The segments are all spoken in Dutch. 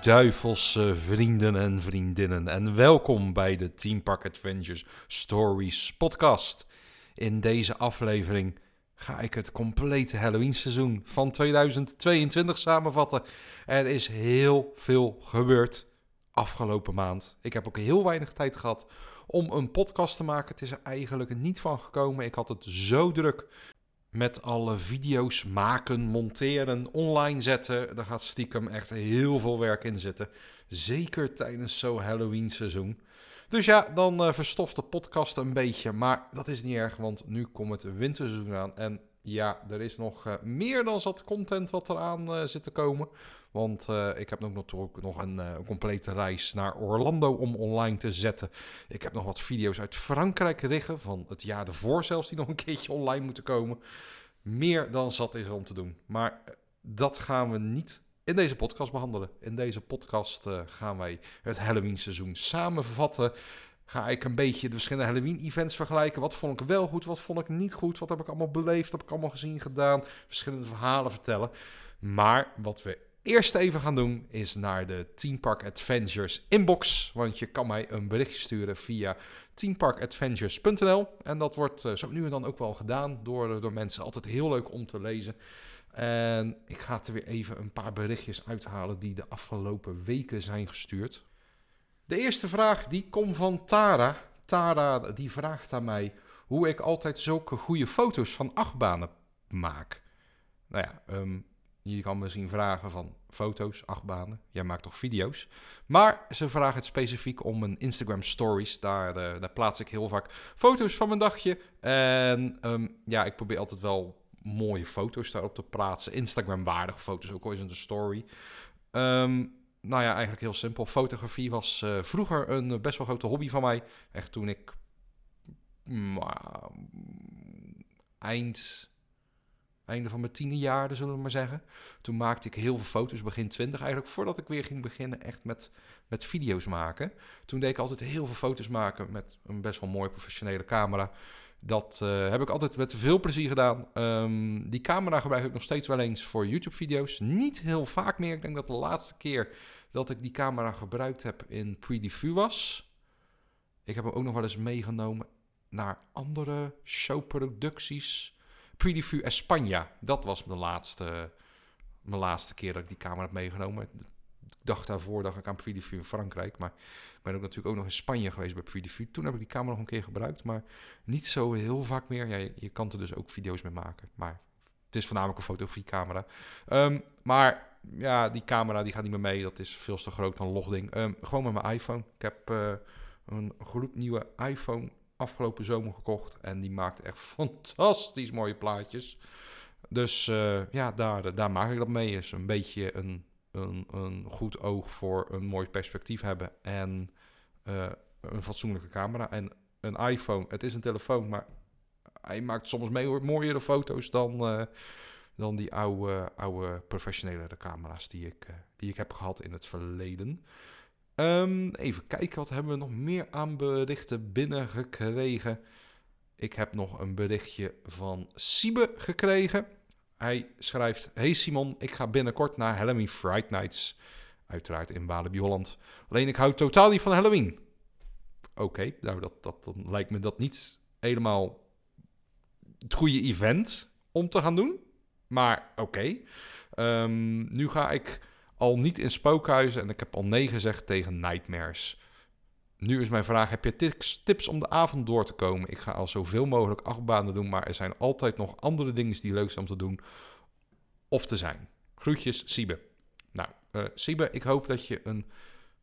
duivelse vrienden en vriendinnen en welkom bij de Team Park Adventures Stories podcast. In deze aflevering ga ik het complete Halloween seizoen van 2022 samenvatten. Er is heel veel gebeurd afgelopen maand. Ik heb ook heel weinig tijd gehad om een podcast te maken. Het is er eigenlijk niet van gekomen. Ik had het zo druk met alle video's maken, monteren, online zetten. Daar gaat stiekem echt heel veel werk in zitten. Zeker tijdens zo'n Halloween seizoen. Dus ja, dan uh, verstoft de podcast een beetje. Maar dat is niet erg, want nu komt het winterseizoen aan. En ja, er is nog uh, meer dan zat content wat eraan uh, zit te komen. Want uh, ik heb ook natuurlijk nog een, uh, een, complete reis naar Orlando om online te zetten. Ik heb nog wat video's uit Frankrijk liggen, van het jaar ervoor zelfs, die nog een keertje online moeten komen. Meer dan zat is er om te doen. Maar dat gaan we niet in deze podcast behandelen. In deze podcast gaan wij het Halloween seizoen samenvatten. Ga ik een beetje de verschillende Halloween-events vergelijken. Wat vond ik wel goed, wat vond ik niet goed? Wat heb ik allemaal beleefd, wat heb ik allemaal gezien, gedaan? Verschillende verhalen vertellen. Maar wat we eerst even gaan doen is naar de Team Park Adventures inbox. Want je kan mij een berichtje sturen via teamparkadventures.nl. En dat wordt uh, zo nu en dan ook wel gedaan door, door mensen. Altijd heel leuk om te lezen. En ik ga er weer even een paar berichtjes uithalen die de afgelopen weken zijn gestuurd. De eerste vraag die komt van Tara. Tara die vraagt aan mij hoe ik altijd zulke goede foto's van achtbanen maak. Nou ja, um, je kan misschien vragen van foto's, achtbanen. Jij maakt toch video's? Maar ze vragen het specifiek om een Instagram stories. Daar, uh, daar plaats ik heel vaak foto's van mijn dagje. En um, ja, ik probeer altijd wel mooie foto's daarop te plaatsen. Instagram-waardige foto's, ook al is het een story. Um, nou ja, eigenlijk heel simpel. Fotografie was uh, vroeger een best wel grote hobby van mij. Echt toen ik mm, eind einde van mijn tiende jaar, zullen we maar zeggen. Toen maakte ik heel veel foto's, begin twintig eigenlijk, voordat ik weer ging beginnen echt met, met video's maken. Toen deed ik altijd heel veel foto's maken met een best wel mooie professionele camera. Dat uh, heb ik altijd met veel plezier gedaan. Um, die camera gebruik ik nog steeds wel eens voor YouTube-video's. Niet heel vaak meer. Ik denk dat de laatste keer dat ik die camera gebruikt heb in Preview was. Ik heb hem ook nog wel eens meegenomen naar andere showproducties. Preview España. Dat was mijn laatste, mijn laatste keer dat ik die camera heb meegenomen. Ik dacht daarvoor dacht ik aan Preview in Frankrijk. Maar ik ben ook natuurlijk ook nog in Spanje geweest bij Preview. Toen heb ik die camera nog een keer gebruikt. Maar niet zo heel vaak meer. Ja, je, je kan er dus ook video's mee maken. Maar het is voornamelijk een fotografiecamera. Um, maar ja, die camera die gaat niet meer mee. Dat is veel te groot dan logding. Um, gewoon met mijn iPhone. Ik heb uh, een gloednieuwe iPhone afgelopen zomer gekocht. En die maakt echt fantastisch mooie plaatjes. Dus uh, ja, daar, daar maak ik dat mee. Is een beetje een, een, een goed oog voor een mooi perspectief hebben. En uh, een fatsoenlijke camera. En een iPhone, het is een telefoon, maar hij maakt soms mee, mooiere foto's dan, uh, dan die oude, oude professionele camera's die ik, die ik heb gehad in het verleden. Um, even kijken, wat hebben we nog meer aan berichten binnengekregen? Ik heb nog een berichtje van Siebe gekregen. Hij schrijft: Hey Simon, ik ga binnenkort naar Halloween Fright Nights. Uiteraard in Walibi Holland. Alleen ik hou totaal niet van Halloween. Oké, nou dat, dat, dan lijkt me dat niet helemaal het goede event om te gaan doen. Maar oké. Um, nu ga ik al niet in spookhuizen en ik heb al nee gezegd tegen nightmares. Nu is mijn vraag: heb je tips, tips om de avond door te komen? Ik ga al zoveel mogelijk achtbanen doen, maar er zijn altijd nog andere dingen die leuk zijn om te doen of te zijn. Groetjes, Siebe. Nou, uh, Siebe, ik hoop dat je een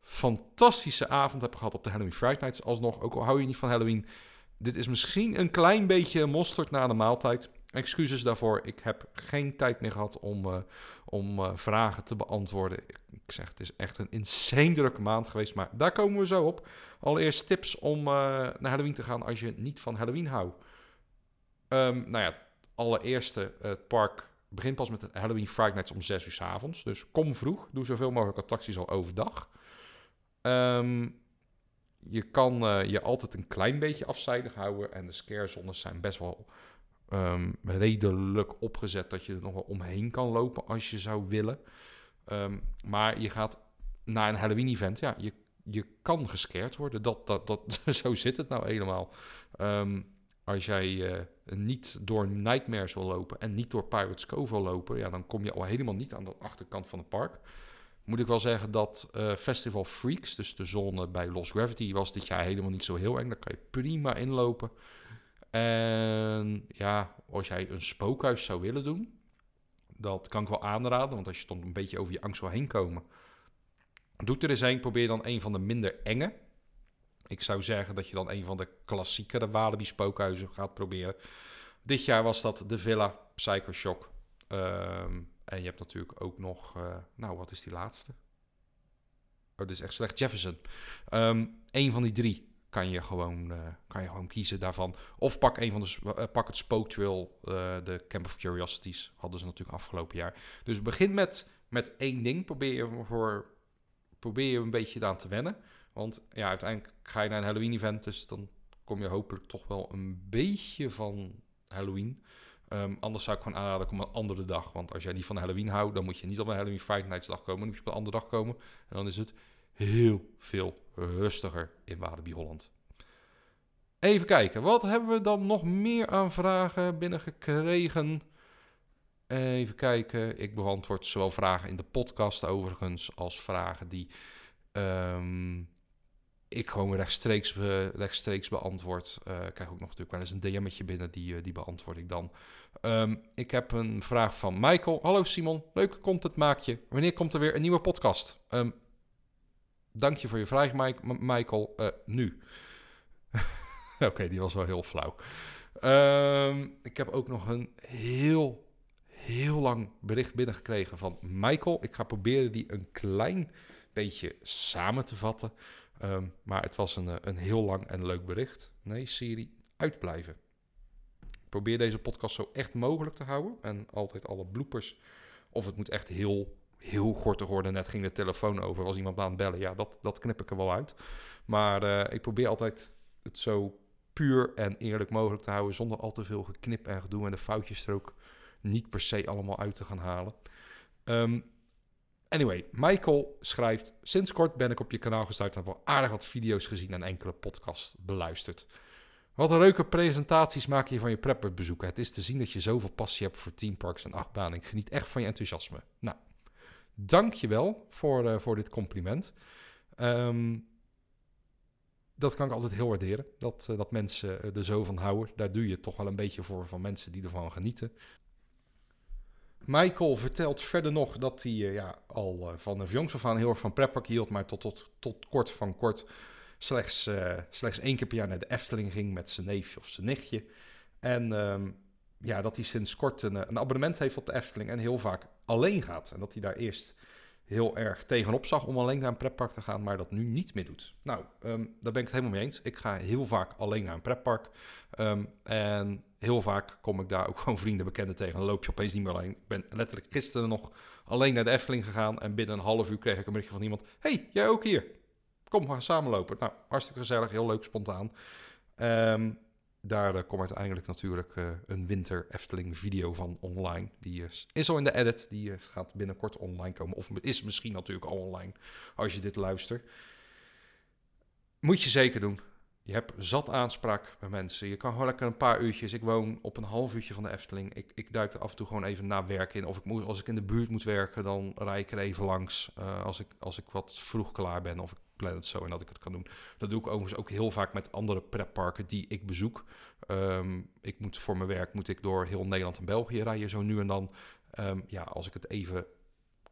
fantastische avond hebt gehad op de Halloween Friday Nights. Alsnog, ook al hou je niet van Halloween, dit is misschien een klein beetje mosterd na de maaltijd. Excuses daarvoor. Ik heb geen tijd meer gehad om, uh, om uh, vragen te beantwoorden. Ik, zeg, het is echt een insane drukke maand geweest. Maar daar komen we zo op. Allereerst tips om uh, naar Halloween te gaan als je niet van Halloween houdt. Um, nou ja, allereerste, het park begint pas met Halloween Friday Nights om 6 uur s avonds. Dus kom vroeg. Doe zoveel mogelijk attracties al overdag. Um, je kan je altijd een klein beetje afzijdig houden. En de scarezones zijn best wel um, redelijk opgezet dat je er nog wel omheen kan lopen als je zou willen. Um, maar je gaat na een Halloween-event, ja, je, je kan gescared worden. Dat, dat, dat, zo zit het nou helemaal. Ehm, als jij uh, niet door Nightmares wil lopen en niet door Pirates Cove wil lopen, ja, dan kom je al helemaal niet aan de achterkant van het park. Moet ik wel zeggen dat uh, Festival Freaks, dus de zone bij Lost Gravity, was dit jaar helemaal niet zo heel eng. Daar kan je prima inlopen. En ja, als jij een spookhuis zou willen doen, dat kan ik wel aanraden. Want als je dan een beetje over je angst wil heen komen, doe er eens een. Probeer dan een van de minder enge. Ik zou zeggen dat je dan een van de klassiekere Walibi spookhuizen gaat proberen. Dit jaar was dat de Villa Psycho Shock. Um, en je hebt natuurlijk ook nog, uh, nou wat is die laatste? Oh, dit is echt slecht. Jefferson. Um, een van die drie kan je gewoon, uh, kan je gewoon kiezen daarvan. Of pak een van de, uh, pak het Spook Trail, de Camp of Curiosities. Hadden ze natuurlijk afgelopen jaar. Dus begin met, met één ding. Probeer je, voor, probeer je een beetje aan te wennen. Want ja, uiteindelijk ga je naar een Halloween-event, dus dan kom je hopelijk toch wel een beetje van Halloween. Um, anders zou ik gewoon aanraden, om een andere dag. Want als jij niet van Halloween houdt, dan moet je niet op een Halloween Friday Nights dag komen. Dan moet je op een andere dag komen. En dan is het heel veel rustiger in Walibi Holland. Even kijken, wat hebben we dan nog meer aan vragen binnengekregen? Even kijken, ik beantwoord zowel vragen in de podcast overigens als vragen die um, ik gewoon rechtstreeks, rechtstreeks beantwoord. Uh, ik krijg ook nog natuurlijk wel eens een DM'tje binnen, die, uh, die beantwoord ik dan. Um, ik heb een vraag van Michael. Hallo Simon, leuke content maak je. Wanneer komt er weer een nieuwe podcast? Um, dank je voor je vraag, Mike, Michael. Uh, nu. Oké, die was wel heel flauw. Um, ik heb ook nog een heel, heel lang bericht binnengekregen van Michael. Ik ga proberen die een klein beetje samen te vatten. Um, maar het was een, een heel lang en leuk bericht. Nee, Siri, uitblijven. Ik probeer deze podcast zo echt mogelijk te houden. En altijd alle bloepers. Of het moet echt heel, heel gortig worden. Net ging de telefoon over. als iemand aan het bellen. Ja, dat, dat knip ik er wel uit. Maar uh, ik probeer altijd het zo puur en eerlijk mogelijk te houden. Zonder al te veel geknip en gedoe. En de foutjes er ook niet per se allemaal uit te gaan halen. Um, Anyway, Michael schrijft: Sinds kort ben ik op je kanaal gestuurd en heb wel aardig wat video's gezien en enkele podcasts beluisterd. Wat een leuke presentaties maak je van je prepperbezoeken. Het is te zien dat je zoveel passie hebt voor teamparks en achtbanen. Ik geniet echt van je enthousiasme. Nou, dank je wel voor, uh, voor dit compliment. Um, dat kan ik altijd heel waarderen. Dat, uh, dat mensen er zo van houden. Daar doe je toch wel een beetje voor van mensen die ervan genieten. Michael vertelt verder nog dat hij uh, ja, al uh, van jongs af aan heel erg van pretpark hield, maar tot, tot, tot kort van kort slechts, slechts één keer per jaar naar de Efteling ging met zijn neefje of zijn nichtje. En um, ja, dat hij sinds kort een, een, abonnement heeft op de Efteling en heel vaak alleen gaat. En dat hij daar eerst heel erg tegenop zag om alleen naar een pretpark te gaan, maar dat nu niet meer doet. Nou, um, daar ben ik het helemaal mee eens. Ik ga heel vaak alleen naar een pretpark. Um, en heel vaak kom ik daar ook gewoon vrienden, bekenden tegen. Loop je opeens niet meer alleen. Ik ben letterlijk gisteren nog alleen naar de Efteling gegaan. En binnen een half uur kreeg ik een berichtje van iemand. hey, jij ook hier? Kom, we gaan samen lopen. Nou, hartstikke gezellig, heel leuk, spontaan. Um, daar uh, komt uiteindelijk natuurlijk uh, een winter Efteling video van online. Die is, is al in de edit, die gaat binnenkort online komen. Of is misschien natuurlijk al online als je dit luistert. Moet je zeker doen. Je hebt zat aanspraak bij mensen. Je kan gewoon lekker een paar uurtjes. Ik woon op een half uurtje van de Efteling. Ik, ik duik er af en toe gewoon even na werk in. Of ik moet, als ik in de buurt moet werken, dan rijd ik er even langs. Als, ik, als ik wat vroeg klaar ben. Of ik plan het zo en dat ik het kan doen. Dat doe ik overigens ook heel vaak met andere pretparken die ik bezoek. Um, ik moet voor mijn werk moet ik door heel Nederland en België rijden, zo nu en dan. Um, ja, als ik het even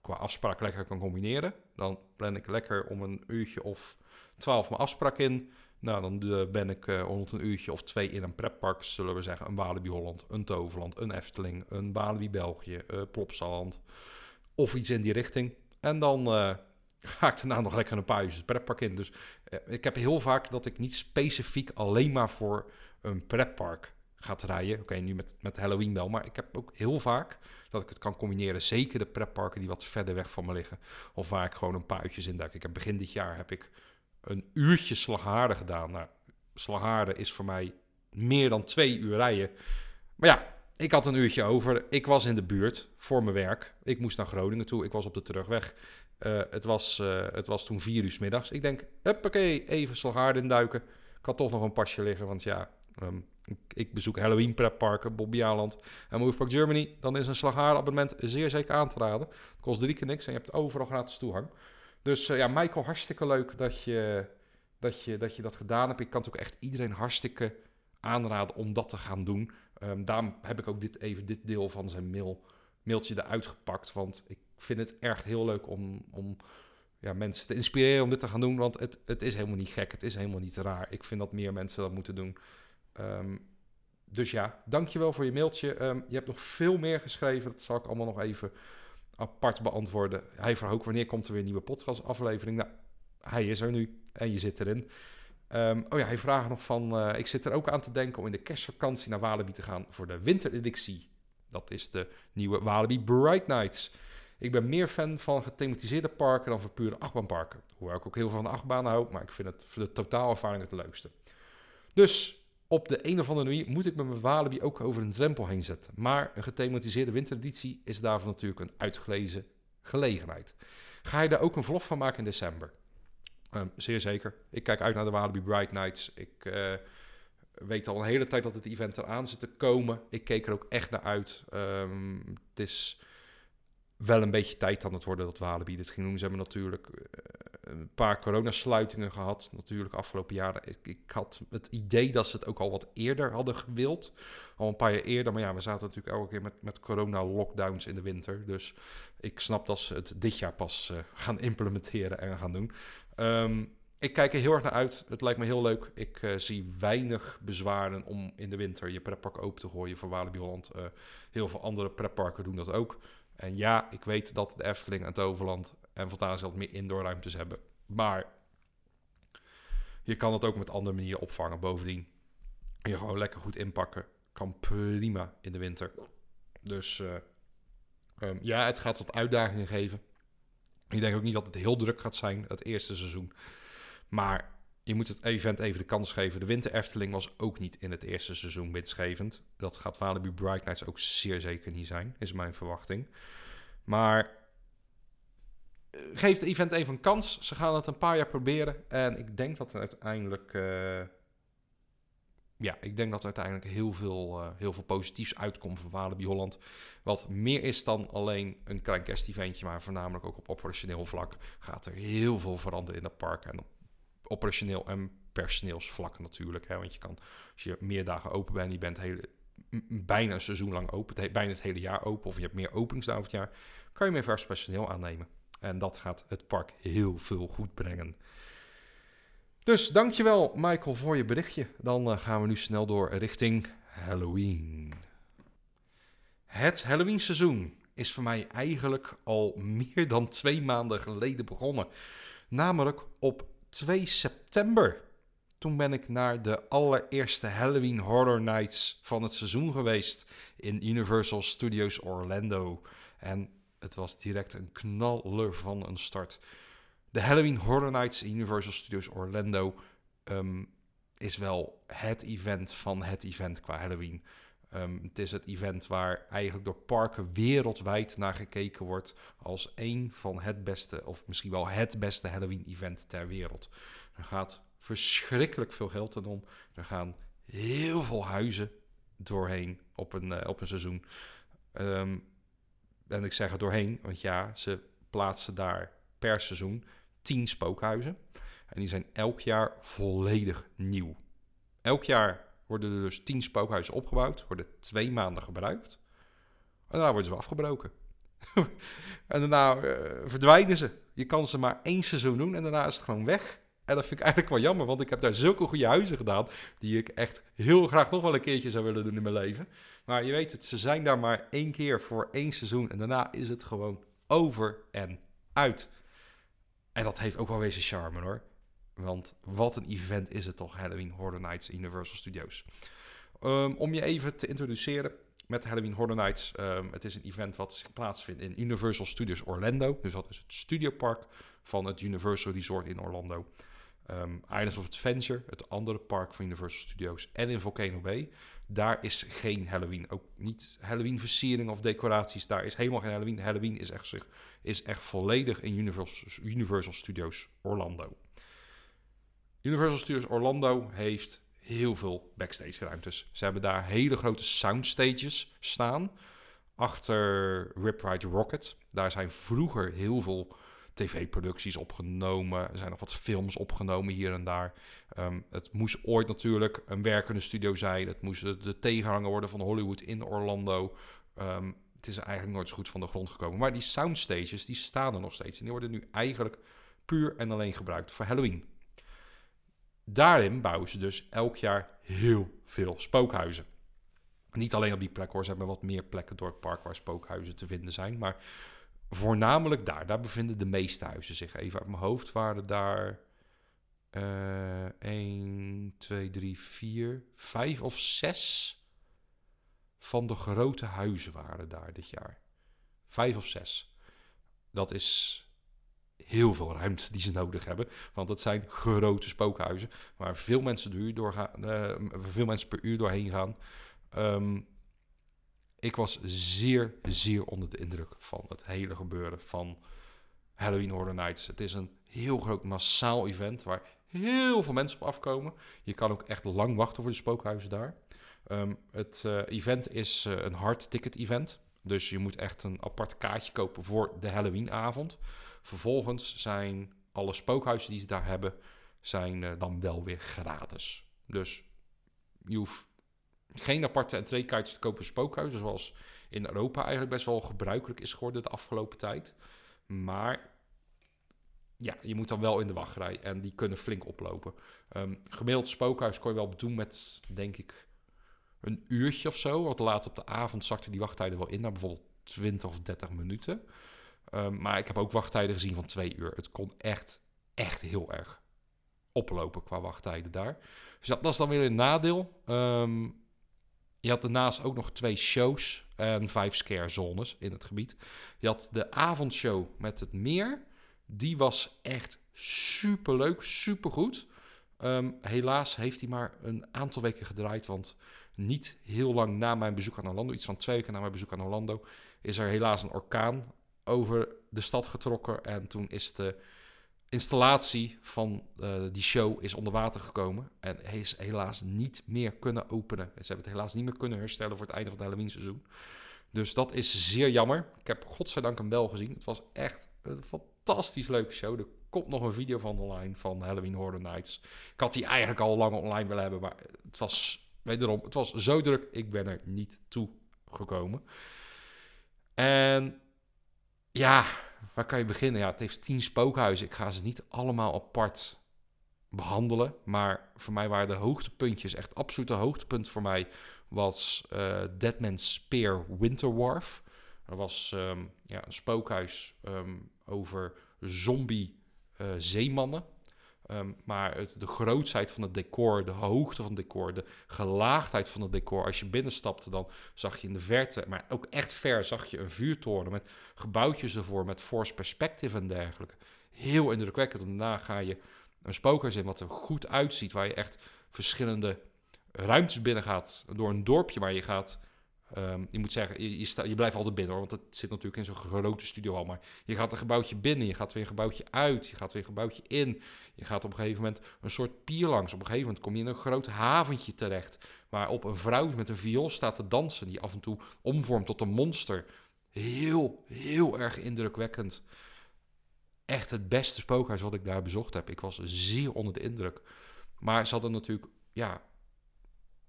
qua afspraak lekker kan combineren, dan plan ik lekker om een uurtje of twaalf mijn afspraak in. Nou, dan uh, ben ik uh, rond een uurtje of twee in een pretpark, zullen we zeggen. Een Walibi Holland, een Toverland, een Efteling, een Walibi België, uh, Plopsaland. Of iets in die richting. En dan ga ik daarna nog lekker een paar uur het pretpark in. Dus ik heb heel vaak dat ik niet specifiek alleen maar voor een pretpark ga rijden. Oké, nu met, met Halloween wel. Maar ik heb ook heel vaak dat ik het kan combineren. Zeker de pretparken die wat verder weg van me liggen. Of waar ik gewoon een paar uurtjes in duik. Ik heb begin dit jaar heb ik een uurtje Slaghaarde gedaan. Nou, Slaghaarde is voor mij meer dan twee uur rijden. Maar ja, ik had een uurtje over. Ik was in de buurt voor mijn werk. Ik moest naar Groningen toe. Ik was op de terugweg. Eh, het, was, uh, het was toen vier uur middags. Ik denk, huppakee, even Slaghaard induiken. Ik had toch nog een pasje liggen, want ja, um, ik, bezoek Halloween prepparken, Bobby Aland en Movepark Germany. Dan is een Slaghaard abonnement zeer zeker aan te raden. Het kost drie keer niks en je hebt overal gratis toegang. Dus uh, ja, Michael, hartstikke leuk dat je, dat, je, dat je dat gedaan hebt. Ik kan het ook echt iedereen hartstikke aanraden om dat te gaan doen. Um, daarom heb ik ook dit, even dit deel van zijn mail, mailtje eruit gepakt. Want ik vind het echt heel leuk om, om ja, mensen te inspireren om dit te gaan doen. Want het, het is helemaal niet gek. Het is helemaal niet raar. Ik vind dat meer mensen dat moeten doen. Um, dus ja, dankjewel voor je mailtje. Um, je hebt nog veel meer geschreven. Dat zal ik allemaal nog even apart beantwoorden. Hij vraagt ook wanneer komt er weer een nieuwe podcastaflevering. Nou, hij is er nu en je zit erin. Um, oh ja, hij vraagt nog van... Uh, ik zit er ook aan te denken om in de kerstvakantie naar Walibi te gaan voor de wintereditie. Dat is de nieuwe Walibi Bright Nights. Ik ben meer fan van gethematiseerde parken dan van pure achtbaanparken. Hoewel ik ook heel veel van de achtbaan hou, maar ik vind het voor de totaalervaring het leukste. Dus op de een of andere manier moet ik met mijn Walibi ook over een drempel heen zetten. Maar een gethematiseerde wintereditie is daarvan natuurlijk een uitgelezen gelegenheid. Ga je daar ook een vlog van maken in december? Um, zeer zeker. Ik kijk uit naar de Walibi Bright Nights. Ik uh, weet al een hele tijd dat het event eraan zit te komen. Ik keek er ook echt naar uit. Um, het is wel een beetje tijd aan het worden dat Walibi dit ging doen. Ze hebben natuurlijk uh, een paar coronasluitingen gehad, natuurlijk afgelopen jaren. Ik, ik, had het idee dat ze het ook al wat eerder hadden gewild. Al een paar jaar eerder, maar ja, we zaten natuurlijk elke keer met, met corona-lockdowns in de winter. Dus ik snap dat ze het dit jaar pas uh, gaan implementeren en gaan doen. Um, ik kijk er heel erg naar uit. Het lijkt me heel leuk. Ik uh, zie weinig bezwaren om in de winter je pretpark open te gooien voor Walibi Holland. Uh, heel veel andere pretparken doen dat ook. En ja, ik weet dat de Efteling en Toverland en Fantasieland meer indoorruimtes hebben. Maar je kan het ook met andere manieren opvangen. Bovendien, je gewoon lekker goed inpakken. Kan prima in de winter. Dus uh, um, ja, het gaat wat uitdagingen geven. Ik denk ook niet dat het heel druk gaat zijn, het eerste seizoen. Maar je moet het event even de kans geven. De Winter Efteling was ook niet in het eerste seizoen winstgevend. Dat gaat Walibi Bright Nights ook zeer zeker niet zijn, is mijn verwachting. Maar eh, geef het event even een kans. Ze gaan het een paar jaar proberen. En ik denk dat er uiteindelijk... Uh, ja, ik denk dat uiteindelijk heel veel, uh, heel veel positiefs uitkomt voor Walibi Holland. Wat meer is dan alleen een klein kersteventje, maar voornamelijk ook op operationeel vlak gaat er heel veel veranderen in het park. En operationeel en personeelsvlak natuurlijk. Hè? Want je kan, als je meer dagen open bent, je bent hele, bijna een seizoen lang open, het bijna het hele jaar open, of je hebt meer openingsdagen het jaar, kan je meer vers personeel aannemen. En dat gaat het park heel veel goed brengen. Dus dankjewel Michael voor je berichtje. Dan uh, gaan we nu snel door richting Halloween. Het Halloween seizoen is voor mij eigenlijk al meer dan twee maanden geleden begonnen. Namelijk op 2 september. Toen ben ik naar de allereerste Halloween Horror Nights van het seizoen geweest in Universal Studios Orlando. En het was direct een knaller van een start. De Halloween Horror Nights in Universal Studios Orlando um, is wel het event van het event qua Halloween. Um, het is het event waar eigenlijk door parken wereldwijd naar gekeken wordt als een van het beste, of misschien wel het beste Halloween-event ter wereld. Er gaat verschrikkelijk veel geld in om. Er gaan heel veel huizen doorheen op een, uh, op een seizoen. Um, en ik zeg er doorheen, want ja, ze plaatsen daar per seizoen tien spookhuizen. En die zijn elk jaar volledig nieuw. Elk jaar worden er dus tien spookhuizen opgebouwd, worden twee maanden gebruikt. En daarna worden ze afgebroken. en daarna uh, verdwijnen ze. Je kan ze maar één seizoen doen en daarna is het gewoon weg. En dat vind ik eigenlijk wel jammer, want ik heb daar zulke goede huizen gedaan. die ik echt heel graag nog wel een keertje zou willen doen in mijn leven. Maar je weet het, ze zijn daar maar één keer voor één seizoen. En daarna is het gewoon over en uit. En dat heeft ook wel weer charme hoor. Want wat een event is het toch, Halloween Horror Nights Universal Studios. Um, om je even te introduceren met Halloween Horror Nights. Um, het is een event wat plaatsvindt in Universal Studios Orlando. Dus dat is het studiopark van het Universal Resort in Orlando. Um, Islands of Adventure, het andere park van Universal Studios, en in Volcano Bay. Daar is geen Halloween. Ook niet Halloween versiering of decoraties. Daar is helemaal geen Halloween. Halloween is echt, is echt volledig in Universal Studios Orlando. Universal Studios Orlando heeft heel veel backstage ruimtes. Ze hebben daar hele grote soundstages staan. Achter Rip Ride Rocket. Daar zijn vroeger heel veel tv-producties opgenomen. Er zijn nog wat films opgenomen hier en daar. Ehm, het moest ooit natuurlijk een werkende studio zijn. Het moest de, tegenhanger worden van Hollywood in Orlando. Um, het is eigenlijk nooit zo goed van de grond gekomen. Maar die soundstages, die staan er nog steeds. En die worden nu eigenlijk puur en alleen gebruikt voor Halloween. Daarin bouwen ze dus elk jaar heel veel spookhuizen. Niet alleen op die plek hoor, ze hebben wat meer plekken door het park waar spookhuizen te vinden zijn. Maar voornamelijk daar. Daar bevinden de meeste huizen zich. Even uit mijn hoofd waren daar uh, 1, 2, 3, 4, 5 of 6 van de grote huizen waren daar dit jaar. Vijf of zes. Dat is heel veel ruimte die ze nodig hebben. Want dat zijn grote spookhuizen waar veel mensen, doorgaan, uh, veel mensen per uur doorheen gaan. Um, ik was zeer, zeer onder de indruk van het hele gebeuren van Halloween Horror Nights. Het is een heel groot massaal event waar heel veel mensen op afkomen. Je kan ook echt lang wachten voor de spookhuizen daar. Ehm, het uh, event is uh, een hard ticket event. Dus je moet echt een apart kaartje kopen voor de Halloweenavond. Vervolgens zijn alle spookhuizen die ze daar hebben, zijn uh, dan wel weer gratis. Dus je hoeft geen aparte entreekaartjes te kopen spookhuizen, zoals in Europa eigenlijk best wel gebruikelijk is geworden de afgelopen tijd. Maar ja, je moet dan wel in de wachtrij en die kunnen flink oplopen. Um, gemiddeld spookhuis kon je wel doen met, denk ik, een uurtje of zo. Want laat op de avond zakte die wachttijden wel in naar bijvoorbeeld 20 of 30 minuten. Um, maar ik heb ook wachttijden gezien van twee uur. Het kon echt, echt heel erg oplopen qua wachttijden daar. Dus dat, is dan weer een nadeel. Um, je had daarnaast ook nog twee shows en vijf scare zones in het gebied. Je had de avondshow met het meer. Die was echt super leuk, super goed. Um, helaas heeft hij maar een aantal weken gedraaid. Want niet heel lang na mijn bezoek aan Orlando, iets van twee weken na mijn bezoek aan Orlando, is er helaas een orkaan over de stad getrokken. En toen is de installatie van uh, die show is onder water gekomen. En is helaas niet meer kunnen openen. Ze hebben het helaas niet meer kunnen herstellen voor het einde van het Halloween seizoen. Dus dat is zeer jammer. Ik heb godzijdank hem wel gezien. Het was echt een fantastisch leuke show. Er komt nog een video van online van Halloween Horror Nights. Ik had die eigenlijk al lang online willen hebben, maar het was wederom, het was zo druk, ik ben er niet toe gekomen. En ja, waar kan je beginnen? Ja, het heeft tien spookhuizen. Ik ga ze niet allemaal apart behandelen. Maar voor mij waren de hoogtepuntjes, echt absolute hoogtepunt voor mij, was uh, Deadman's Spear Winterwharf. Er was um, ja, een spookhuis um, over zombie uh, zeemannen. Um, maar het, de grootsheid van het decor, de hoogte van het decor, de gelaagdheid van het decor. Als je binnenstapte, dan zag je in de verte, maar ook echt ver, zag je een vuurtoren met gebouwtjes ervoor, met force perspective en dergelijke. Heel indrukwekkend. Daarna ga je een spookhuis in wat er goed uitziet, waar je echt verschillende ruimtes binnen gaat door een dorpje, waar je gaat Um, je moet zeggen, je, je, blijft altijd binnen hoor, want het zit natuurlijk in zo'n grote studio al. Maar je gaat een gebouwtje binnen, je gaat weer een gebouwtje uit, je gaat weer een gebouwtje in. Je gaat op een gegeven moment een soort pier langs. Op een gegeven moment kom je in een groot haventje terecht. Waar op een vrouw met een viool staat te dansen, die af en toe omvormt tot een monster. Heel, heel erg indrukwekkend. Echt het beste spookhuis wat ik daar bezocht heb. Ik was zeer onder de indruk. Maar ze hadden natuurlijk, ja,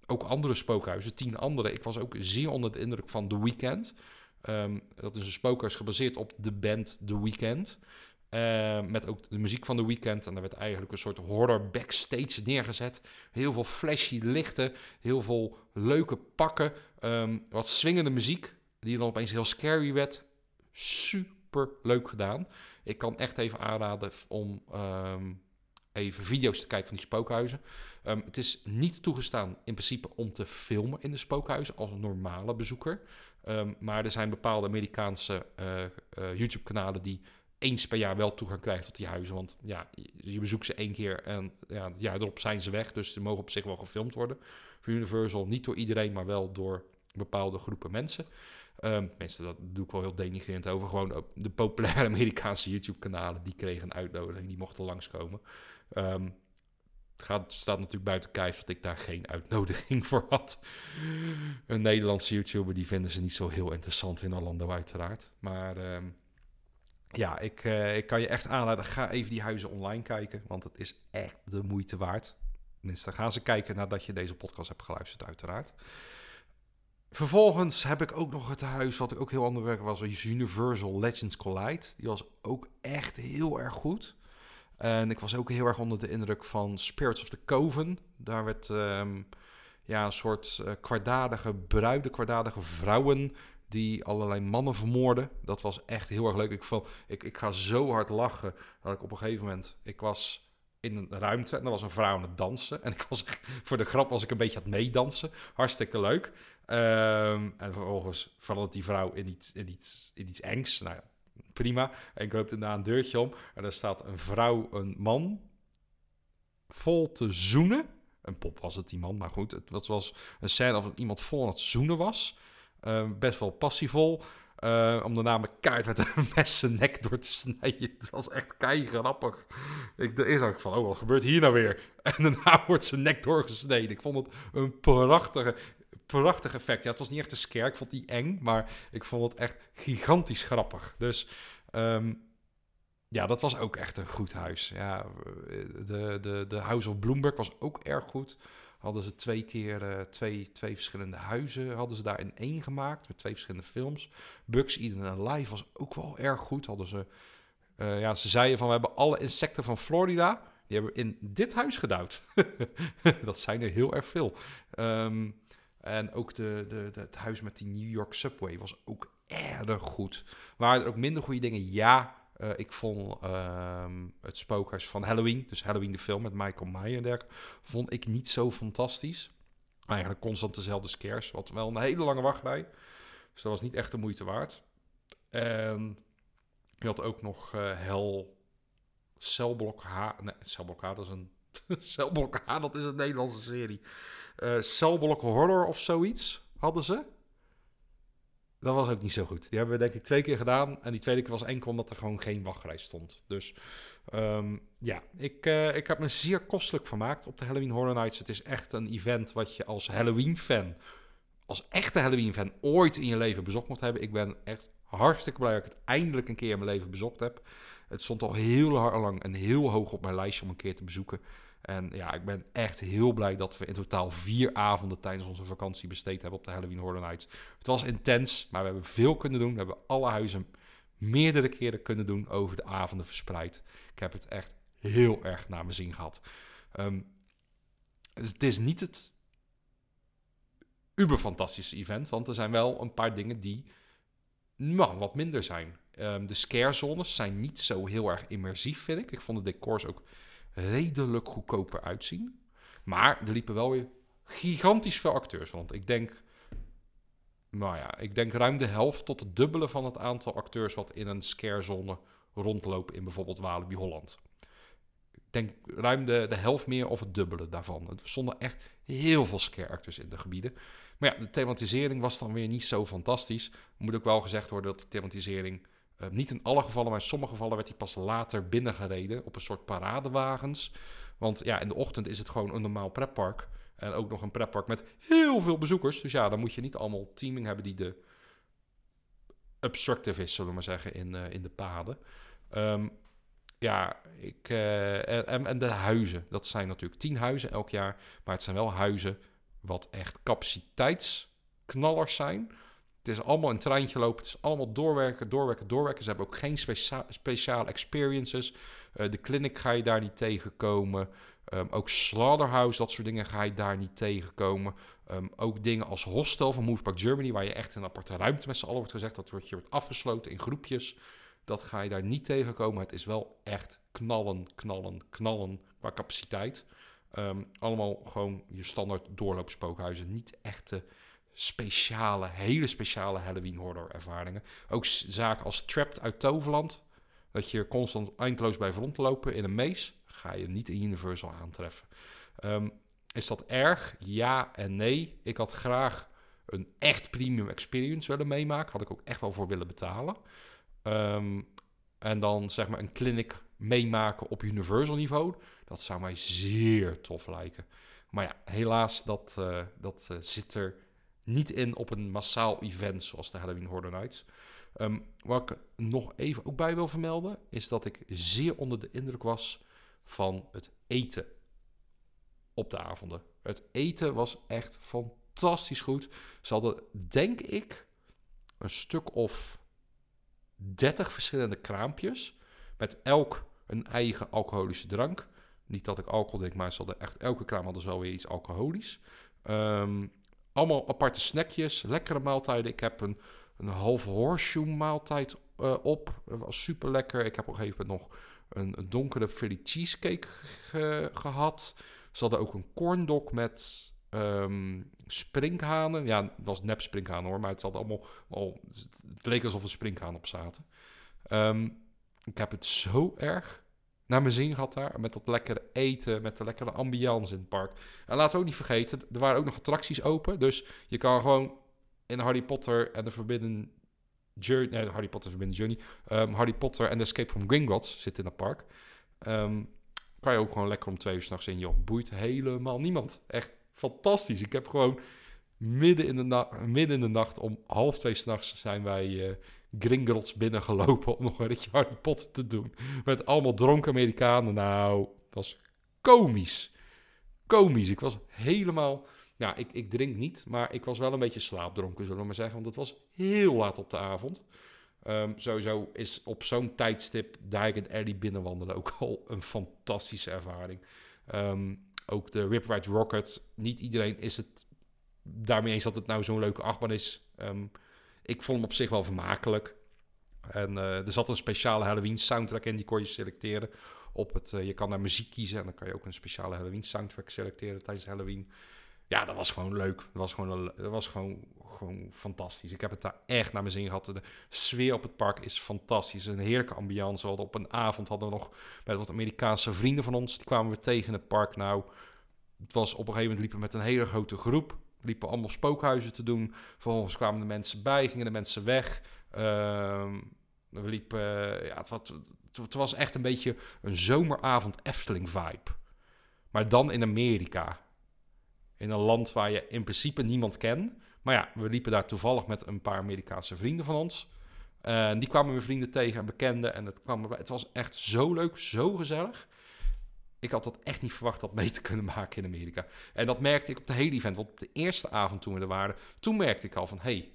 ook andere spookhuizen, tien andere. Ik was ook zeer onder de indruk van The Weeknd. Um, dat is een spookhuis gebaseerd op de band The Weeknd. Uh, met ook de muziek van The Weeknd. En daar werd eigenlijk een soort horror backstage neergezet. Heel veel flashy lichten. Heel veel leuke pakken. Um, wat swingende muziek. Die dan opeens heel scary werd. Super leuk gedaan. Ik kan echt even aanraden om even video's te kijken van die spookhuizen. Um, het is niet toegestaan in principe om te filmen in de spookhuizen als een normale bezoeker. Um, maar er zijn bepaalde Amerikaanse uh, uh, YouTube-kanalen die eens per jaar wel toegang krijgt tot die huizen. Want ja, je bezoekt ze één keer en ja, het jaar erop zijn ze weg. Dus ze mogen op zich wel gefilmd worden. Voor Universal niet door iedereen, maar wel door bepaalde groepen mensen. Um, mensen, dat doe ik wel heel denigrerend over. Gewoon de populaire Amerikaanse YouTube-kanalen, die kregen een uitnodiging, die mochten langskomen. Um, het gaat, staat natuurlijk buiten kijf dat ik daar geen uitnodiging voor had. Een Nederlandse YouTuber, die vinden ze niet zo heel interessant in Orlando uiteraard. Maar um, ja, ik, uh, ik kan je echt aanraden, ga even die huizen online kijken, want het is echt de moeite waard. Tenminste, gaan ze kijken nadat je deze podcast hebt geluisterd uiteraard. Vervolgens heb ik ook nog het huis, wat ik ook heel ander werk was Universal Legends Collide. Die was ook echt heel erg goed. En ik was ook heel erg onder de indruk van Spirits of the Coven. Daar werd um, ja, een soort uh, kwaadaardige bruiden, kwaadaardige vrouwen die allerlei mannen vermoorden. Dat was echt heel erg leuk. Ik, vond, ik, ik ga zo hard lachen dat ik op een gegeven moment... Ik was in een ruimte en er was een vrouw aan het dansen. En ik was, voor de grap was ik een beetje aan het meedansen. Hartstikke leuk. Um, en vervolgens verandert die vrouw in iets, in iets, in iets engs. Nou ja, prima. En ik loop daarna een deurtje om. En er staat een vrouw, een man, vol te zoenen. Een pop was het, die man. Maar goed, het was een scène of iemand vol aan het zoenen was. Uh, best wel passievol. Uh, om daarna mijn kaart met een mes zijn nek door te snijden. Het was echt kei grappig. Ik dacht van, oh, wat gebeurt hier nou weer? En daarna wordt zijn nek doorgesneden. Ik vond het een prachtige prachtig effect. Ja, het was niet echt een scare. Ik vond die eng, maar ik vond het echt gigantisch grappig. Dus um, ja, dat was ook echt een goed huis. Ja, de, de, de House of Bloomberg was ook erg goed. Hadden ze twee keer uh, twee, twee verschillende huizen hadden ze daar in één gemaakt met twee verschillende films. Bugs Eden Live was ook wel erg goed. Hadden ze, uh, ja, ze zeiden van we hebben alle insecten van Florida, die hebben in dit huis gedouwd. dat zijn er heel erg veel. Um, en ook de, de, het huis met die New York Subway was ook erg goed. Waren er ook minder goede dingen? Ja. Uh, ik vond uh, het spookhuis van Halloween, dus Halloween de film met Michael Myers en dergelijke, vond ik niet zo fantastisch. Eigenlijk constant dezelfde scares, wat wel een hele lange wachtrij. Dus dat was niet echt de moeite waard. En je had ook nog uh, Hel Celblok H. Nee, Celblok H, dat is een... Celblok H, dat is een Nederlandse serie uh, Cellblock Horror of zoiets hadden ze. Dat was ook niet zo goed. Die hebben we denk ik twee keer gedaan. En die tweede keer was enkel omdat er gewoon geen wachtrij stond. Dus um, ja, ik, uh, ik heb me zeer kostelijk vermaakt op de Halloween Horror Nights. Het is echt een event wat je als Halloween-fan, als echte Halloween-fan, ooit in je leven bezocht moet hebben. Ik ben echt hartstikke blij dat ik het eindelijk een keer in mijn leven bezocht heb. Het stond al heel lang en heel hoog op mijn lijstje om een keer te bezoeken. En ja, ik ben echt heel blij dat we in totaal vier avonden tijdens onze vakantie besteed hebben op de Halloween Horror Nights. Het was intens, maar we hebben veel kunnen doen. We hebben alle huizen meerdere keren kunnen doen over de avonden verspreid. Ik heb het echt heel erg naar mijn zin gehad. Um, dus het is niet het uber fantastische event, want er zijn wel een paar dingen die nou, wat minder zijn. Um, de scare zones zijn niet zo heel erg immersief, vind ik. Ik vond de decors ook redelijk goedkoper uitzien. Maar er liepen wel weer gigantisch veel acteurs rond. Ik denk, nou ja, ik denk ruim de helft tot het dubbele van het aantal acteurs wat in een scarezone rondlopen in bijvoorbeeld Walibi Holland. Ik denk ruim de, de helft meer of het dubbele daarvan. Er stonden echt heel veel scare actors in de gebieden. Maar ja, de thematisering was dan weer niet zo fantastisch. Moet ook wel gezegd worden dat de thematisering uh, niet in alle gevallen, maar in sommige gevallen werd hij pas later binnengereden op een soort paradewagens. Want ja, in de ochtend is het gewoon een normaal pretpark. En ook nog een pretpark met heel veel bezoekers. Dus ja, dan moet je niet allemaal teaming hebben die de obstructive is, zullen we maar zeggen, in, uh, in de paden. Um, ja, ik, uh, en, en de huizen. Dat zijn natuurlijk tien huizen elk jaar. Maar het zijn wel huizen wat echt capaciteitsknallers zijn. Het is allemaal een treintje lopen. Het is allemaal doorwerken, doorwerken, doorwerken. Ze hebben ook geen specia speciale experiences. Uh, de clinic ga je daar niet tegenkomen. Um, ook Slaughterhouse, dat soort dingen ga je daar niet tegenkomen. Um, ook dingen als Hostel van Move Park Germany, waar je echt in een aparte ruimte met z'n allen wordt gezegd. Dat wordt, je wordt afgesloten in groepjes. Dat ga je daar niet tegenkomen. Het is wel echt knallen, knallen, knallen qua capaciteit. Um, allemaal gewoon je standaard doorloopspookhuizen. Niet echte speciale, hele speciale Halloween horror ervaringen. Ook zaken als Trapped uit Toverland. dat je constant eindeloos blijft rondlopen in een maze, ga je niet in Universal aantreffen. Ehm, is dat erg? Ja en nee. Ik had graag een echt premium experience willen meemaken. Had ik ook echt wel voor willen betalen. Ehm, en dan zeg maar een clinic meemaken op Universal niveau. Dat zou mij zeer tof lijken. Maar ja, helaas, dat, uh, dat uh, zit er niet in op een massaal event zoals de Halloween Horror Nights. Um, wat ik nog even ook bij wil vermelden, is dat ik zeer onder de indruk was van het eten op de avonden. Het eten was echt fantastisch goed. Ze hadden, denk ik, een stuk of 30 verschillende kraampjes. Met elk een eigen alcoholische drank. Niet dat ik alcohol drink, maar ze hadden echt elke kraam hadden ze wel weer iets alcoholisch. Um, allemaal aparte snackjes, lekkere maaltijden. Ik heb een, een halve horseshoe maaltijd uh, op. Dat was super lekker. Ik heb op een gegeven moment nog een, donkere Philly cheesecake ge, gehad. Ze hadden ook een corndog met um, sprinkhanen. Ja, het was nep sprinkhanen hoor, maar het, zat allemaal, al, het leek alsof er sprinkhanen op zaten. Um, ik heb het zo erg naar mijn zin gehad daar. Met dat lekkere eten, met de lekkere ambiance in het park. En laten we ook niet vergeten, er waren ook nog attracties open. Dus je kan gewoon in Harry Potter en de Forbidden Journey... Nee, Harry Potter Forbidden Journey. Um, Harry Potter en de Escape from Gringotts zitten in het park. Um, kan je ook gewoon lekker om twee uur s'nachts in. Joh, boeit helemaal niemand. Echt fantastisch. Ik heb gewoon midden in de, midden in de nacht om half twee s'nachts zijn wij... Uh, Gringotts binnengelopen om nog een ritje Harry te doen. Met allemaal dronken Amerikanen. Nou, was komisch. Komisch. Ik was helemaal... Ja, ik, ik drink niet, maar ik was wel een beetje slaapdronken, zullen we maar zeggen. Want het was heel laat op de avond. Um, sowieso is op zo'n tijdstip Diagon Alley binnenwandelen ook al een fantastische ervaring. Um, ook de Rip Ride Rocket. Niet iedereen is het daarmee eens dat het nou zo'n leuke achtbaan is. Um, ik vond hem op zich wel vermakelijk. En uh, er zat een speciale Halloween soundtrack in, die kon je selecteren. Op het, uh, je kan naar muziek kiezen en dan kan je ook een speciale Halloween soundtrack selecteren tijdens Halloween. Ja, dat was gewoon leuk. Dat was gewoon, dat was gewoon, gewoon fantastisch. Ik heb het daar echt naar mijn zin gehad. De sfeer op het park is fantastisch. Een heerlijke ambiance. Op een avond hadden we nog met wat Amerikaanse vrienden van ons. Die kwamen we tegen in het park. Nou, het was op een gegeven moment liepen met een hele grote groep liepen allemaal spookhuizen te doen. Vervolgens kwamen de mensen bij, gingen de mensen weg. Uh, we liepen, ja, het was, het was echt een beetje een zomeravond Efteling vibe. Maar dan in Amerika. In een land waar je in principe niemand kent. Maar ja, we liepen daar toevallig met een paar Amerikaanse vrienden van ons. Uh, die kwamen we vrienden tegen en bekenden. En het, kwam, het was echt zo leuk, zo gezellig ik had dat echt niet verwacht dat mee te kunnen maken in Amerika. En dat merkte ik op de hele event. Want op de eerste avond toen we er waren, toen merkte ik al van... hey,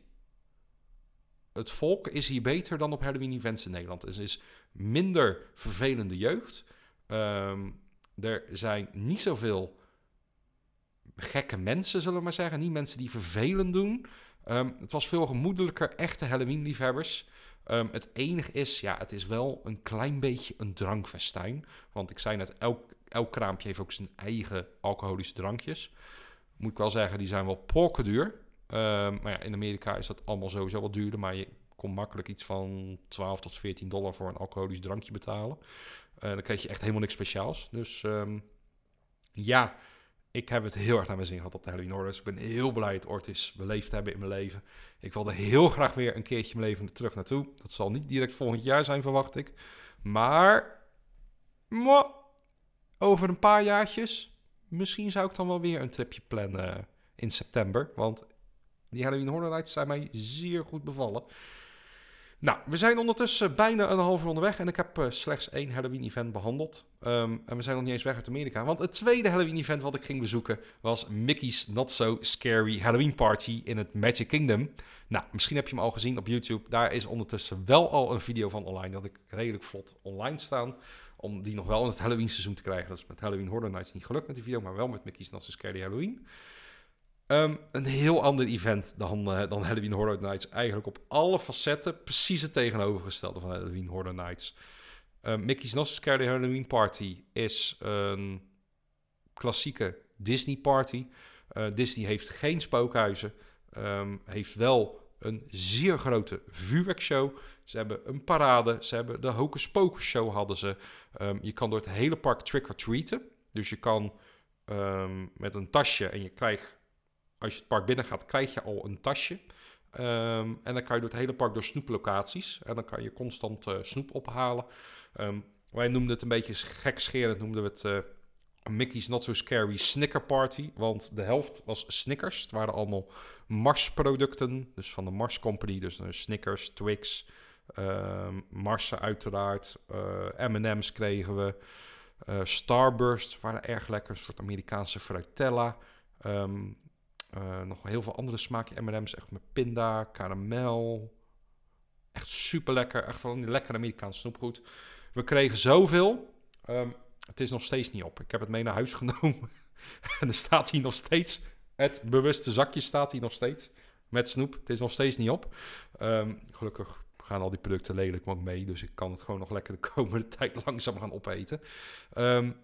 het volk is hier beter dan op Halloween events in Nederland. Er is minder vervelende jeugd. Um, er zijn niet zoveel gekke mensen, zullen we maar zeggen. Niet mensen die vervelend doen. Um, het was veel gemoedelijker, echte Halloween-liefhebbers. Um, het enige is, ja, het is wel een klein beetje een drankfestijn. Want ik zei net, elk, elk kraampje heeft ook zijn eigen alcoholische drankjes. Moet ik wel zeggen, die zijn wel pokkenduur. Um, maar ja, in Amerika is dat allemaal sowieso wat duurder. Maar je kon makkelijk iets van 12 tot 14 dollar voor een alcoholisch drankje betalen. Uh, dan krijg je echt helemaal niks speciaals. Dus um, ja, ik heb het heel erg naar mijn zin gehad op de Halloween Horror. ik ben heel blij het ooit is beleefd hebben in mijn leven. Ik wilde heel graag weer een keertje mijn leven terug naartoe. Dat zal niet direct volgend jaar zijn, verwacht ik. Maar mwah, over een paar jaartjes, misschien zou ik dan wel weer een tripje plannen in september. Want die Halloween Horror Nights zijn mij zeer goed bevallen. Nou, we zijn ondertussen bijna een half uur onderweg en ik heb uh, slechts één Halloween-event behandeld. Um, en we zijn nog niet eens weg uit Amerika, want het tweede Halloween-event wat ik ging bezoeken was Mickey's Not So Scary Halloween Party in het Magic Kingdom. Nou, misschien heb je hem al gezien op YouTube. Daar is ondertussen wel al een video van online, dat ik redelijk vlot online staan. Om die nog wel in het Halloween-seizoen te krijgen. Dat is met Halloween Horror Nights niet gelukt met die video, maar wel met Mickey's So Scary Halloween. Um, een heel ander event dan, uh, dan Halloween Horror Nights. Eigenlijk op alle facetten precies het tegenovergestelde van Halloween Horror Nights. Um, Mickey's Not So Scary Halloween Party is een klassieke Disney party. Uh, Disney heeft geen spookhuizen. Um, heeft wel een zeer grote vuurwerkshow. Ze hebben een parade. Ze hebben de Hocus Pocus show hadden ze. Ehm, je kan door het hele park trick-or-treaten. Dus je kan ehm, met een tasje en je krijgt... Als je het park binnen gaat, krijg je al een tasje. Ehm, en dan kan je door het hele park door snoeplocaties. En dan kan je constant uh, snoep ophalen. wij noemden het een beetje gekscherend, noemden we het... Uh, Mickey's Not So Scary Snicker Party. Want de helft was Snickers. Het waren allemaal Mars-producten. Dus van de Mars Company. Dus uh, Snickers, Twix, uh, Marsen uiteraard. Uh, M&M's kregen we. Uh, Starburst waren erg lekker. Een soort Amerikaanse fruitella. Um, nog heel veel andere smaken M&M's. Echt met pinda, karamel. Echt super lekker. Echt van die lekkere Amerikaanse snoepgoed. We kregen zoveel. Um, het is nog steeds niet op. Ik heb het mee naar huis genomen. en er staat hier nog steeds. Het bewuste zakje staat hier nog steeds. Met snoep. Het is nog steeds niet op. Um, gelukkig gaan al die producten lelijk mee. Dus ik kan het gewoon nog lekker de komende tijd langzaam gaan opeten. Um,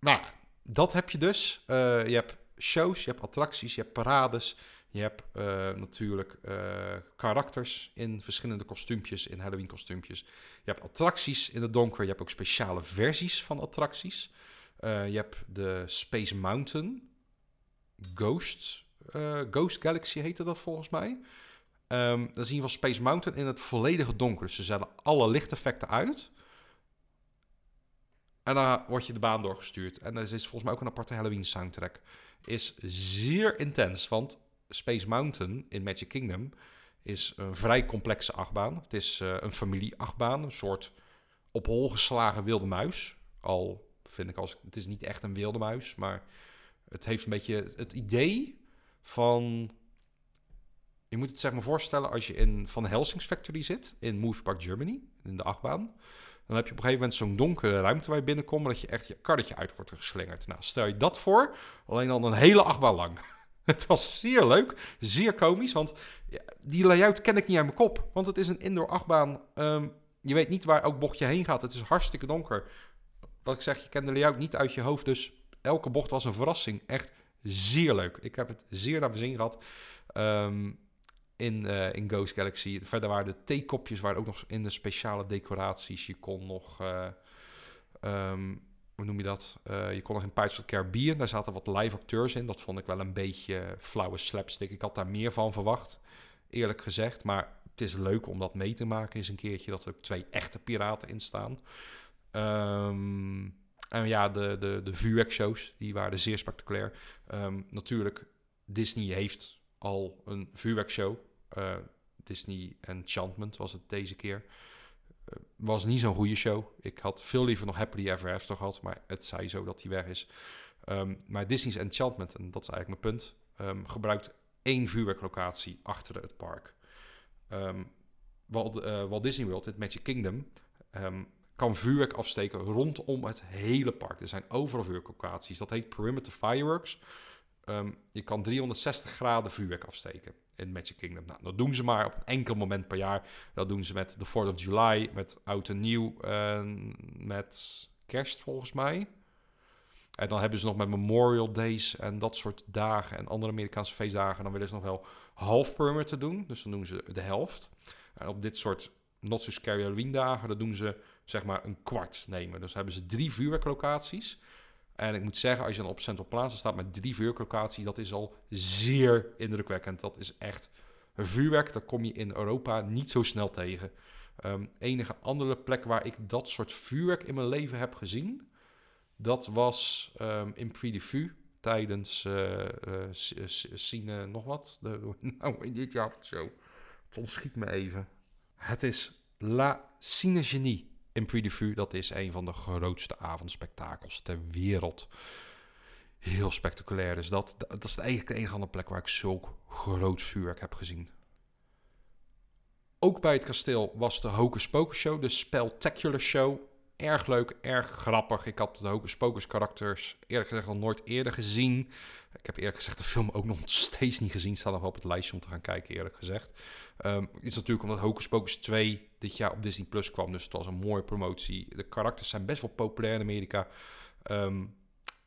nou, dat heb je dus. Uh, je hebt shows, je hebt attracties, je hebt parades. Je hebt uh, natuurlijk uh, karakters in verschillende kostuumpjes, in Halloween kostuumpjes. Je hebt attracties in het donker. Je hebt ook speciale versies van attracties. Uh, je hebt de Space Mountain Ghost, Ghost Galaxy heette dat volgens mij. Dan zien we Space Mountain in het volledige donker. Dus ze zetten alle lichteffecten uit. En dan word je de baan doorgestuurd. En er is volgens mij ook een aparte Halloween soundtrack. Is zeer intens, want Space Mountain in Magic Kingdom is een vrij complexe achtbaan. Het is uh, een familie-achtbaan, een soort op hol geslagen wilde muis. Al vind ik als het is niet echt een wilde muis, maar het heeft een beetje het idee van. Je moet het zeg maar voorstellen als je in Van Helsing's Factory zit in Movie Park Germany, in de achtbaan. Dan heb je op een gegeven moment zo'n donkere ruimte waar je binnenkomt, dat je echt je karretje uit wordt geslingerd. Nou, stel je dat voor, alleen dan een hele achtbaan lang. Het was zeer leuk, zeer komisch, want die layout ken ik niet uit mijn kop. Want het is een indoor achtbaan. Um, je weet niet waar elk bochtje heen gaat. Het is hartstikke donker. Wat ik zeg, je kent de layout niet uit je hoofd, dus elke bocht was een verrassing. Echt zeer leuk. Ik heb het zeer naar mijn zin gehad um, in, uh, in Ghost Galaxy. Verder waren de theekopjes, waren ook nog in de speciale decoraties. Je kon nog... Uh, um, hoe noem je dat? Uh, je kon nog in Pirates of the daar zaten wat live acteurs in. Dat vond ik wel een beetje flauwe slapstick. Ik had daar meer van verwacht, eerlijk gezegd. Maar het is leuk om dat mee te maken eens een keertje, dat er twee echte piraten in staan. Um, en ja, de, de, de vuurwerkshows, die waren zeer spectaculair. Um, natuurlijk, Disney heeft al een vuurwerkshow. Uh, Disney Enchantment was het deze keer. Eh, was niet zo'n goede show. Ik had veel liever nog Happily Ever After gehad, maar het zei zo dat hij weg is. Um, maar Disney's Enchantment, en dat is eigenlijk mijn punt, um, gebruikt één vuurwerklocatie achter het park. Um, Walt, uh, Walt, Disney World, het Magic Kingdom, kan vuurwerk afsteken rondom het hele park. Er zijn overal vuurwerklocaties. Dat heet Perimeter Fireworks. je kan 360 graden vuurwerk afsteken in Magic Kingdom. Nou, dat doen ze maar op een enkel moment per jaar. Dat doen ze met de 4th of July, met oud en nieuw, uh, met kerst volgens mij. En dan hebben ze nog met Memorial Days en dat soort dagen en andere Amerikaanse feestdagen. Dan willen ze nog wel half permit te doen. Dus dan doen ze de helft. En op dit soort not so scary Halloween dagen, dan doen ze zeg maar een kwart nemen. Dus hebben ze drie vuurwerklocaties. En ik moet zeggen, als je dan op Central Plaza staat met drie vuurwerklocaties, dat is al zeer indrukwekkend. Dat is echt vuurwerk, dat kom je in Europa niet zo snel tegen. Um, enige andere plek waar ik dat soort vuurwerk in mijn leven heb gezien, dat was um, in Prix tijdens uh, uh, Cine nog wat. De, nou, in dit jaar zo. Het ontschiet me even. Het is La Cine Genie in Prix dat is een van de grootste avondspektakels ter wereld. Heel spectaculair is dat. Dat is eigenlijk de enige andere plek waar ik zulk groot vuurwerk heb gezien. Ook bij het kasteel was de Hocus Pocus Show, de Spectacular Show. Erg leuk, erg grappig. Ik had de Hocus Pocus karakters eerlijk gezegd nog nooit eerder gezien. Ik heb eerlijk gezegd de film ook nog steeds niet gezien. Staat nog op het lijstje om te gaan kijken, eerlijk gezegd. Um, is natuurlijk omdat Hocus Pocus 2 dit jaar op Disney Plus kwam. Dus het was een mooie promotie. De karakters zijn best wel populair in Amerika. Um,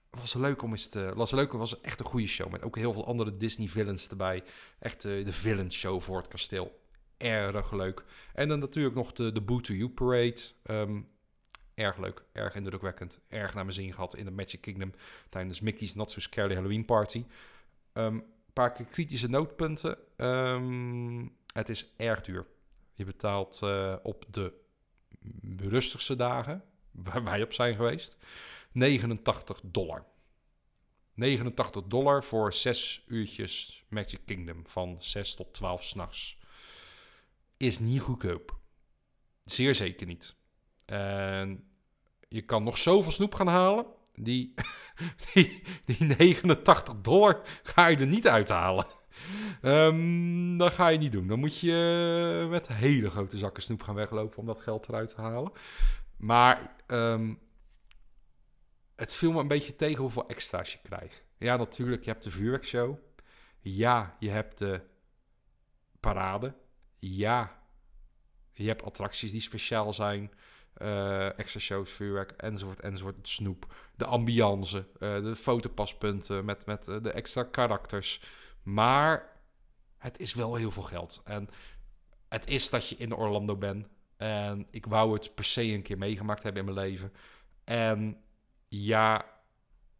was leuk om eens te... Was leuk, was echt een goede show. Met ook heel veel andere Disney villains erbij. Echt uh, de villain show voor het kasteel. Erg leuk. En dan natuurlijk nog de, de Boo to You Parade. Ehm, erg leuk, erg indrukwekkend. Erg naar mijn zin gehad in de Magic Kingdom tijdens Mickey's Not So Scary Halloween Party. Een um, paar kritische noodpunten. Um, het is erg duur. Je betaalt uh, op de rustigste dagen, waar wij op zijn geweest, 89 dollar. 89 dollar voor 6 uurtjes Magic Kingdom van 6 tot 12 s'nachts. Is niet goedkoop. Zeer zeker niet. En je kan nog zoveel snoep gaan halen. Die, die, die 89 dollar ga je er niet uithalen. Um, dat ga je niet doen. Dan moet je met hele grote zakken snoep gaan weglopen om dat geld eruit te halen. Maar um, het viel me een beetje tegen hoeveel extra's je krijgt. Ja, natuurlijk, je hebt de vuurwerkshow. Ja, je hebt de parade. Ja, je hebt attracties die speciaal zijn. Uh, extra shows, vuurwerk, enzovoort, enzovoort. Snoep. De ambiance, uh, de fotopaspunten met, met uh, de extra karakters. Maar het is wel heel veel geld. En het is dat je in Orlando bent. En ik wou het per se een keer meegemaakt hebben in mijn leven. En ja,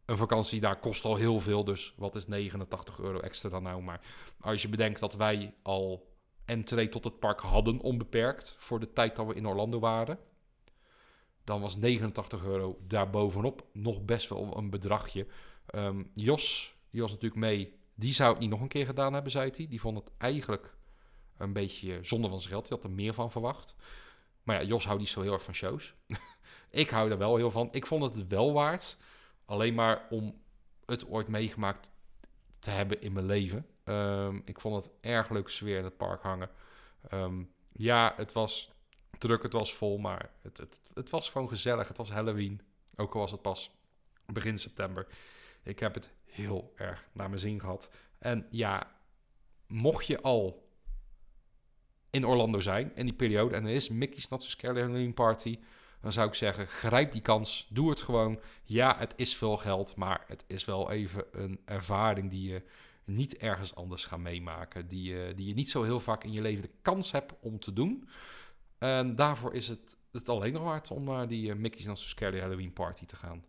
een vakantie daar kost al heel veel. Dus wat is 89 euro extra dan nou? Maar als je bedenkt dat wij al entree tot het park hadden onbeperkt voor de tijd dat we in Orlando waren. Dan was 89 euro daarbovenop nog best wel een bedragje. Um, Jos, die was natuurlijk mee die zou het niet nog een keer gedaan hebben, zei hij. Die vond het eigenlijk een beetje zonde van zijn geld. Die had er meer van verwacht. Maar ja, Jos houdt niet zo heel erg van shows. ik hou er wel heel van. Ik vond het wel waard. Alleen maar om het ooit meegemaakt te hebben in mijn leven. Um, ik vond het erg leuk sfeer in het park hangen. Um, ja, het was druk, het was vol, maar het, het, het was gewoon gezellig. Het was Halloween, ook al was het pas begin september. Ik heb het heel erg naar mijn zin gehad. En ja, mocht je al in Orlando zijn in die periode en er is Mickey's Not So Scary Halloween Party, dan zou ik zeggen, grijp die kans, doe het gewoon. Ja, het is veel geld, maar het is wel even een ervaring die je niet ergens anders gaat meemaken, die je, die je niet zo heel vaak in je leven de kans hebt om te doen. En daarvoor is het, het alleen nog waard om naar die uh, Mickey's So Scary Halloween Party te gaan.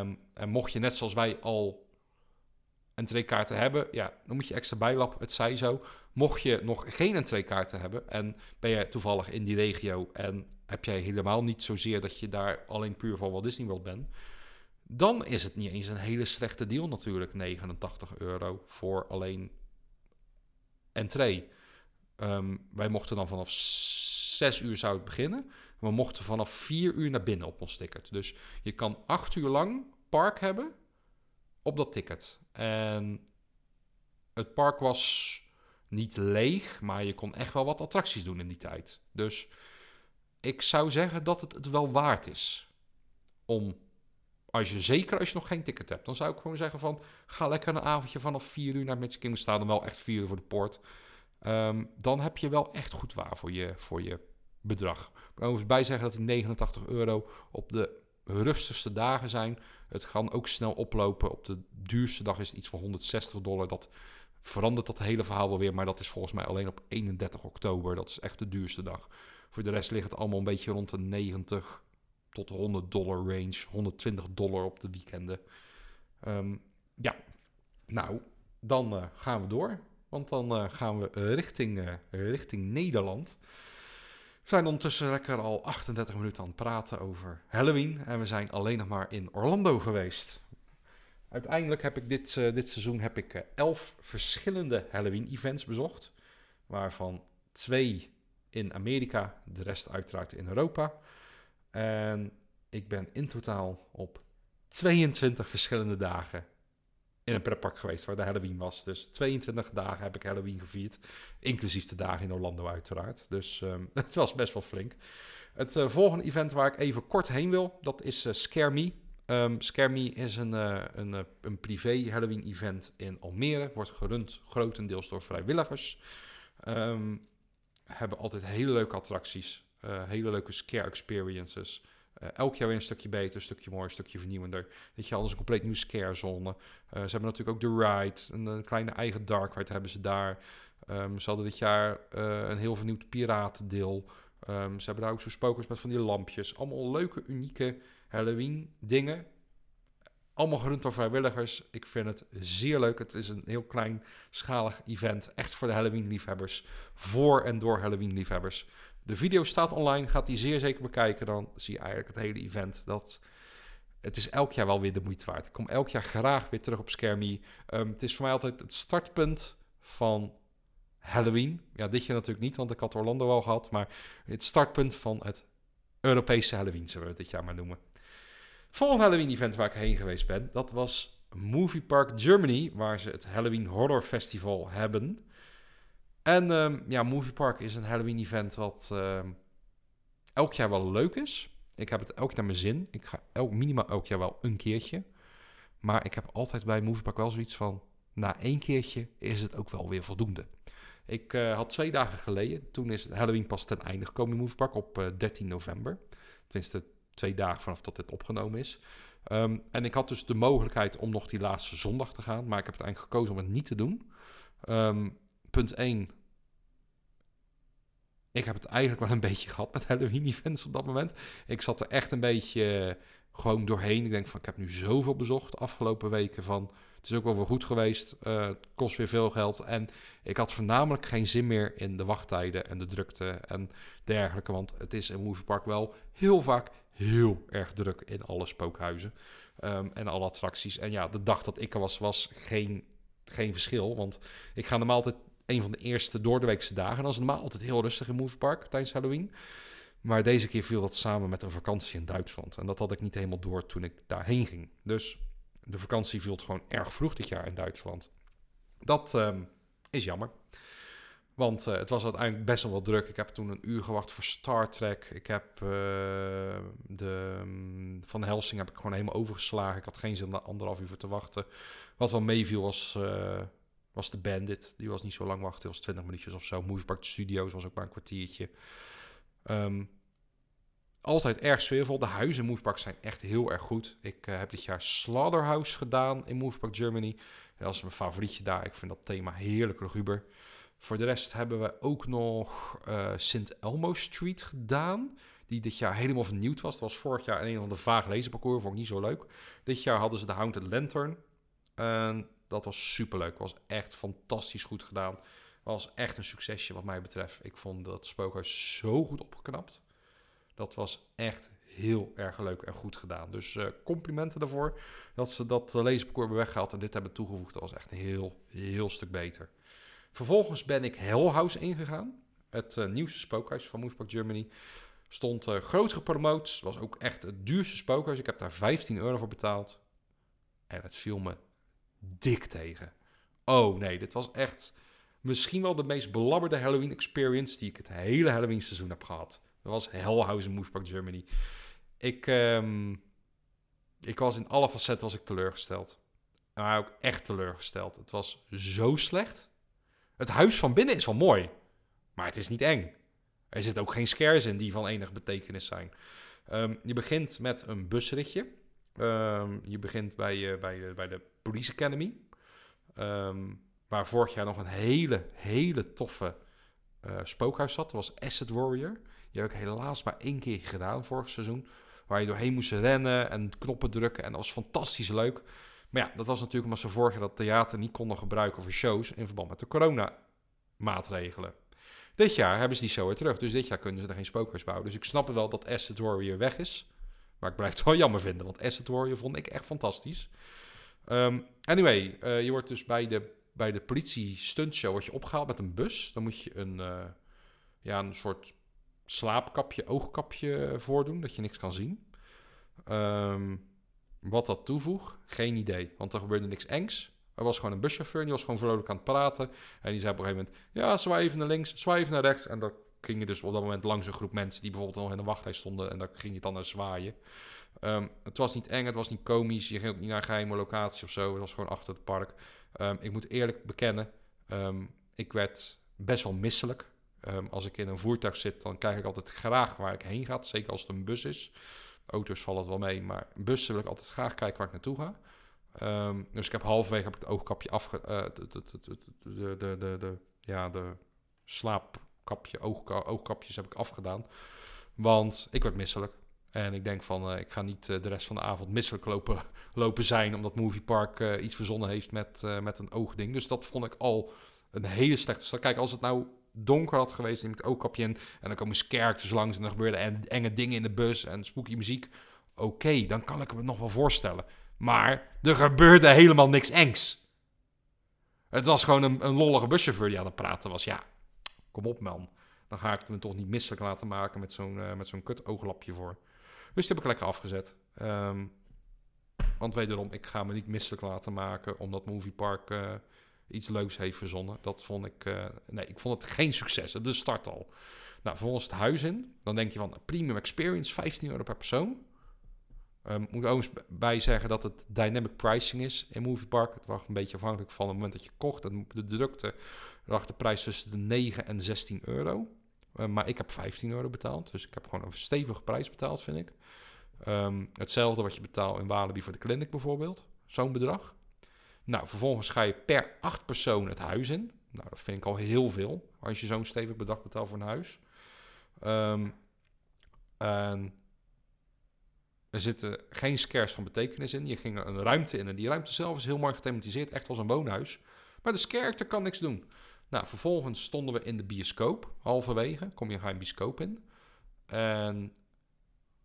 Um, en mocht je net zoals wij al entreekaarten hebben, ja, dan moet je extra bijlap, het zij zo. Mocht je nog geen entreekaarten hebben en ben je toevallig in die regio en heb jij helemaal niet zozeer dat je daar alleen puur van Walt Disney World bent, dan is het niet eens een hele slechte deal natuurlijk, 89 euro voor alleen entree. Um, wij mochten dan vanaf 6 uur zou het beginnen. We mochten vanaf 4 uur naar binnen op ons ticket. Dus je kan 8 uur lang park hebben op dat ticket. En het park was niet leeg, maar je kon echt wel wat attracties doen in die tijd. Dus ik zou zeggen dat het het wel waard is om, als je zeker als je nog geen ticket hebt, dan zou ik gewoon zeggen van ga lekker een avondje vanaf 4 uur naar Magic Kingdom staan, dan wel echt 4 uur voor de poort. Um, dan heb je wel echt goed waar voor je, voor je bedrag. Ik kan overigens bij zeggen dat die 89 euro op de rustigste dagen zijn. Het kan ook snel oplopen. Op de duurste dag is het iets van 160 dollar. Dat verandert dat hele verhaal wel weer. Maar dat is volgens mij alleen op 31 oktober. Dat is echt de duurste dag. Voor de rest ligt het allemaal een beetje rond de 90 tot 100 dollar range. 120 dollar op de weekenden. Um, ja, nou, dan uh, gaan we door. Want dan uh, gaan we richting, uh, richting Nederland. We zijn ondertussen lekker al 38 minuten aan het praten over Halloween. En we zijn alleen nog maar in Orlando geweest. Uiteindelijk heb ik dit, uh, dit seizoen heb ik, uh, elf verschillende Halloween-events bezocht. Waarvan twee in Amerika, de rest uiteraard in Europa. En ik ben in totaal op 22 verschillende dagen in een pretpark geweest waar de Halloween was. Dus 22 dagen heb ik Halloween gevierd. Inclusief de dagen in Orlando uiteraard. Dus um, het was best wel flink. Het uh, volgende event waar ik even kort heen wil, dat is uh, Scare Me. Um, Scare Me is een, uh, een, een privé Halloween event in Almere. Wordt gerund grotendeels door vrijwilligers. Um, hebben altijd hele leuke attracties. hele leuke scare experiences. Eh, elk jaar weer een stukje beter, een stukje mooier, een stukje vernieuwender. Weet je, alles een compleet nieuwe scarezone. Uh, ze hebben natuurlijk ook de Ride, een, een kleine eigen dark ride hebben ze daar. Um, ze hadden dit jaar uh, een heel vernieuwd piratendeel. Um, ze hebben daar ook zo spokers met van die lampjes. Allemaal leuke, unieke Halloween dingen. Allemaal gerund door vrijwilligers. Ik vind het zeer leuk. Het is een heel kleinschalig event. Echt voor de Halloween-liefhebbers. Voor en door Halloween-liefhebbers. De video staat online. Gaat die zeer zeker bekijken. Dan zie je eigenlijk het hele event. Dat, het is elk jaar wel weer de moeite waard. Ik kom elk jaar graag weer terug op Scaremy. Um, het is voor mij altijd het startpunt van Halloween. Ja, dit jaar natuurlijk niet, want ik had Orlando al gehad. Maar het startpunt van het Europese Halloween, zullen we het dit jaar maar noemen. Volgende Halloween-event waar ik heen geweest ben, dat was Movie Park Germany, waar ze het Halloween Horror Festival hebben. En um, ja, Movie Park is een Halloween-event wat um, elk jaar wel leuk is. Ik heb het elk naar mijn zin. Ik ga elk, minimaal elk jaar wel een keertje. Maar ik heb altijd bij Movie Park wel zoiets van... na één keertje is het ook wel weer voldoende. Ik uh, had twee dagen geleden, toen is het Halloween pas ten einde gekomen in Movie Park op uh, 13 november. Tenminste, twee dagen vanaf dat dit opgenomen is. Um, en ik had dus de mogelijkheid om nog die laatste zondag te gaan, maar ik heb het eigenlijk gekozen om het niet te doen. Punt 1. Ik heb het eigenlijk wel een beetje gehad met Halloween-events op dat moment. Ik zat er echt een beetje gewoon doorheen. Ik denk van, ik heb nu zoveel bezocht de afgelopen weken van... Het is ook wel weer goed geweest. Uh, het kost weer veel geld. En ik had voornamelijk geen zin meer in de wachttijden en de drukte en dergelijke. Want het is in Moviepark wel heel vaak heel erg druk in alle spookhuizen um, en alle attracties. En ja, de dag dat ik er was, was geen, geen verschil. Want ik ga normaal altijd een van de eerste doordeweekse dagen. En dat is normaal altijd heel rustig in Moviepark tijdens Halloween. Maar deze keer viel dat samen met een vakantie in Duitsland. En dat had ik niet helemaal door toen ik daarheen ging. Dus de vakantie viel gewoon erg vroeg dit jaar in Duitsland. Dat um, is jammer. Want uh, het was uiteindelijk best wel wat druk. Ik heb toen een uur gewacht voor Star Trek. Ik heb uh, de um, Van Helsing heb ik gewoon helemaal overgeslagen. Ik had geen zin om anderhalf uur te wachten. Wat wel meeviel was, uh, was de Bandit. Die was niet zo lang wachten. Was 20 minuutjes of zo. Movie Park Studios was ook maar een kwartiertje. Um, altijd erg sfeervol. De huizen in Movepark zijn echt heel erg goed. Ik uh, heb dit jaar Slaughterhouse gedaan in Movepark Germany. Dat is mijn favorietje daar. Ik vind dat thema heerlijk luguber. Voor de rest hebben we ook nog uh, St. Elmo Street gedaan. Die dit jaar helemaal vernieuwd was. Dat was vorig jaar een of de vaag lezenparcours. Vond ik niet zo leuk. Dit jaar hadden ze de Haunted Lantern. En dat was superleuk. Was echt fantastisch goed gedaan. Was echt een succesje wat mij betreft. Ik vond dat spookhuis zo goed opgeknapt. Dat was echt heel erg leuk en goed gedaan. Dus uh, complimenten daarvoor dat ze dat uh, leesparcours hebben weggehaald en dit hebben toegevoegd. Dat was echt een heel, heel stuk beter. Vervolgens ben ik Hell House ingegaan. Het uh, nieuwste spookhuis van Movepark Germany. Stond groot gepromoot. Was ook echt het duurste spookhuis. Ik heb daar 15 euro voor betaald. En het viel me dik tegen. Oh nee, dit was echt misschien wel de meest belabberde Halloween experience die ik het hele Halloween seizoen heb gehad. Dat was Hellhausen Movepark Germany. Ik, um, ik was in alle facetten was ik teleurgesteld. Maar ook echt teleurgesteld. Het was zo slecht. Het huis van binnen is wel mooi. Maar het is niet eng. Er zitten ook geen scares in die van enige betekenis zijn. Um, je begint met een busritje. Um, je begint bij, uh, bij, uh, bij de Police Academy. Um, waar vorig jaar nog een hele, hele toffe uh, spookhuis zat. Dat was Asset Warrior. Die heb ik helaas maar één keer gedaan vorig seizoen. Waar je doorheen moest rennen en knoppen drukken. En dat was fantastisch leuk. Maar ja, dat was natuurlijk omdat ze vorig jaar dat theater niet konden gebruiken voor shows in verband met de corona-maatregelen. Dit jaar hebben ze die zo weer terug. Dus dit jaar kunnen ze er geen spookhuis bouwen. Dus ik snap wel dat Asset Warrior weg is. Maar ik blijf het wel jammer vinden. Want Asset Warrior vond ik echt fantastisch. Um, anyway, uh, je wordt dus bij de, bij de politie stuntshow wordt je opgehaald met een bus. Dan moet je een, uh, ja, een soort slaapkapje, oogkapje voordoen, dat je niks kan zien. Um, wat dat toevoegt, geen idee. Want er gebeurde niks engs. Er was gewoon een buschauffeur, die was gewoon vrolijk aan het praten. En die zei op een gegeven moment, ja, zwaai even naar links, zwaai even naar rechts. En dan ging je dus op dat moment langs een groep mensen die bijvoorbeeld nog in de wachtrij stonden. En dan ging je dan naar zwaaien. Um, het was niet eng, het was niet komisch. Je ging ook niet naar een geheime locatie of zo. Het was gewoon achter het park. Um, ik moet eerlijk bekennen, um, ik werd best wel misselijk. Als ik in een voertuig zit, dan kijk ik altijd graag waar ik heen ga. Zeker als het een bus is. Auto's vallen het wel mee, maar bussen wil ik altijd graag kijken waar ik naartoe ga. Ehm, dus ik heb halverwege heb ik het oogkapje afge... Uh, de, de, de, ja, de oogka, oogkapjes heb ik afgedaan. Want ik werd misselijk. En ik denk van, uh, ik ga niet uh, de rest van de avond misselijk lopen, lopen zijn... omdat Movie Park uh, iets verzonnen heeft met, met een oogding. Dus dat vond ik al een hele slechte. Kijk, als het nou donker had geweest, neem ik het oogkapje in... en dan komen characters langs en dan gebeurden enge dingen in de bus... en spooky muziek. Oké, dan kan ik me nog wel voorstellen. Maar er gebeurde helemaal niks engs. Het was gewoon een, een lollige buschauffeur die aan het praten was. Ja, kom op man. Dan ga ik me toch niet misselijk laten maken met zo'n uh, met zo'n kut ooglapje voor. Dus heb ik lekker afgezet. Um, want wederom, ik ga me niet misselijk laten maken omdat Movie Park uh, iets leuks heeft verzonnen. Dat vond ik, uh, nee, ik vond het geen succes. De start al. Nou, vervolgens het huis in. Dan denk je van, premium experience, 15 euro per persoon. Um, moet ik ook eens bij zeggen dat het dynamic pricing is in Movie Park. Het was een beetje afhankelijk van het moment dat je kocht. De drukte lag de prijs tussen de 9 en 16 euro. Uh, maar ik heb 15 euro betaald. Dus ik heb gewoon een stevige prijs betaald, vind ik. Um, hetzelfde wat je betaalt in Walibi voor de clinic bijvoorbeeld. Zo'n bedrag. Nou, vervolgens ga je per acht persoon het huis in. Nou, dat vind ik al heel veel. Als je zo'n stevig bedrag betaalt voor een huis. Um, en er zitten geen scares van betekenis in. Je ging een ruimte in en die ruimte zelf is heel mooi gethematiseerd, echt als een woonhuis. Maar de scare kan niks doen. Nou, vervolgens stonden we in de bioscoop, halverwege. Kom je geen bioscoop in. En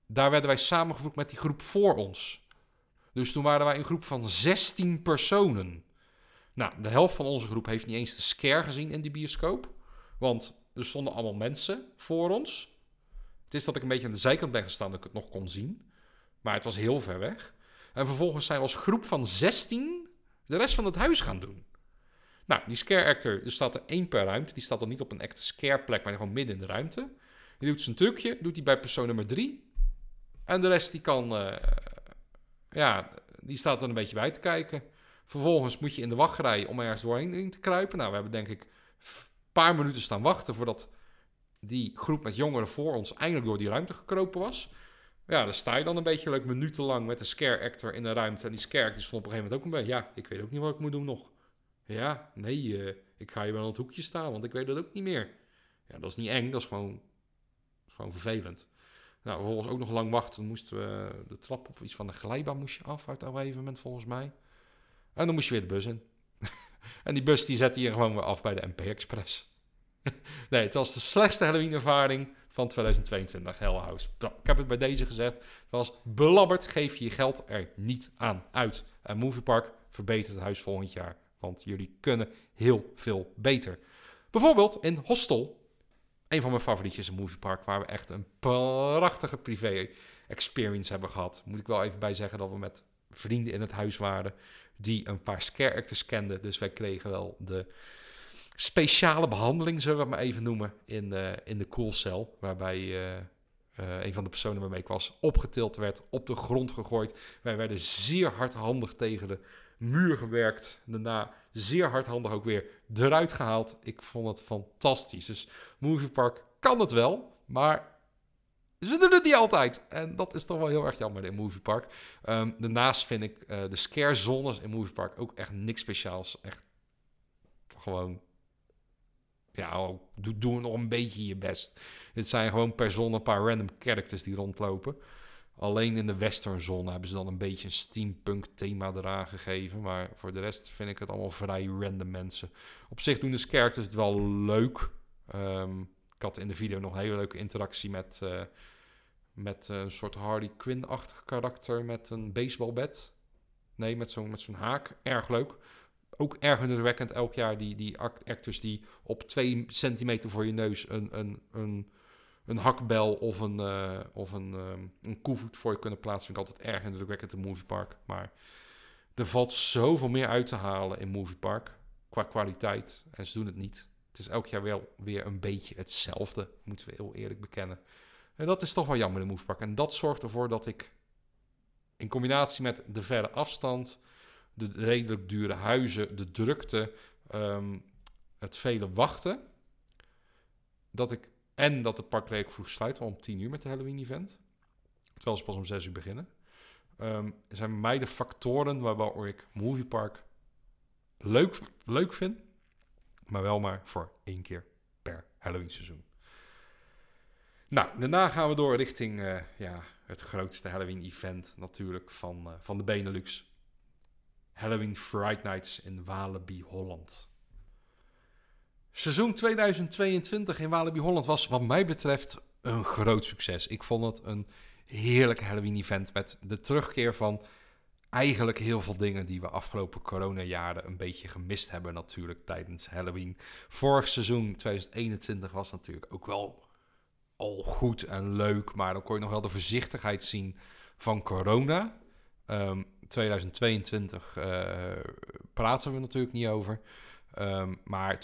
daar werden wij samengevoegd met die groep voor ons. Dus toen waren wij een groep van 16 personen. Nou, de helft van onze groep heeft niet eens de scare gezien in die bioscoop. Want er stonden allemaal mensen voor ons. Het is dat ik een beetje aan de zijkant ben gestaan dat ik het nog kon zien. Maar het was heel ver weg. En vervolgens zijn we als groep van 16 de rest van het huis gaan doen. Nou, die scare actor, er staat er één per ruimte. Die staat dan niet op een echte scare plek, maar gewoon midden in de ruimte. Die doet zijn trucje, doet hij bij persoon nummer 3. En de rest die kan, uh, ja, die staat er een beetje bij te kijken. Vervolgens moet je in de wachtrij om ergens doorheen te kruipen. Nou, we hebben denk ik een paar minuten staan wachten voordat die groep met jongeren voor ons eindelijk door die ruimte gekropen was. Ja, dan sta je dan een beetje leuk minutenlang met een scare actor in de ruimte. En die scare actor stond op een gegeven moment ook een beetje... Ja, ik weet ook niet wat ik moet doen nog. Ja, nee, uh, ik ga hier wel aan het hoekje staan, want ik weet dat ook niet meer. Ja, dat is niet eng, dat is gewoon, gewoon vervelend. Nou, vervolgens ook nog lang wachten. Dan moesten we de trap op iets van de glijbaan moest je af uit een gegeven moment, volgens mij. En dan moest je weer de bus in. en die bus die zette je gewoon weer af bij de MP Express. nee, het was de slechtste Halloween-ervaring van 2022, Hell House. Nou, ik heb het bij deze gezegd. Het was belabberd, geef je je geld er niet aan uit. En Moviepark verbetert het huis volgend jaar. Want jullie kunnen heel veel beter. Bijvoorbeeld in Hostel. Een van mijn favorietjes in Moviepark. Waar we echt een prachtige privé experience hebben gehad. Moet ik wel even bij zeggen dat we met vrienden in het huis waren. Die een paar scare actors kenden. Dus wij kregen wel de speciale behandeling, zullen we het maar even noemen, in, uh, in de koelcel. Waarbij uh, uh, een van de personen waarmee ik was opgetild werd, op de grond gegooid. Wij werden zeer hardhandig tegen de muur gewerkt. Daarna zeer hardhandig ook weer eruit gehaald. Ik vond het fantastisch. Dus Movie Park kan het wel, maar ze doen het niet altijd. En dat is toch wel heel erg jammer in Movie Park. Um, daarnaast vind ik uh, de scare zones in Movie Park ook echt niks speciaals. Echt gewoon ja, doe, nog een beetje je best. Het zijn gewoon per zone een paar random characters die rondlopen. Alleen in de western zone hebben ze dan een beetje een steampunk thema eraan gegeven. Maar voor de rest vind ik het allemaal vrij random mensen. Op zich doen de characters het wel leuk. Um, ik had in de video nog een hele leuke interactie met, uh, met een soort Harley Quinn-achtig karakter met een baseballbat. Nee, met zo'n zo'n haak. Erg leuk ook erg indrukwekkend elk jaar die, die actors die op twee centimeter voor je neus een, een, een, een hakbel of een, uh, of een, um, een koevoet voor je kunnen plaatsen. Vind ik altijd erg indrukwekkend in Moviepark. Maar er valt zoveel meer uit te halen in Moviepark qua kwaliteit. En ze doen het niet. Het is elk jaar wel weer een beetje hetzelfde, moeten we heel eerlijk bekennen. En dat is toch wel jammer in Moviepark. En dat zorgt ervoor dat ik in combinatie met de verre afstand de redelijk dure huizen, de drukte, ehm, het vele wachten. Dat ik, en dat het park redelijk vroeg sluit, om 10 uur met de Halloween-event. terwijl ze pas om 6 uur beginnen. Um, zijn mij de factoren waarbij ik Moviepark leuk, leuk vind, maar wel maar voor één keer per Halloween seizoen. Nou, daarna gaan we door richting uh, ja, het grootste Halloween event natuurlijk van, uh, van de Benelux. Halloween Fright Nights in Walibi Holland. Seizoen 2022 in Walibi Holland was wat mij betreft een groot succes. Ik vond het een heerlijk Halloween-event met de terugkeer van eigenlijk heel veel dingen die we afgelopen coronajaren een beetje gemist hebben natuurlijk tijdens Halloween. Vorig seizoen 2021 was natuurlijk ook wel al goed en leuk, maar dan kon je nog wel de voorzichtigheid zien van corona. 2022 uh, praten we natuurlijk niet over. Um, maar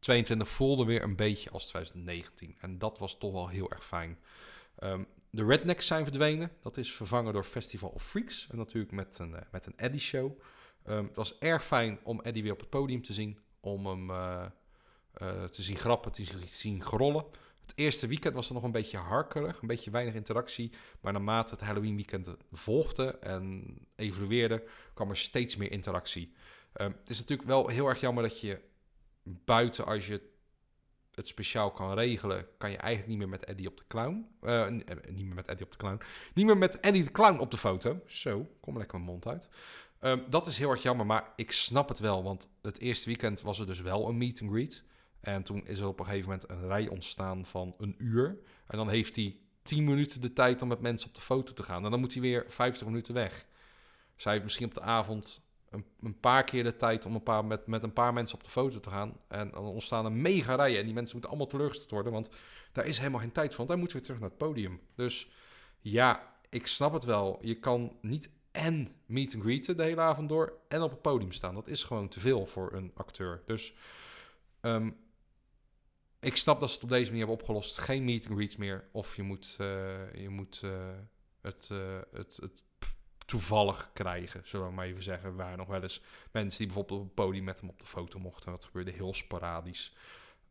2022 voelde weer een beetje als 2019. En dat was toch wel heel erg fijn. Um, de Rednecks zijn verdwenen. Dat is vervangen door Festival of Freaks. En natuurlijk met een, uh, met een Eddie show. Um, het was erg fijn om Eddie weer op het podium te zien. Om hem uh, uh, te zien grappen, te zien grollen. Het eerste weekend was er nog een beetje harkerig, een beetje weinig interactie. Maar naarmate het Halloween weekend volgde en evolueerde, kwam er steeds meer interactie. Um, het is natuurlijk wel heel erg jammer dat je buiten, als je het speciaal kan regelen, kan je eigenlijk niet meer met Eddie op de clown. Uh, niet meer met Eddie op de clown. Niet meer met Eddie de clown op de foto. Zo, kom lekker mijn mond uit. Um, dat is heel erg jammer, maar ik snap het wel. Want het eerste weekend was er dus wel een meet and greet. En toen is er op een gegeven moment een rij ontstaan van een uur. En dan heeft hij 10 minuten de tijd om met mensen op de foto te gaan. En dan moet hij weer 50 minuten weg. Zij heeft misschien op de avond een, een, paar keer de tijd om een paar, met, met een paar mensen op de foto te gaan. En dan ontstaan er mega rijen. En die mensen moeten allemaal teleurgesteld worden. Want daar is helemaal geen tijd voor. Want dan moeten we terug naar het podium. Dus ja, ik snap het wel. Je kan niet en meet and greeten de hele avond door. En op het podium staan. Dat is gewoon te veel voor een acteur. Dus um, ik snap dat ze het op deze manier hebben opgelost. Geen meet and greets meer. Of je moet, uh, je moet uh, het, uh, het, het toevallig krijgen, zullen we maar even zeggen. Er waren nog wel eens mensen die bijvoorbeeld op het podium met hem op de foto mochten. Dat gebeurde heel sporadisch.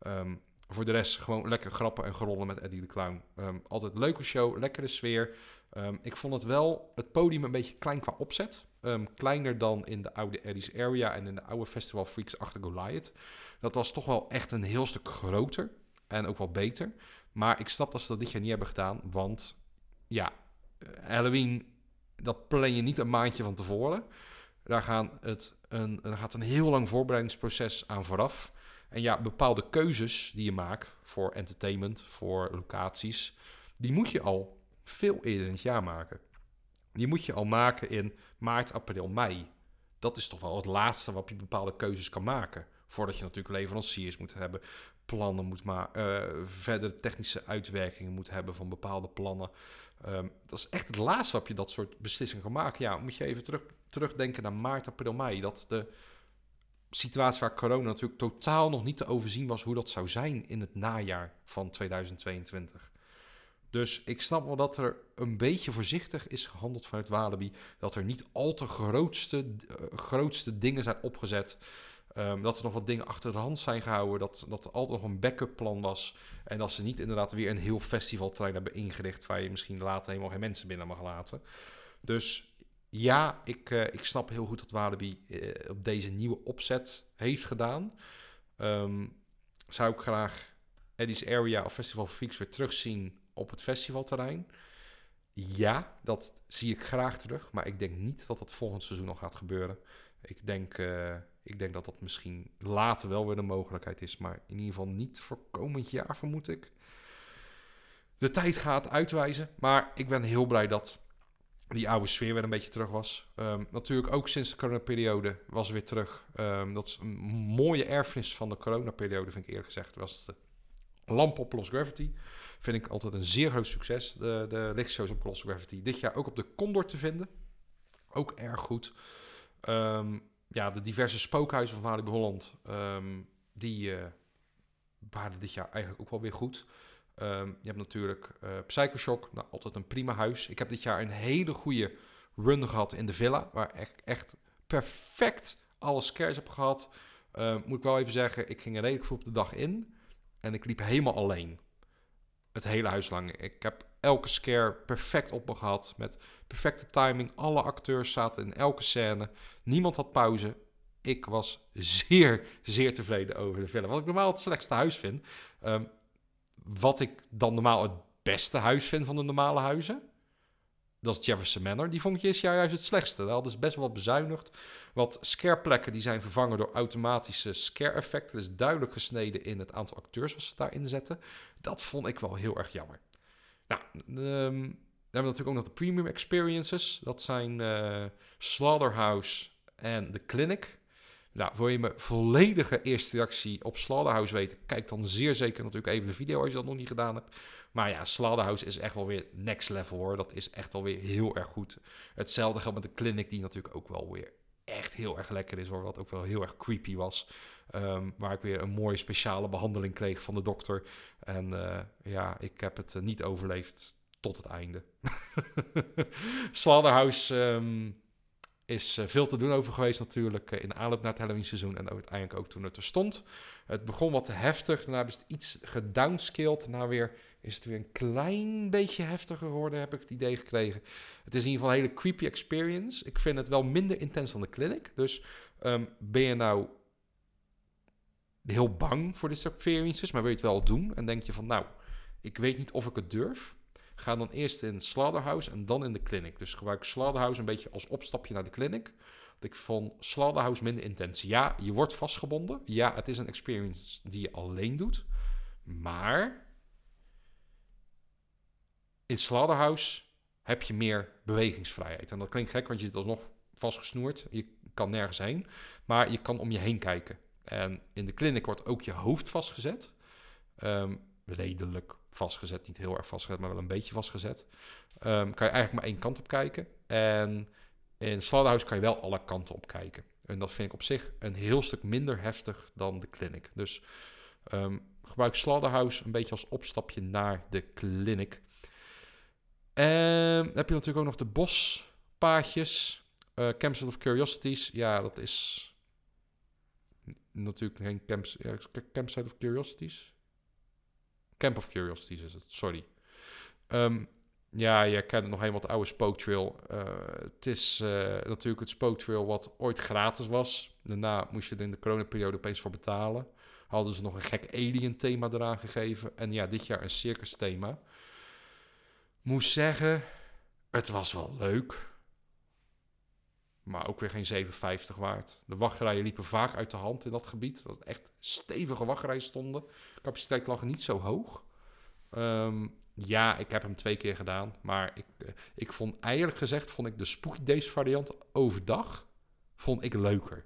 Um, voor de rest gewoon lekker grappen en gerollen met Eddie de Clown. Um, altijd leuke show, lekkere sfeer. Um, ik vond het wel, het podium een beetje klein qua opzet. kleiner dan in de oude Eddie's Area en in de oude Festival Freaks achter Goliath. Dat was toch wel echt een heel stuk groter en ook wel beter. Maar ik snap dat ze dat dit jaar niet hebben gedaan, want ja, eh, Halloween, dat plan je niet een maandje van tevoren. Daar, gaan het een, gaat een heel lang voorbereidingsproces aan vooraf. En ja, bepaalde keuzes die je maakt voor entertainment, voor locaties, die moet je al veel eerder in het jaar maken. Die moet je al maken in maart, april, mei. Dat is toch wel het laatste waarop je bepaalde keuzes kan maken. Voordat je natuurlijk leveranciers moet hebben, plannen moet maken, uh, verder technische uitwerkingen moet hebben van bepaalde plannen. Um, dat is echt het laatste waarop je dat soort beslissingen kan maken. Ja, moet je even terug, terugdenken naar maart, april, mei. Dat de situatie waar corona natuurlijk totaal nog niet te overzien was hoe dat zou zijn in het najaar van 2022. Dus ik snap wel dat er een beetje voorzichtig is gehandeld vanuit Walibi. Dat er niet al te grootste, uh, grootste dingen zijn opgezet. Um, dat er nog wat dingen achter de hand zijn gehouden. Dat, dat er altijd nog een backup plan was. En dat ze niet inderdaad weer een heel festivalterrein hebben ingericht. Waar je misschien later helemaal geen mensen binnen mag laten. Dus ja, ik, uh, ik snap heel goed dat Walibi uh, op deze nieuwe opzet heeft gedaan. Um, zou ik graag Eddie's Area of Festival Freaks weer terugzien op het festivalterrein? Ja, dat zie ik graag terug. Maar ik denk niet dat dat volgend seizoen nog gaat gebeuren. Ik denk, uh, ik denk dat dat misschien later wel weer een mogelijkheid is. Maar in ieder geval niet voor komend jaar, vermoed ik. De tijd gaat uitwijzen. Maar ik ben heel blij dat die oude sfeer weer een beetje terug was. Um, natuurlijk ook sinds de coronaperiode was weer terug. Um, dat is een mooie erfenis van de coronaperiode, vind ik eerlijk gezegd. Was de lamp op Lost Gravity. Vind ik altijd een zeer groot succes. De, de lichtshows op Lost Gravity. Dit jaar ook op de Condor te vinden. Ook erg goed. Um, ja, de diverse spookhuizen van Walibi Holland, um, die uh, waren dit jaar eigenlijk ook wel weer goed. Um, je hebt natuurlijk uh, Psychoshock, nou, altijd een prima huis. Ik heb dit jaar een hele goede run gehad in de villa, waar ik echt perfect alle scares heb gehad. Uh, moet ik wel even zeggen, ik ging er redelijk vroeg op de dag in en ik liep helemaal alleen. Het hele huis lang. Ik heb elke scare perfect op me gehad. Met perfecte timing. Alle acteurs zaten in elke scène. Niemand had pauze. Ik was zeer, zeer tevreden over de film. Wat ik normaal het slechtste huis vind. Ehm, wat ik dan normaal het beste huis vind van de normale huizen. Dat is Jefferson Manor. Die vond ik is juist het slechtste. Dat hadden ze best wel bezuinigd. Wat scareplekken die zijn vervangen door automatische scare-effecten. Dus duidelijk gesneden in het aantal acteurs wat ze daarin zetten. Dat vond ik wel heel erg jammer. Nou, um, we hebben natuurlijk ook nog de premium experiences. Dat zijn uh, Slaughterhouse en The Clinic. Nou, wil je mijn volledige eerste reactie op Slaughterhouse weten? Kijk dan zeer zeker natuurlijk even de video als je dat nog niet gedaan hebt. Maar ja, Slaughterhouse is echt wel weer next level hoor. Dat is echt alweer heel erg goed. Hetzelfde geldt met de Clinic, die natuurlijk ook wel weer echt heel erg lekker is hoor. Wat ook wel heel erg creepy was. Um, waar ik weer een mooie speciale behandeling kreeg van de dokter. En uh, ja, ik heb het uh, niet overleefd tot het einde. Slaughterhouse um, is uh, veel te doen over geweest natuurlijk in aanloop naar het Halloween seizoen. En uiteindelijk ook toen het er stond. Het begon wat te heftig. Daarna is het iets gedownscaled. Daarna weer is het weer een klein beetje heftiger geworden, heb ik het idee gekregen. Het is in ieder geval een hele creepy experience. Ik vind het wel minder intens dan de clinic. Dus um, ben je nou heel bang voor dit experiences, maar wil je het wel doen? En denk je van, nou, ik weet niet of ik het durf. Ga dan eerst in Slaughterhouse en dan in de clinic. Dus gebruik Slaughterhouse een beetje als opstapje naar de clinic. Want ik vond Slaughterhouse minder intens. Ja, je wordt vastgebonden. Ja, het is een experience die je alleen doet. Maar in Slaughterhouse heb je meer bewegingsvrijheid. En dat klinkt gek, want je zit alsnog vastgesnoerd. Je kan nergens heen. Maar je kan om je heen kijken. En in de clinic wordt ook je hoofd vastgezet. Um, redelijk vastgezet. Niet heel erg vastgezet, maar wel een beetje vastgezet. Um, kan je eigenlijk maar één kant op kijken. En in Slaughterhouse kan je wel alle kanten op kijken. En dat vind ik op zich een heel stuk minder heftig dan de clinic. Dus um, gebruik Slaughterhouse een beetje als opstapje naar de clinic. En heb je natuurlijk ook nog de bospaadjes. Uh, Campsite of Curiosities. Ja, dat is natuurlijk geen camp, ja, Campsite of Curiosities. Camp of Curiosities is het, sorry. Um, ja, je kent nog helemaal het oude Spoke Trail. Uh, het is uh, natuurlijk het Spoke Trail wat ooit gratis was. Daarna moest je in de coronaperiode opeens voor betalen. Hadden ze nog een gek alien thema eraan gegeven. En ja, dit jaar een circus thema moest zeggen, het was wel leuk. Maar ook weer geen 7,50 waard. De wachtrijen liepen vaak uit de hand in dat gebied. Dat echt stevige wachtrijen stonden. De capaciteit lag niet zo hoog. Um, ja, ik heb hem twee keer gedaan. Maar ik, eh, ik vond eigenlijk gezegd, vond ik de Spooky Days variant overdag vond ik leuker.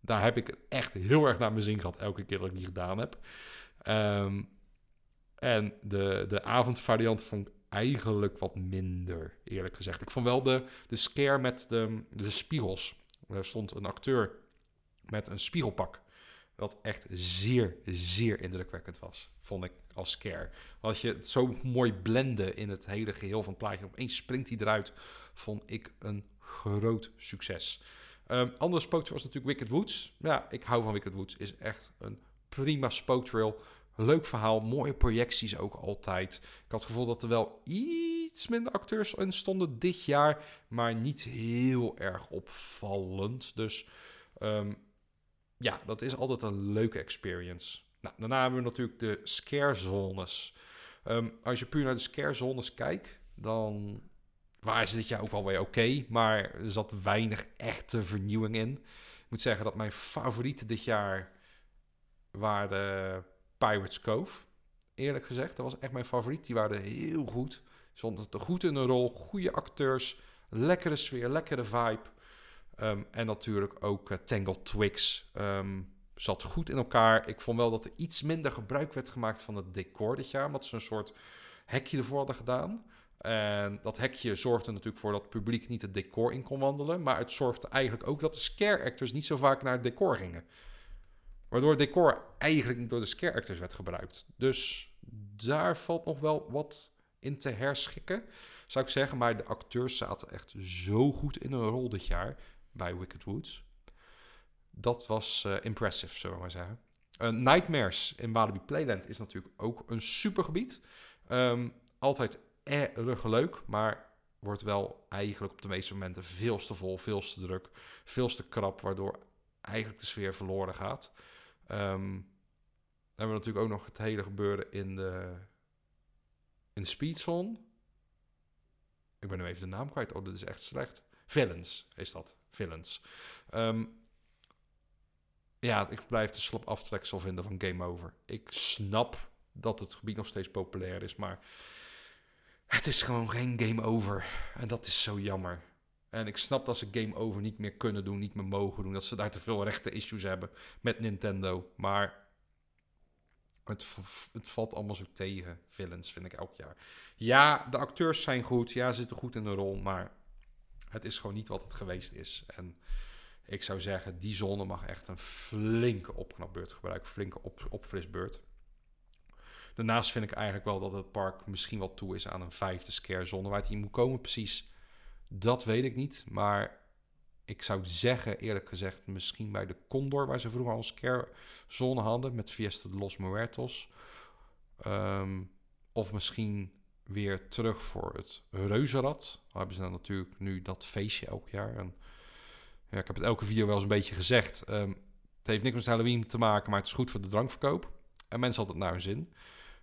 Daar heb ik echt heel erg naar mijn zin gehad elke keer dat ik die gedaan heb. Um, en de, de avondvariant vond ik eigenlijk wat minder, eerlijk gezegd. Ik vond wel de, de scare met de, de spiegels. Er stond een acteur met een spiegelpak. Wat echt zeer, zeer indrukwekkend was, vond ik als scare. Als je zo mooi blende in het hele geheel van het plaatje. Opeens springt hij eruit, vond ik een groot succes. Um, andere spooktrail was natuurlijk Wicked Woods. Ja, ik hou van Wicked Woods. Is echt een prima spooktrail leuk verhaal, mooie projecties ook altijd. Ik had het gevoel dat er wel iets minder acteurs in stonden dit jaar, maar niet heel erg opvallend. Dus um, ja, dat is altijd een leuke experience. Nou, daarna hebben we natuurlijk de scare zones. Um, als je puur naar de scare zones kijkt, dan waren ze dit jaar ook wel oké, maar er zat weinig echte vernieuwing in. Ik moet zeggen dat mijn favorieten dit jaar waren Pirates Cove. Eerlijk gezegd, dat was echt mijn favoriet. Die waren heel goed. Stonden er goed in een rol, goede acteurs, lekkere sfeer, lekkere vibe. Um, en natuurlijk ook uh, Tangle Twigs. Um, zat goed in elkaar. Ik vond wel dat er iets minder gebruik werd gemaakt van het decor dit jaar. Omdat ze een soort hekje ervoor hadden gedaan. En dat hekje zorgde natuurlijk voor dat het publiek niet het decor in kon wandelen. Maar het zorgde eigenlijk ook dat de scare actors niet zo vaak naar het decor gingen. Waardoor decor eigenlijk niet door de scare werd gebruikt. Dus daar valt nog wel wat in te herschikken, zou ik zeggen. Maar de acteurs zaten echt zo goed in hun rol dit jaar bij Wicked Woods. Dat was uh, impressive, zullen we maar zeggen. Uh, Nightmares in Walibi Playland is natuurlijk ook een supergebied. Um, altijd erg leuk, maar wordt wel eigenlijk op de meeste momenten veel te vol, veel te druk, veel te krap, waardoor eigenlijk de sfeer verloren gaat. Um, dan hebben we natuurlijk ook nog het hele gebeuren in de, in de speedzone. Ik ben nu even de naam kwijt. Oh, dit is echt slecht. Villains is dat. Villains. Um, ja, ik blijf de slap aftreksel vinden van Game Over. Ik snap dat het gebied nog steeds populair is, maar het is gewoon geen Game Over. En dat is zo jammer. En ik snap dat ze Game Over niet meer kunnen doen, niet meer mogen doen. Dat ze daar te veel rechte issues hebben met Nintendo. Maar het, het valt allemaal zo tegen. Villains vind ik elk jaar. Ja, de acteurs zijn goed. Ja, ze zitten goed in de rol. Maar het is gewoon niet wat het geweest is. En ik zou zeggen, die zone mag echt een flinke opknapbeurt gebruiken. Flinke op, opfrisbeurt. Daarnaast vind ik eigenlijk wel dat het park misschien wel toe is aan een vijfde scare zone. Waar het hier moet komen precies, dat weet ik niet. Maar ik zou zeggen, eerlijk gezegd, misschien bij de Condor, waar ze vroeger al een scare zone hadden met Fiesta de Los Muertos. Ehm, of misschien weer terug voor het Reuzenrad. Daar hebben ze dan natuurlijk nu dat feestje elk jaar. En ja, ik heb het elke video wel eens een beetje gezegd. Ehm, het heeft niks met Halloween te maken, maar het is goed voor de drankverkoop. En mensen hadden het naar hun zin.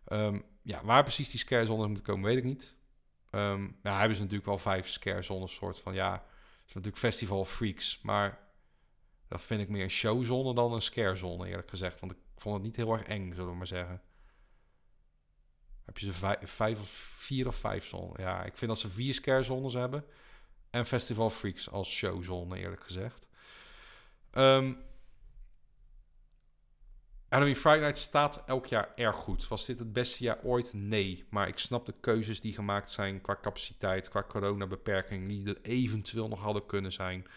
Um, ja, waar precies die scare zones moeten komen, weet ik niet. Um, ja, hebben ze natuurlijk wel vijf scare zones, soort van ja, het is natuurlijk Festival Freaks, maar dat vind ik meer een showzone dan een scare zone, eerlijk gezegd. Want ik vond het niet heel erg eng, zullen we maar zeggen. Heb je ze vijf, of vier of vijf zones? Ja, ik vind dat ze vier scare zones hebben. En Festival Freaks als showzone, eerlijk gezegd. Um, Halloween Friday Night staat elk jaar erg goed. Was dit het beste jaar ooit? Nee. Maar ik snap de keuzes die gemaakt zijn qua capaciteit, qua coronabeperking, die er eventueel nog hadden kunnen zijn.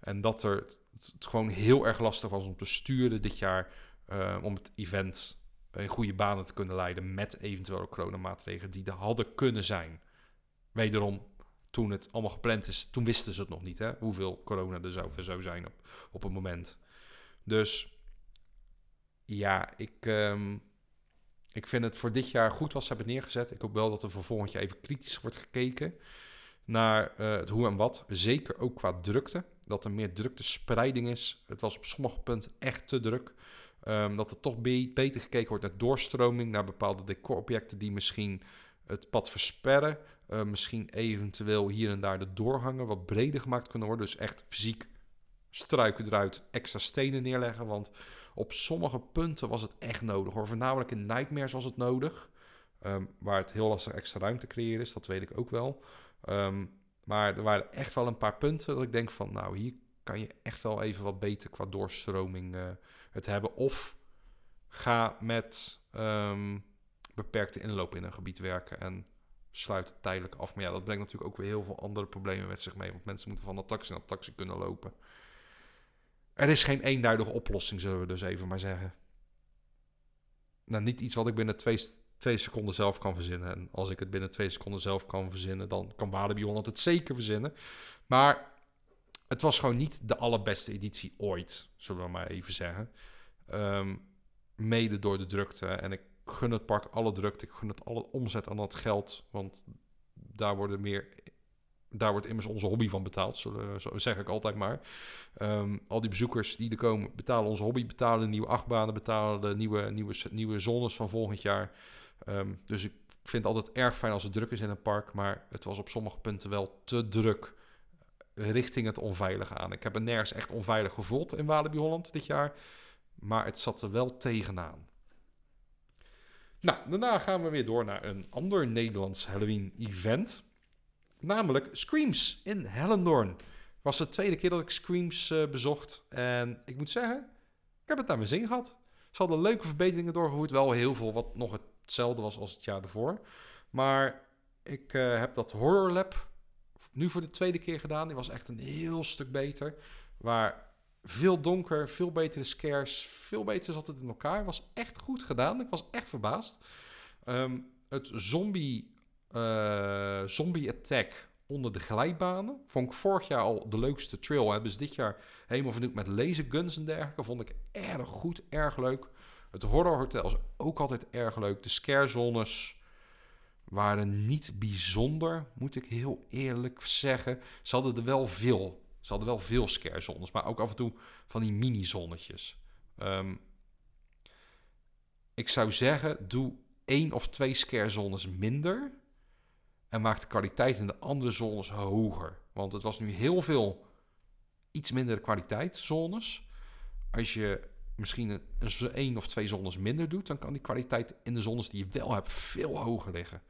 En dat er het, gewoon heel erg lastig was om te sturen dit jaar. Uh, om het event in goede banen te kunnen leiden met eventuele coronamaatregelen die er hadden kunnen zijn. Wederom, toen het allemaal gepland is, toen wisten ze het nog niet, hè, hoeveel corona er zou, zou zijn op, op het moment. Dus ja, ik, um, ik vind het voor dit jaar goed wat ze hebben neergezet. Ik hoop wel dat er voor volgend jaar even kritisch wordt gekeken naar uh, het hoe en wat. Zeker ook qua drukte. Dat er meer druktespreiding is. Het was op sommige punten echt te druk. Um, dat er toch be beter gekeken wordt naar doorstroming, naar bepaalde decorobjecten die misschien het pad versperren. Uh, misschien eventueel hier en daar de doorgangen wat breder gemaakt kunnen worden. Dus echt fysiek struiken eruit, extra stenen neerleggen. Want op sommige punten was het echt nodig hoor. Voornamelijk in Nightmares was het nodig. Um, waar het heel lastig extra ruimte creëren is, dat weet ik ook wel. Um, maar er waren echt wel een paar punten dat ik denk van, nou, hier kan je echt wel even wat beter qua doorstroming uh, het hebben. Of ga met um, beperkte inloop in een gebied werken en sluit het tijdelijk af. Maar ja, dat brengt natuurlijk ook weer heel veel andere problemen met zich mee. Want mensen moeten van de taxi naar taxi kunnen lopen. Er is geen eenduidige oplossing, zullen we dus even maar zeggen. Nou, niet iets wat ik binnen twee, twee seconden zelf kan verzinnen. En als ik het binnen twee seconden zelf kan verzinnen, dan kan Walibi Holland het zeker verzinnen. Maar het was gewoon niet de allerbeste editie ooit, zullen we maar even zeggen. Um, mede door de drukte. En ik gun het park alle drukte. Ik gun het alle omzet aan dat geld. Want daar worden meer daar wordt immers onze hobby van betaald, zo, zeg ik altijd maar. Um, al die bezoekers die er komen, betalen onze hobby, betalen de nieuwe achtbanen, betalen de nieuwe, nieuwe, nieuwe zones van volgend jaar. Um, dus ik vind het altijd erg fijn als het druk is in een park, maar het was op sommige punten wel te druk richting het onveilige aan. Ik heb er nergens echt onveilig gevoeld in Walibi Holland dit jaar, maar het zat er wel tegenaan. Nou, daarna gaan we weer door naar een ander Nederlands Halloween-event. Namelijk Screams in Hellendoorn. Was de tweede keer dat ik Screams uh, bezocht. En ik moet zeggen, ik heb het naar mijn zin gehad. Ze hadden leuke verbeteringen doorgevoerd. Wel heel veel wat nog hetzelfde was als het jaar ervoor. Maar ik uh, heb dat Horror Lab nu voor de tweede keer gedaan. Die was echt een heel stuk beter. Waar veel donker, veel betere scares, veel beter zat het in elkaar. Was echt goed gedaan. Ik was echt verbaasd. Um, het zombie uh, Zombie Attack onder de glijbanen. Vond ik vorig jaar al de leukste trail. Hebben ze dit jaar helemaal vernieuwd met laserguns en dergelijke. Vond ik erg goed, erg leuk. Het Horror Hotel is ook altijd erg leuk. De scare zones. waren niet bijzonder, moet ik heel eerlijk zeggen. Ze hadden er wel veel. Ze hadden wel veel scare zones, maar ook af en toe van die mini-zonnetjes. Ehm, ik zou zeggen, doe één of twee scare zones minder en maak de kwaliteit in de andere zones hoger. Want het was nu heel veel iets minder kwaliteit zones. Als je misschien een, of twee zones minder doet, dan kan die kwaliteit in de zones die je wel hebt veel hoger liggen.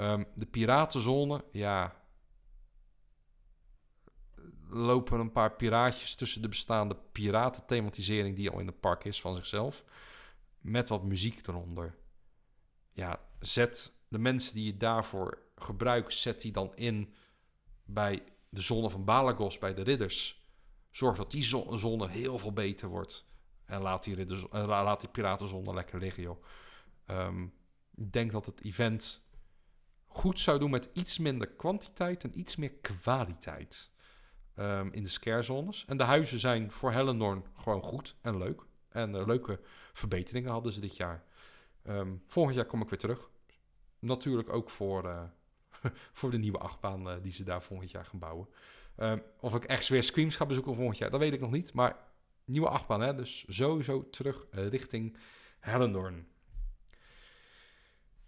Um, de piratenzone, ja. Lopen een paar piraatjes tussen de bestaande piratenthematisering die al in het park is van zichzelf. Met wat muziek eronder. Ja, zet de mensen die je daarvoor gebruikt, zet die dan in bij de zone van Balagos, bij de ridders. Zorg dat die zone heel veel beter wordt. En laat die, ridders, laat die piratenzone lekker liggen, joh. Um, ik denk dat het event goed zou doen met iets minder kwantiteit en iets meer kwaliteit um, in de scarezones. En de huizen zijn voor Hellendoorn gewoon goed en leuk. En uh, leuke verbeteringen hadden ze dit jaar. Um, volgend jaar kom ik weer terug. Natuurlijk ook voor, uh, voor de nieuwe achtbaan uh, die ze daar volgend jaar gaan bouwen. Um, of ik echt weer Screams ga bezoeken volgend jaar, dat weet ik nog niet. Maar nieuwe achtbaan, hè? dus sowieso terug richting Hellendoorn.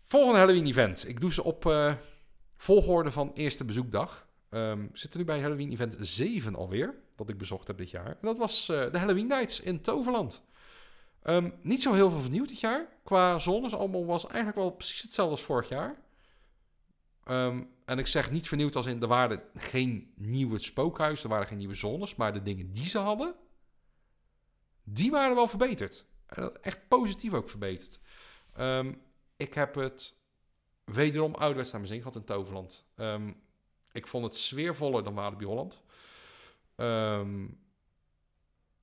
Volgende Halloween-event. Ik doe ze op uh, volgorde van eerste bezoekdag. Um, we zitten nu bij Halloween-event 7 alweer, dat ik bezocht heb dit jaar. En dat was uh, de Halloween Nights in Toverland. Um, niet zo heel veel vernieuwd dit jaar. Qua zones allemaal was eigenlijk wel precies hetzelfde als vorig jaar. Um, en ik zeg niet vernieuwd als in, er waren geen nieuwe spookhuizen, er waren geen nieuwe zones, maar de dingen die ze hadden, die waren wel verbeterd. En echt positief ook verbeterd. Um, ik heb het wederom ouderwets naar mijn zin gehad in Toverland. Um, ik vond het sfeervoller dan Walibi Holland.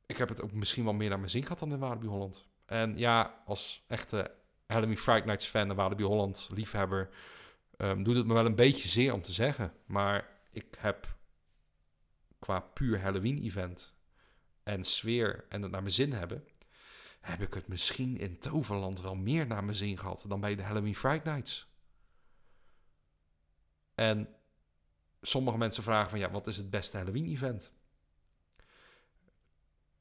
Ik heb het ook misschien wel meer naar mijn zin gehad dan in Walibi Holland. En ja, als echte Halloween Friday Nights fan en Walibi Holland liefhebber... Um, doet het me wel een beetje zeer om te zeggen. Maar ik heb qua puur Halloween-event en sfeer en het naar mijn zin hebben heb ik het misschien in Toverland wel meer naar mijn zin gehad dan bij de Halloween Friday Nights. En sommige mensen vragen van ja, wat is het beste Halloween event?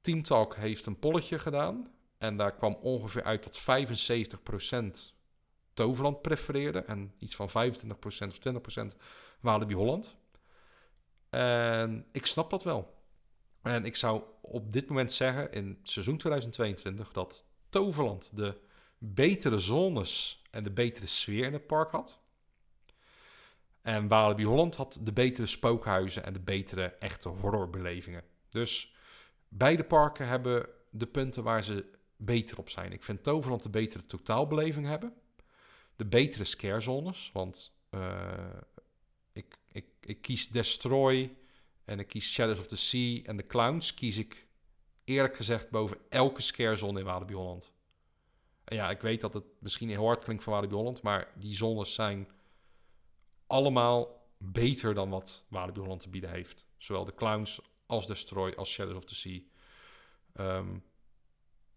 Team Talk heeft een polletje gedaan en daar kwam ongeveer uit dat 75% Toverland prefereerde en iets van 25% of 20% Walibi Holland. En ik snap dat wel. En ik zou op dit moment zeggen, in seizoen 2022, dat Toverland de betere zones en de betere sfeer in het park had. En Walibi Holland had de betere spookhuizen en de betere echte horrorbelevingen. Dus beide parken hebben de punten waar ze beter op zijn. Ik vind Toverland de betere totaalbeleving hebben. De betere scarezones, want uh, ik, ik, ik kies Destroy, en ik kies Shadows of the Sea en The Clowns kies ik eerlijk gezegd boven elke scarezone in Walibi Holland. En ja, ik weet dat het misschien heel hard klinkt van Walibi Holland, maar die zones zijn allemaal beter dan wat Walibi Holland te bieden heeft. Zowel de Clowns als Destroy als Shadows of the Sea. Um,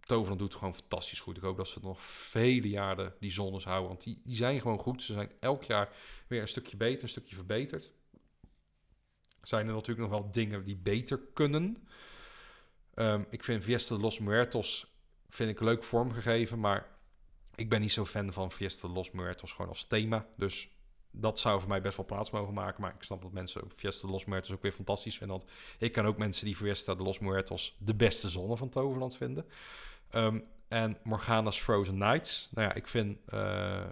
Toverland doet gewoon fantastisch goed. Ik hoop dat ze nog vele jaren die zones houden. Want die, die zijn gewoon goed. Ze zijn elk jaar weer een stukje beter, een stukje verbeterd zijn er natuurlijk nog wel dingen die beter kunnen. Um, ik vind Fiesta de Los Muertos vind ik leuk vormgegeven, maar ik ben niet zo fan van Fiesta de Los Muertos gewoon als thema. Dus dat zou voor mij best wel plaats mogen maken. Maar ik snap dat mensen Fiesta de Los Muertos ook weer fantastisch vinden. Want ik kan ook mensen die Fiesta de Los Muertos de beste zonne van Toverland vinden. Um, en Morgana's Frozen Nights. Nou ja, ik vind uh,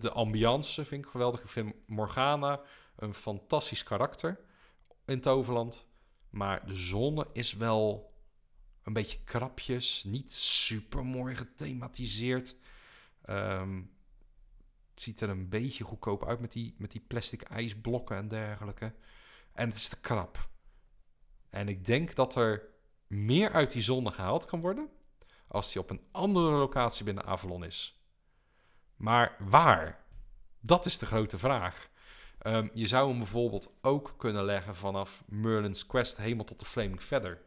de ambiance vind ik geweldig. Ik vind Morgana een fantastisch karakter in Toverland. Maar de zon is wel een beetje krapjes. Niet super mooi gethematiseerd. Um, het ziet er een beetje goedkoop uit met die, met die plastic ijsblokken en dergelijke. En het is te krap. En ik denk dat er meer uit die zon gehaald kan worden. Als die op een andere locatie binnen Avalon is. Maar waar? Dat is de grote vraag. Um, je zou hem bijvoorbeeld ook kunnen leggen vanaf Merlin's Quest helemaal tot de Flaming Feather.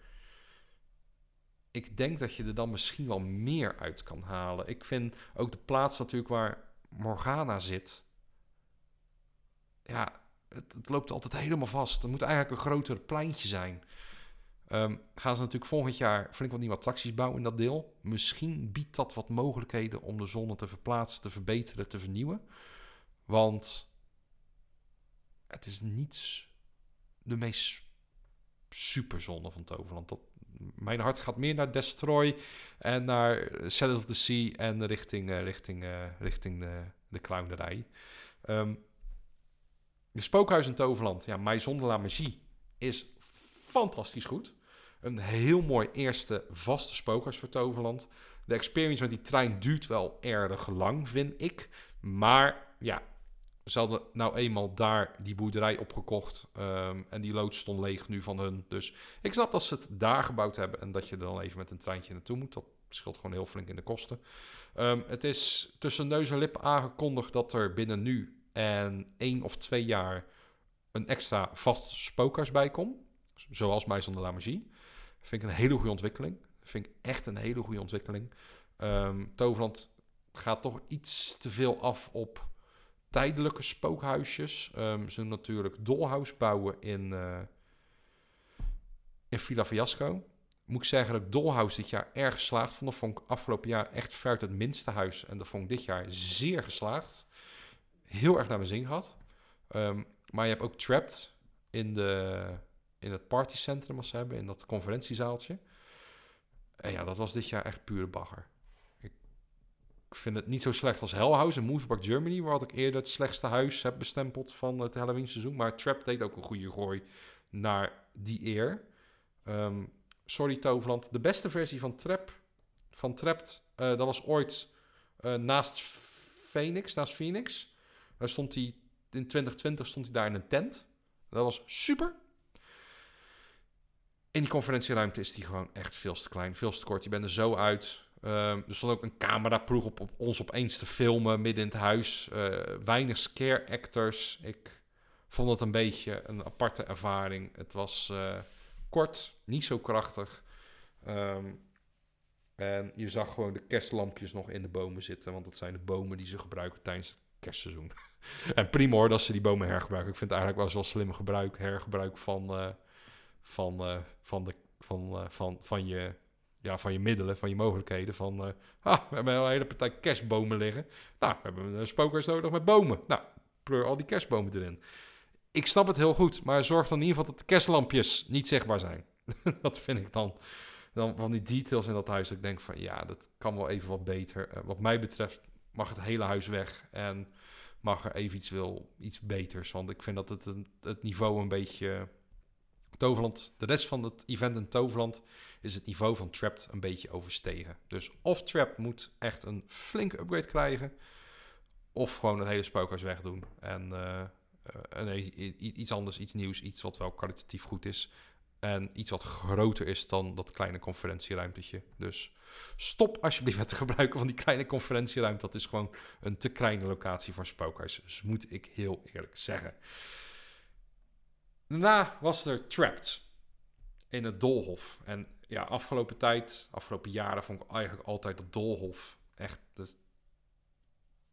Ik denk dat je er dan misschien wel meer uit kan halen. Ik vind ook de plaats natuurlijk waar Morgana zit ja, het, het, loopt altijd helemaal vast. Er moet eigenlijk een groter pleintje zijn. Um, gaan ze natuurlijk volgend jaar flink wat nieuwe attracties bouwen in dat deel. Misschien biedt dat wat mogelijkheden om de zone te verplaatsen, te verbeteren, te vernieuwen. Want het is niet de meest superzone van Toverland. Dat, mijn hart gaat meer naar Destroy en naar Shadow of the Sea en richting, uh, richting, uh, richting de, de clownerij. Um, de Spookhuis in Toverland, ja, Maison de la Magie, is fantastisch goed. Een heel mooi eerste vaste spookhuis voor Toverland. De experience met die trein duurt wel erg lang, vind ik. Maar ja, ze hadden nou eenmaal daar die boerderij opgekocht. Um, en die loods stond leeg nu van hun. Dus ik snap dat ze het daar gebouwd hebben. En dat je er dan even met een treintje naartoe moet. Dat scheelt gewoon heel flink in de kosten. Um, het is tussen neus en lippen aangekondigd dat er binnen nu en één of twee jaar een extra vast spookhuis bij komt. Zoals Maison de la Magie. Vind ik een hele goede ontwikkeling. Vind ik echt een hele goede ontwikkeling. Um, Toverland gaat toch iets te veel af op tijdelijke spookhuisjes. Um, ze natuurlijk Dollhouse bouwen in, uh, in Villa Fiasco. Moet ik zeggen dat ik Dollhouse dit jaar erg geslaagd vond. Dat vond ik afgelopen jaar echt ver het minste huis. En dat vond ik dit jaar zeer geslaagd. Heel erg naar mijn zin gehad. Um, maar je hebt ook Trapped in de in het partycentrum als ze hebben, in dat conferentiezaaltje. En ja, dat was dit jaar echt pure bagger. Ik vind het niet zo slecht als Hellhouse en Moviepark Germany, waar ik eerder het slechtste huis heb bestempeld van het Halloween seizoen. Maar Trap deed ook een goede gooi naar die eer. Um, sorry Toverland, de beste versie van Trap, van Trapped, uh, dat was ooit uh, naast Phoenix, naast Phoenix. Daar stond hij, in 2020 stond hij daar in een tent. Dat was super. In die conferentieruimte is die gewoon echt veel te klein, veel te kort. Je bent er zo uit. Um, er stond ook een cameraploeg op, ons opeens te filmen midden in het huis. Uh, weinig scare actors. Ik vond het een beetje een aparte ervaring. Het was uh, kort, niet zo krachtig. Um, en je zag gewoon de kerstlampjes nog in de bomen zitten. Want dat zijn de bomen die ze gebruiken tijdens het kerstseizoen. en prima hoor dat ze die bomen hergebruiken. Ik vind het eigenlijk wel zo slim gebruik, hergebruik van... Uh, van, uh, van, de, van, uh, van, van, je, ja, van je middelen, van je mogelijkheden. Van, ah, we hebben een hele partij kerstbomen liggen. Nou, we hebben een spookhuis nodig met bomen. Nou, pleur al die kerstbomen erin. Ik snap het heel goed, maar zorg dan in ieder geval dat de kerstlampjes niet zichtbaar zijn. dat vind ik dan, dan van die details in dat huis. Dat ik denk van, ja, dat kan wel even wat beter. wat mij betreft mag het hele huis weg en mag er even iets, wil, iets beters. Want ik vind dat het, het niveau een beetje Toverland, de rest van het event in Toverland is het niveau van Trapped een beetje overstegen. Dus of Trapped moet echt een flinke upgrade krijgen, of gewoon het hele spookhuis wegdoen. En uh, nee, iets anders, iets nieuws, iets wat wel kwalitatief goed is. En iets wat groter is dan dat kleine conferentieruimtetje. Dus stop alsjeblieft met het gebruiken van die kleine conferentieruimte. Dat is gewoon een te kleine locatie voor spookhuis. Dus moet ik heel eerlijk zeggen. Daarna was er Trapped in het Dolhof. En ja, afgelopen tijd, afgelopen jaren, vond ik eigenlijk altijd het Dolhof echt het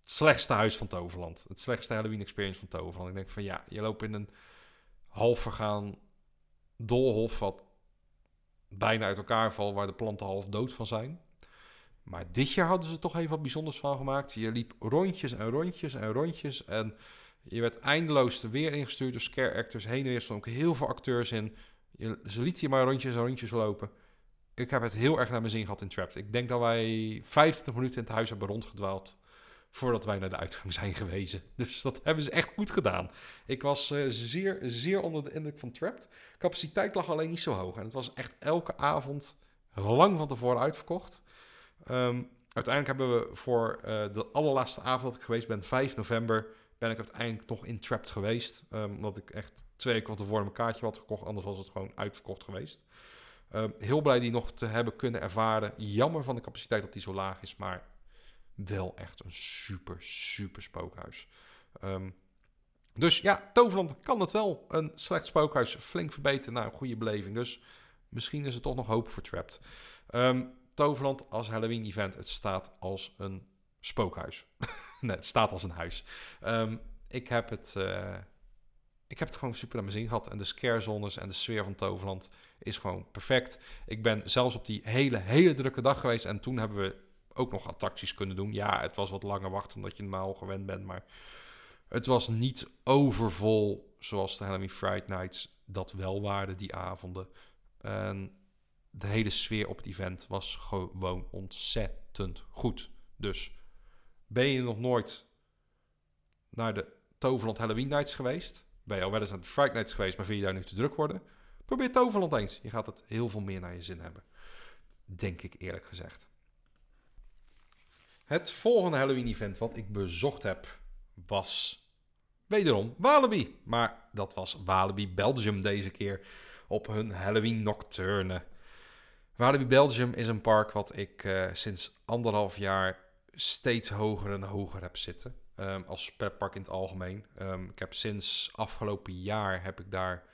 slechtste huis van Toverland. Het slechtste Halloween experience van Toverland. Ik denk van ja, je loopt in een half vergaan Dolhof wat bijna uit elkaar valt, waar de planten half dood van zijn. Maar dit jaar hadden ze toch even wat bijzonders van gemaakt. Je liep rondjes en rondjes en rondjes en je werd eindeloos er weer ingestuurd door scare actors. Heen en weer stonden ook heel veel acteurs in. Ze lieten je maar rondjes en rondjes lopen. Ik heb het heel erg naar mijn zin gehad in Trapped. Ik denk dat wij 25 minuten in het huis hebben rondgedwaald voordat wij naar de uitgang zijn gewezen. Dus dat hebben ze echt goed gedaan. Ik was uh, zeer, zeer onder de indruk van Trapped. Capaciteit lag alleen niet zo hoog. En het was echt elke avond lang van tevoren uitverkocht. Um, uiteindelijk hebben we voor uh, de allerlaatste avond dat ik geweest ben, 5 november, ben ik uiteindelijk nog in Trapped geweest. Um, omdat ik echt twee van tevoren een kaartje had gekocht. Anders was het gewoon uitverkocht geweest. Um, heel blij die nog te hebben kunnen ervaren. Jammer van de capaciteit dat die zo laag is. Maar wel echt een super, super spookhuis. Um, dus ja, Toverland kan het wel. Een slecht spookhuis flink verbeteren naar een goede beleving. Dus misschien is er toch nog hoop voor Trapped. Toverland als Halloween event. Het staat als een spookhuis. nee, het staat als een huis. Um, ik heb het uh, ik heb het gewoon super naar mijn zin gehad. En de scarezones en de sfeer van Toverland is gewoon perfect. Ik ben zelfs op die hele, hele drukke dag geweest. En toen hebben we ook nog attracties kunnen doen. Ja, het was wat langer wachten dan dat je normaal gewend bent. Maar het was niet overvol zoals de Halloween Friday Nights dat wel waren die avonden. En de hele sfeer op het event was gewoon ontzettend goed. Dus ben je nog nooit naar de Toverland Halloween Nights geweest? Ben je al wel eens aan de Friday Nights geweest, maar vind je daar nu te druk worden? Probeer Toverland eens. Je gaat het heel veel meer naar je zin hebben. Denk ik eerlijk gezegd. Het volgende Halloween-event wat ik bezocht heb was wederom Walibi. Maar dat was Walibi Belgium deze keer op hun Halloween Nocturne. Walibi Belgium is een park wat ik uh, sinds anderhalf jaar steeds hoger en hoger heb zitten. Um, als pretpark in het algemeen. Um, ik heb sinds afgelopen jaar heb ik daar,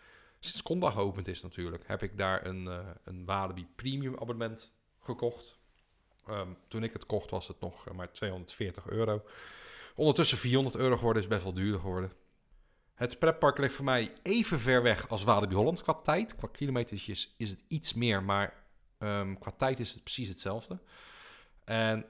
sinds Conda geopend is natuurlijk, heb ik daar een, uh, een Walibi Premium abonnement gekocht. Um, toen ik het kocht was het nog maar 240 euro. Ondertussen 400 euro geworden is best wel duurder geworden. Het pretpark ligt voor mij even ver weg als Walibi Holland qua tijd. Qua kilometers is het iets meer, maar qua tijd is het precies hetzelfde. En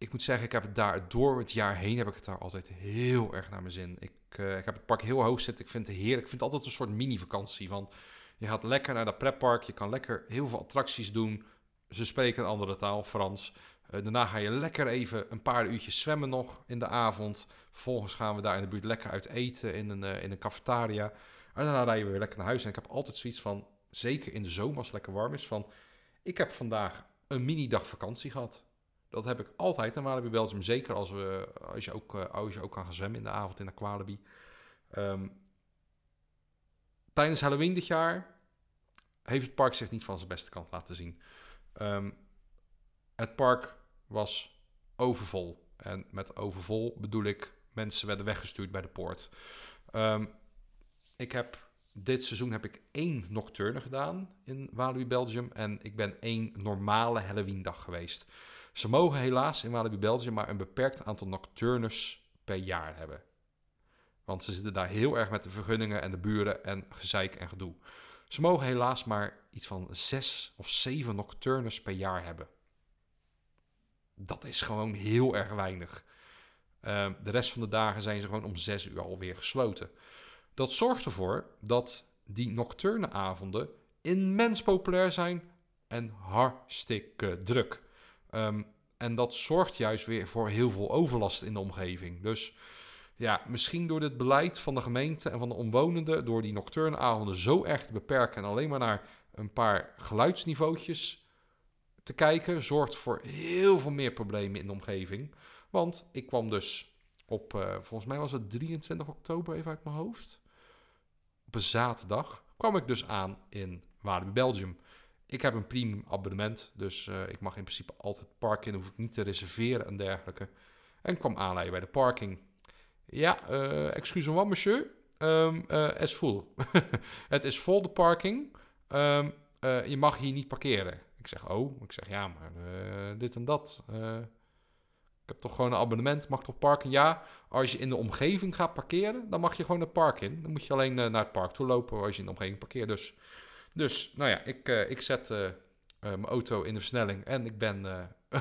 ik moet zeggen, ik heb het daar door het jaar heen heb ik het daar altijd heel erg naar mijn zin. Ik, uh, ik heb het park heel hoog zitten. Ik vind het heerlijk. Ik vind het altijd een soort mini-vakantie. Van je gaat lekker naar dat pretpark. Je kan lekker heel veel attracties doen. Ze spreken een andere taal, Frans. Uh, daarna ga je lekker even een paar uurtjes zwemmen nog in de avond. Vervolgens gaan we daar in de buurt lekker uit eten in een, uh, in een cafetaria. En daarna rijden we weer lekker naar huis. En ik heb altijd zoiets van, zeker in de zomer als het lekker warm is, van... Ik heb vandaag een mini-dag vakantie gehad. Dat heb ik altijd in Walibi Belgium. Zeker als, we, als, je ook, als je ook kan gaan zwemmen in de avond in de Qualibi. Um, tijdens Halloween dit jaar heeft het park zich niet van zijn beste kant laten zien. Um, het park was overvol. En met overvol bedoel ik mensen werden weggestuurd bij de poort. Um, ik heb dit seizoen heb ik één nocturne gedaan in Walibi Belgium en ik ben één normale Halloween dag geweest. Ze mogen helaas in Walibi Belgium maar een beperkt aantal nocturnes per jaar hebben. Want ze zitten daar heel erg met de vergunningen en de buren en gezeik en gedoe. Ze mogen helaas maar iets van zes of zeven nocturnes per jaar hebben. Dat is gewoon heel erg weinig. Uh, de rest van de dagen zijn ze gewoon om zes uur alweer gesloten. Dat zorgt ervoor dat die nocturne avonden immens populair zijn en hartstikke druk. Um, en dat zorgt juist weer voor heel veel overlast in de omgeving. Dus ja, misschien door dit beleid van de gemeente en van de omwonenden, door die nocturne avonden zo erg te beperken en alleen maar naar een paar geluidsniveautjes te kijken, zorgt voor heel veel meer problemen in de omgeving. Want ik kwam dus op, uh, volgens mij was het 23 oktober, even uit mijn hoofd. Op een zaterdag kwam ik dus aan in Walibi Belgium. Ik heb een premium abonnement, dus uh, ik mag in principe altijd parken, hoef ik niet te reserveren en dergelijke. En kwam aanleiden bij de parking. Ja, uh, excuse-moi monsieur, um, uh, is full. het is vol de parking, um, je mag hier niet parkeren. Ik zeg, oh, ik zeg, ja, maar dit en dat. ik heb toch gewoon een abonnement, mag toch parken? Ja, als je in de omgeving gaat parkeren, dan mag je gewoon het park in. Dan moet je alleen naar het park toe lopen als je in de omgeving parkeert. Dus dus, nou ja, ik, uh, ik zet uh, uh, mijn auto in de versnelling en ik ben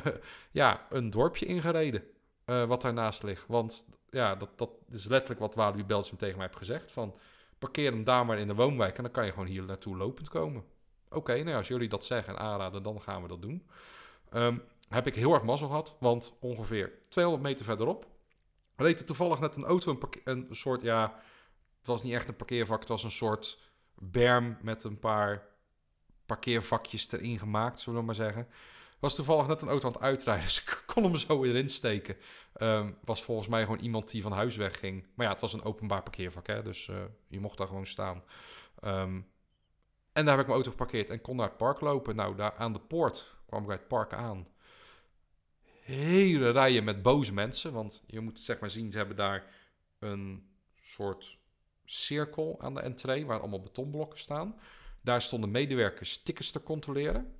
ja, een dorpje ingereden wat daarnaast ligt. Want ja, dat, dat is letterlijk wat Walibi Belgium tegen mij heeft gezegd. Van, parkeer hem daar maar in de woonwijk en dan kan je gewoon hier naartoe lopend komen. Oké, nou als jullie dat zeggen en aanraden, dan gaan we dat doen. Um, heb ik heel erg mazzel gehad, want ongeveer 200 meter verderop reed er toevallig net een auto, een, een soort, ja, het was niet echt een parkeervak, het was een soort berm met een paar parkeervakjes erin gemaakt, zullen we maar zeggen. Was toevallig net een auto aan het uitrijden, dus ik kon hem zo erin steken. Um, was volgens mij gewoon iemand die van huis wegging. Maar ja, het was een openbaar parkeervak, hè, dus uh, je mocht daar gewoon staan. Um, en daar heb ik mijn auto geparkeerd en kon naar het park lopen. Nou, daar aan de poort kwam ik bij het park aan. Hele rijen met boze mensen, want je moet zeg maar zien, ze hebben daar een soort cirkel aan de entree, waar allemaal betonblokken staan. Daar stonden medewerkers tickets te controleren.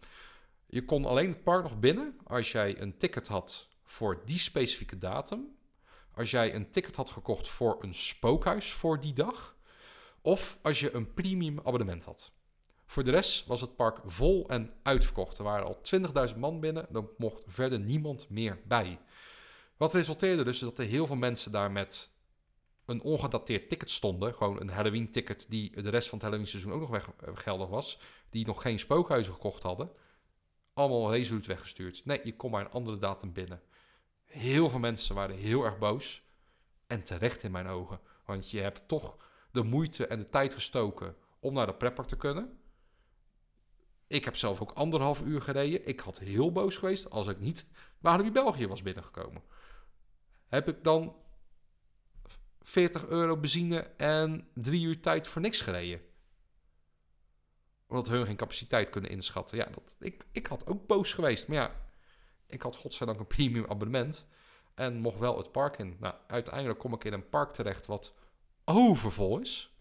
Je kon alleen het park nog binnen als jij een ticket had voor die specifieke datum. Als jij een ticket had gekocht voor een spookhuis voor die dag. Of als je een premium abonnement had. Voor de rest was het park vol en uitverkocht. Er waren al 20.000 man binnen, er mocht verder niemand meer bij. Wat resulteerde dus dat er heel veel mensen daar met een ongedateerd ticket stonden. Gewoon een Halloween-ticket die de rest van het Halloween-seizoen ook nog weg, eh, geldig was. Die nog geen spookhuizen gekocht hadden. Allemaal resoluut weggestuurd. Nee, je kon maar een andere datum binnen. Heel veel mensen waren heel erg boos. En terecht in mijn ogen. Want je hebt toch de moeite en de tijd gestoken om naar de prepper te kunnen. Ik heb zelf ook anderhalf uur gereden. Ik had heel boos geweest als ik niet Walibi België was binnengekomen. Heb ik dan 40 euro benzine en drie uur tijd voor niks gereden? Omdat hun geen capaciteit kunnen inschatten. Ja, dat, ik, ik had ook boos geweest. Maar ja, ik had godzijdank een premium abonnement. En mocht wel het park in. Nou, uiteindelijk kom ik in een park terecht wat overvol is.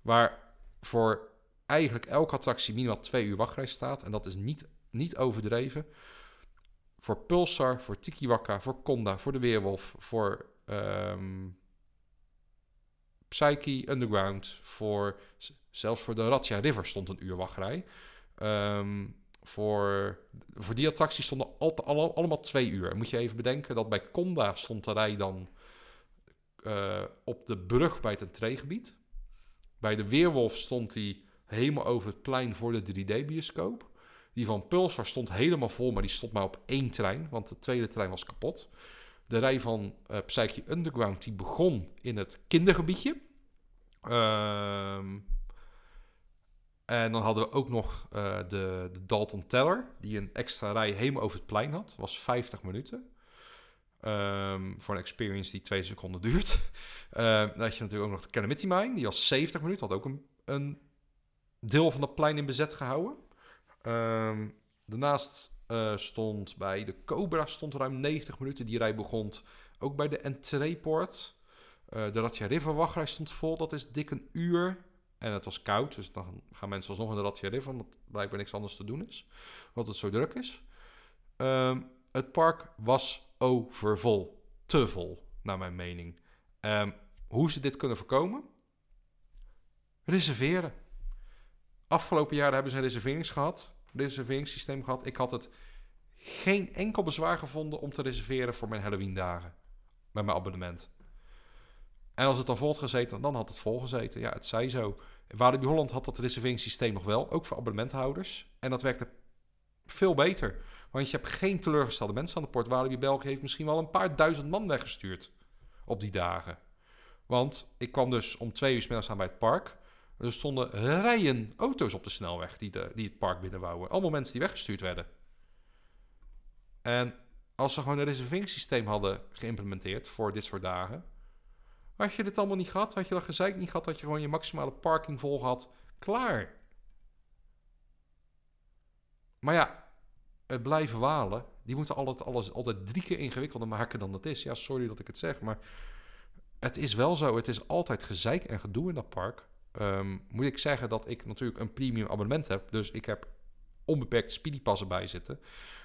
Waar voor eigenlijk elke attractie minimaal twee uur wachtrij staat. En dat is niet, niet overdreven. Voor Pulsar, voor Tiki Waka, voor Conda, voor de Weerwolf, voor um, Psyche Underground, voor, zelfs voor de Ratja River stond een uur wachtrij. Um, voor, voor die attracties stonden al, al, allemaal twee uur. moet je even bedenken dat bij Conda stond de rij dan uh, op de brug bij het entreegebied. Bij de Weerwolf stond hij helemaal over het plein voor de 3D-bioscoop. Die van Pulsar stond helemaal vol, maar die stond maar op één trein, want de tweede trein was kapot. De rij van uh, Psyche Underground die begon in het kindergebiedje. Ehm, en dan hadden we ook nog uh, de, de, Dalton Teller, die een extra rij helemaal over het plein had. Dat was 50 minuten. Um, voor een experience die twee seconden duurt. Uh, dan had je natuurlijk ook nog de Calamity Mine, die was 70 minuten. Had ook een, een deel van het plein in bezet gehouden. Daarnaast uh, stond bij de Cobra stond ruim 90 minuten. Die rij begon ook bij de entreeport. Uh, de Ratja River wachtrij stond vol. Dat is dik een uur. En het was koud, dus dan gaan mensen alsnog in de Ratja River... omdat blijkbaar niks anders te doen is. Wat het zo druk is. Um, het park was overvol. Te vol, naar mijn mening. Um, hoe ze dit kunnen voorkomen? Reserveren. Afgelopen jaren hebben ze een reserverings gehad reserveringssysteem gehad. Ik had het geen enkel bezwaar gevonden om te reserveren voor mijn Halloween dagen. Met mijn abonnement. En als het dan vol gezeten, dan had het vol gezeten. Ja, het zij zo. Walibi Holland had dat reserveringssysteem nog wel, ook voor abonnementhouders. En dat werkte veel beter. Want je hebt geen teleurgestelde mensen aan de poort. Walibi België heeft misschien wel een paar duizend man weggestuurd op die dagen. Want ik kwam dus om twee uur middags aan bij het park. Er stonden rijen auto's op de snelweg die, de, die het park binnenbouwen. Allemaal mensen die weggestuurd werden. En als ze gewoon een reserveringssysteem hadden geïmplementeerd voor dit soort dagen, had je dit allemaal niet gehad, had je dat gezeik niet gehad, had je gewoon je maximale parking vol gehad. Klaar. Maar ja, het blijven walen, die moeten altijd, alles altijd drie keer ingewikkelder maken dan dat is. Ja, sorry dat ik het zeg, maar het is wel zo. Het is altijd gezeik en gedoe in dat park. Um, moet ik zeggen dat ik natuurlijk een premium abonnement heb. Dus ik heb onbeperkt speedypassen bij zitten.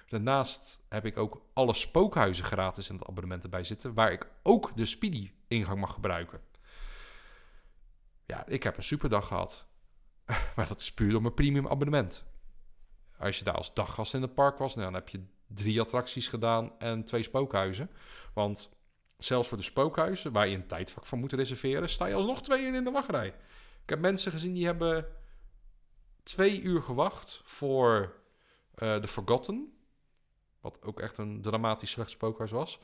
Daarnaast heb ik ook alle spookhuizen gratis in het abonnement erbij zitten. Waar ik ook de speedy ingang mag gebruiken. Ja, ik heb een superdag gehad. Maar dat is puur door mijn premium abonnement. Als je daar als daggast in het park was, nou, dan heb je drie attracties gedaan en twee spookhuizen. Want zelfs voor de spookhuizen, waar je een tijdvak voor moet reserveren, sta je alsnog twee in de wachtrij. Ik heb mensen gezien die hebben twee uur gewacht voor uh, The Forgotten. Wat ook echt een dramatisch slecht spookhuis was.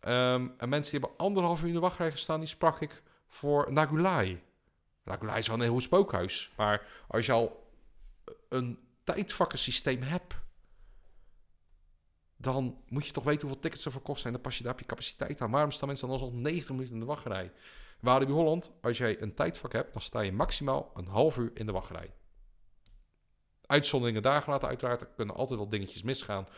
Um, en mensen die hebben anderhalf uur in de wachtrij gestaan, die sprak ik voor Nagulai. Nagulai is wel een heel spookhuis. Maar als je al een tijdvakkensysteem hebt, dan moet je toch weten hoeveel tickets er verkocht zijn. Dan pas je daar op je capaciteit aan. Waarom staan mensen dan alsnog 90 minuten in de wachtrij? Walibi Holland, als jij een tijdvak hebt, dan sta je maximaal een half uur in de wachtrij. Uitzonderingen daar gelaten, uiteraard. Er kunnen altijd wel dingetjes misgaan.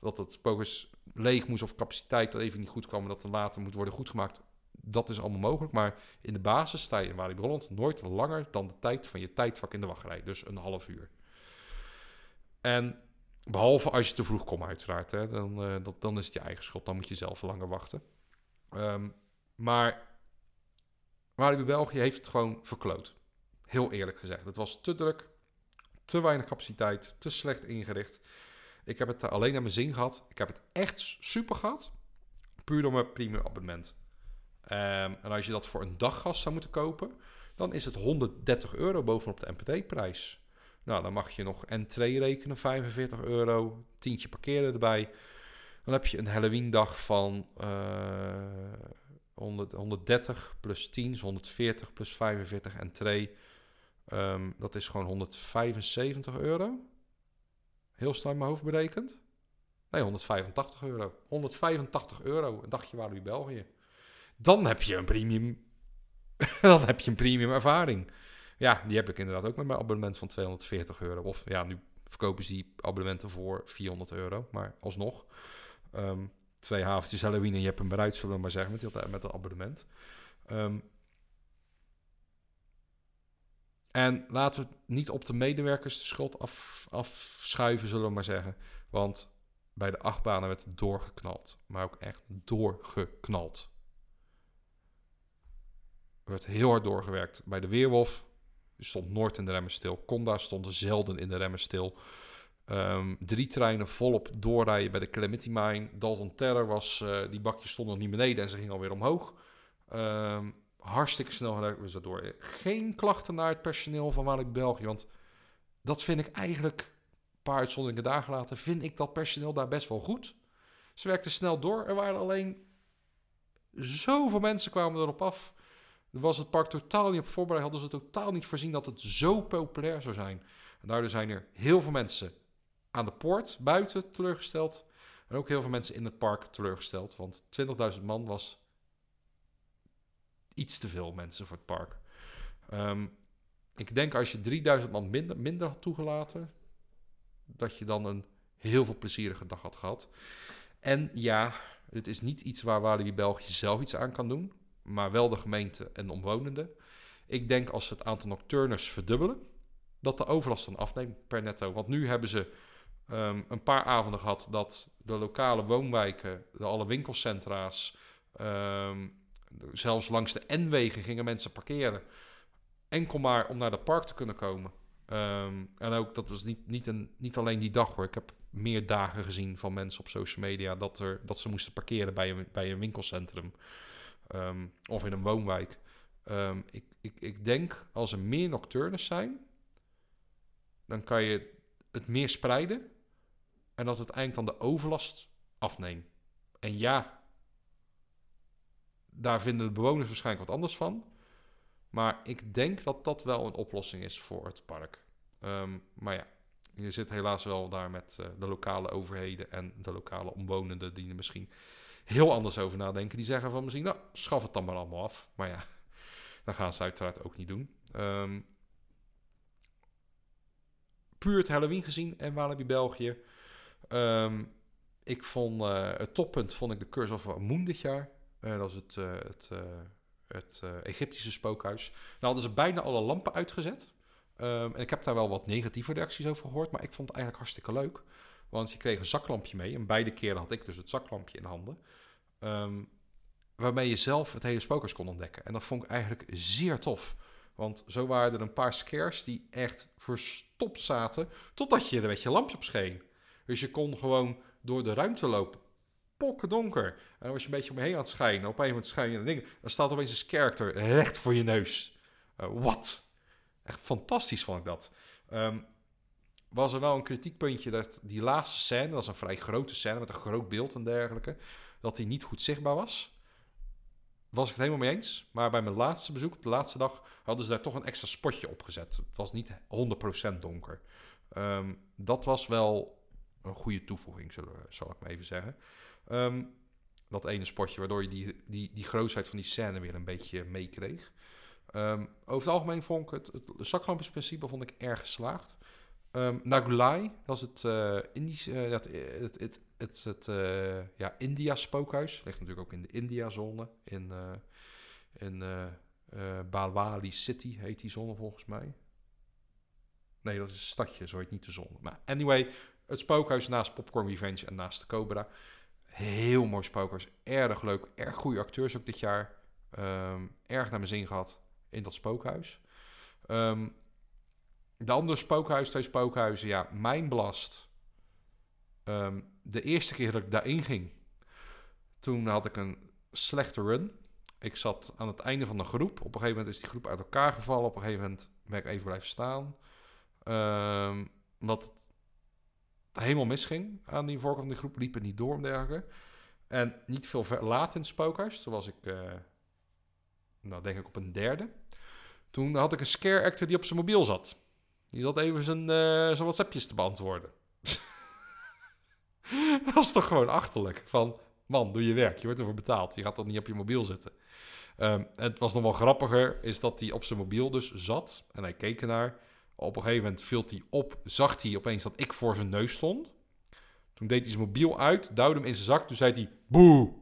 Dat het spookhuis leeg moest of capaciteit even niet goed kwam, dat er later moet worden goedgemaakt. Dat is allemaal mogelijk. Maar in de basis sta je in Walibi Holland nooit langer dan de tijd van je tijdvak in de wachtrij. Dus een half uur. En behalve als je te vroeg komt, uiteraard. Hè, dan, dat, dan is het je eigen schuld. Dan moet je zelf langer wachten. Um, maar Walibi België heeft het gewoon verkloot. Heel eerlijk gezegd. Het was te druk, te weinig capaciteit, te slecht ingericht. Ik heb het alleen naar mijn zin gehad. Ik heb het echt super gehad. Puur door mijn premium abonnement. Ehm, en als je dat voor een daggas zou moeten kopen, dan is het 130 euro bovenop de NPT-prijs. Nou, dan mag je nog entree rekenen, 45 euro, tientje parkeren erbij. Dan heb je een Halloween-dag van uh, 100, 130 plus 10 is 140 plus 45 entree. Um, dat is gewoon 175 euro. Heel snel in mijn hoofd berekend. Nee, 185 euro. 185 euro, een dagje waar u België. Dan heb je een premium. dan heb je een premium ervaring. Ja, die heb ik inderdaad ook met mijn abonnement van 240 euro. Of ja, nu verkopen ze die abonnementen voor 400 euro. Maar alsnog. Um, twee haventjes Halloween en je hebt hem bereid, zullen we maar zeggen, met, dat, met abonnement. Um, en laten we niet op de medewerkers de schuld af, afschuiven, zullen we maar zeggen. Want bij de achtbanen werd doorgeknald. Maar ook echt doorgeknald. Er werd heel hard doorgewerkt. Bij de Weerwolf stond Noord in de remmen stil. Conda stond zelden in de remmen stil. Um, drie treinen volop doorrijden bij de Calamity Mine. Dalton Terror was, uh, die bakjes stonden nog niet beneden en ze gingen alweer omhoog. Um, hartstikke snel we ze door. Geen klachten naar het personeel van Walibi België, want dat vind ik eigenlijk, een paar uitzonderingen dagen later, vind ik dat personeel daar best wel goed. Ze werkten snel door. Er waren alleen zoveel mensen kwamen erop af. Er was het park totaal niet op voorbereid. Hadden ze totaal niet voorzien dat het zo populair zou zijn. En daardoor zijn er heel veel mensen aan de poort buiten teleurgesteld. En ook heel veel mensen in het park teleurgesteld. Want 20.000 man was iets te veel mensen voor het park. Ehm, ik denk als je 3000 man minder, minder had toegelaten, dat je dan een heel veel plezierige dag had gehad. En ja, het is niet iets waar Walibi België zelf iets aan kan doen, maar wel de gemeente en de omwonenden. Ik denk als ze het aantal nocturners verdubbelen, dat de overlast dan afneemt per netto. Want nu hebben ze um, een paar avonden gehad dat de lokale woonwijken, de alle winkelcentra's, um, zelfs langs de N-wegen gingen mensen parkeren. Enkel maar om naar het park te kunnen komen. Um, en ook, dat was niet, niet, een, niet alleen die dag hoor. Ik heb meer dagen gezien van mensen op social media dat, er, dat ze moesten parkeren bij een, bij een winkelcentrum. Um, of in een woonwijk. Um, ik, ik, ik denk als er meer nocturnes zijn, dan kan je het meer spreiden. En dat eind dan de overlast afneemt. En ja, daar vinden de bewoners waarschijnlijk wat anders van. Maar ik denk dat dat wel een oplossing is voor het park. Um, maar ja, je zit helaas wel daar met uh, de lokale overheden en de lokale omwonenden die er misschien heel anders over nadenken. Die zeggen van misschien, nou, schaf het dan maar allemaal af. Maar ja, dat gaan ze uiteraard ook niet doen. Um, puur het Halloween gezien en Walibi België. Um, ik vond uh, het toppunt vond ik de Curse of Moon dit jaar. Uh, dat is het, uh, het, uh, het Egyptische spookhuis. Nou hadden ze bijna alle lampen uitgezet. Um, en ik heb daar wel wat negatieve reacties over gehoord. Maar ik vond het eigenlijk hartstikke leuk. Want je kreeg een zaklampje mee. En beide keren had ik dus het zaklampje in handen. Um, waarmee je zelf het hele spookhuis kon ontdekken. En dat vond ik eigenlijk zeer tof. Want zo waren er een paar scares die echt verstopt zaten. Totdat je er met je lampje op scheen. Dus je kon gewoon door de ruimte lopen donker. En dan was je een beetje om me heen aan het schijnen. Op een moment schijn je een ding. Dan staat opeens een character recht voor je neus. Uh, wat? Echt fantastisch vond ik dat. Um, was er wel een kritiekpuntje dat die laatste scène, dat is een vrij grote scène met een groot beeld en dergelijke, dat die niet goed zichtbaar was. Was ik het helemaal mee eens. Maar bij mijn laatste bezoek, de laatste dag, hadden ze daar toch een extra spotje op gezet. Het was niet 100% donker. Um, dat was wel een goede toevoeging, zal ik maar even zeggen. Um, dat ene spotje, waardoor je die, die, die grootheid van die scène weer een beetje meekreeg. Um, over het algemeen vond ik het, het, zaklampingsprincipe vond ik erg geslaagd. Um, Nagulai, dat is het, uh, Indisch, uh, het, het, het, het, het uh, ja, India-spookhuis. Ligt natuurlijk ook in de India-zone. In, in Balwali City heet die zone volgens mij. Nee, dat is een stadje, zo heet niet de zone. Maar anyway, het spookhuis naast Popcorn Revenge en naast de Cobra. Heel mooi spookhuis. Erg leuk. Erg goede acteurs ook dit jaar. Ehm, erg naar mijn zin gehad in dat spookhuis. Ehm, de andere spookhuis, twee spookhuizen, ja, mijn blast. Ehm, de eerste keer dat ik daarin ging, toen had ik een slechte run. Ik zat aan het einde van de groep. Op een gegeven moment is die groep uit elkaar gevallen. Op een gegeven moment ben ik even blijven staan. Um, het helemaal misging aan die voorkant van die groep. Liep het niet door en dergelijke. En niet veel ver, laat in het spookhuis. Toen was ik, uh, nou denk ik op een derde. Toen had ik een scare actor die op zijn mobiel zat. Die zat even zijn, uh, WhatsAppjes te beantwoorden. dat was toch gewoon achterlijk. Van, man, doe je werk. Je wordt ervoor betaald. Je gaat toch niet op je mobiel zitten. Um, het was nog wel grappiger, is dat hij op zijn mobiel dus zat. En hij keek ernaar. Op een gegeven moment viel hij op, zag hij opeens dat ik voor zijn neus stond. Toen deed hij zijn mobiel uit, duwde hem in zijn zak. Toen zei hij, boe.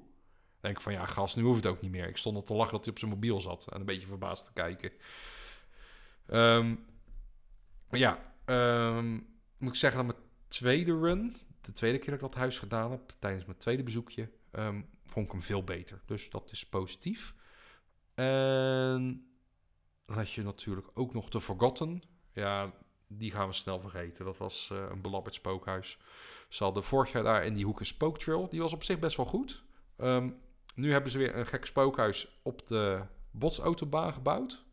Denk ik van, ja gast, nu hoeft het ook niet meer. Ik stond al te lachen dat hij op zijn mobiel zat. En een beetje verbaasd te kijken. Um, maar ja, um, moet ik zeggen dat mijn tweede run, de tweede keer dat ik dat huis gedaan heb, tijdens mijn tweede bezoekje, um, vond ik hem veel beter. Dus dat is positief. En dan had je natuurlijk ook nog de Forgotten. Ja, die gaan we snel vergeten. Dat was uh, een belabberd spookhuis. Ze hadden vorig jaar daar in die hoek een spooktrail. Die was op zich best wel goed. Um, nu hebben ze weer een gek spookhuis op de botsautobaan gebouwd.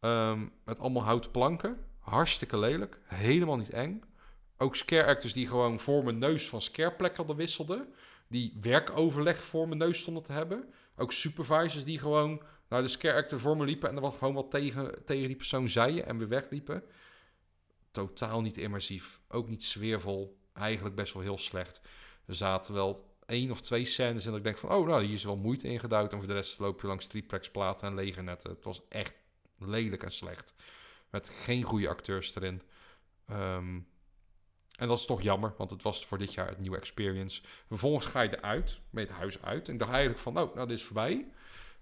Um, met allemaal houten planken. Hartstikke lelijk. Helemaal niet eng. Ook scare actors die gewoon voor mijn neus van scareplek hadden wisselden. Die werkoverleg voor mijn neus stonden te hebben. Ook supervisors die gewoon naar de scare voor me liepen. En er was gewoon wat tegen, tegen die persoon zeiden en weer wegliepen. Totaal niet immersief. Ook niet sfeervol. Eigenlijk best wel heel slecht. Er zaten wel één of twee scènes en ik denk van... oh, nou, hier is wel moeite ingeduid. En voor de rest loop je langs platen en legernetten. Het was echt lelijk en slecht. Met geen goede acteurs erin. Um, en dat is toch jammer, want het was voor dit jaar het nieuwe experience. Vervolgens ga je eruit, met het huis uit. En ik dacht eigenlijk van, nou, nou dit is voorbij.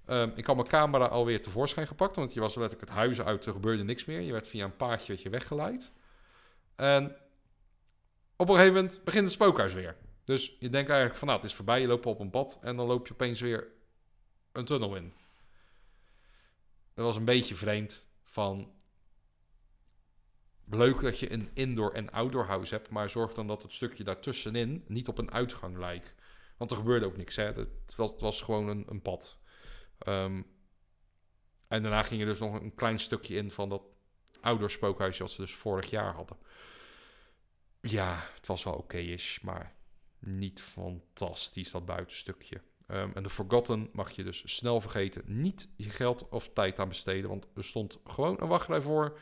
Um, ik had mijn camera alweer tevoorschijn gepakt, want je was letterlijk het huis uit, er gebeurde niks meer. Je werd via een paadje werd je weggeleid. En op een gegeven moment begint het spookhuis weer. Dus je denkt eigenlijk van, nou, het is voorbij, je loopt op een pad en dan loop je opeens weer een tunnel in. Dat was een beetje vreemd van, leuk dat je een indoor en outdoor house hebt, maar zorg dan dat het stukje daartussenin niet op een uitgang lijkt. Want er gebeurde ook niks. Hè? Het, was, het was gewoon een, een pad. Um, en daarna ging je dus nog een klein stukje in van dat outdoor spookhuisje wat ze dus vorig jaar hadden. Ja, het was wel oké is, maar niet fantastisch dat buitenstukje. Um, en de Forgotten mag je dus snel vergeten. Niet je geld of tijd aan besteden, want er stond gewoon een wachtrij voor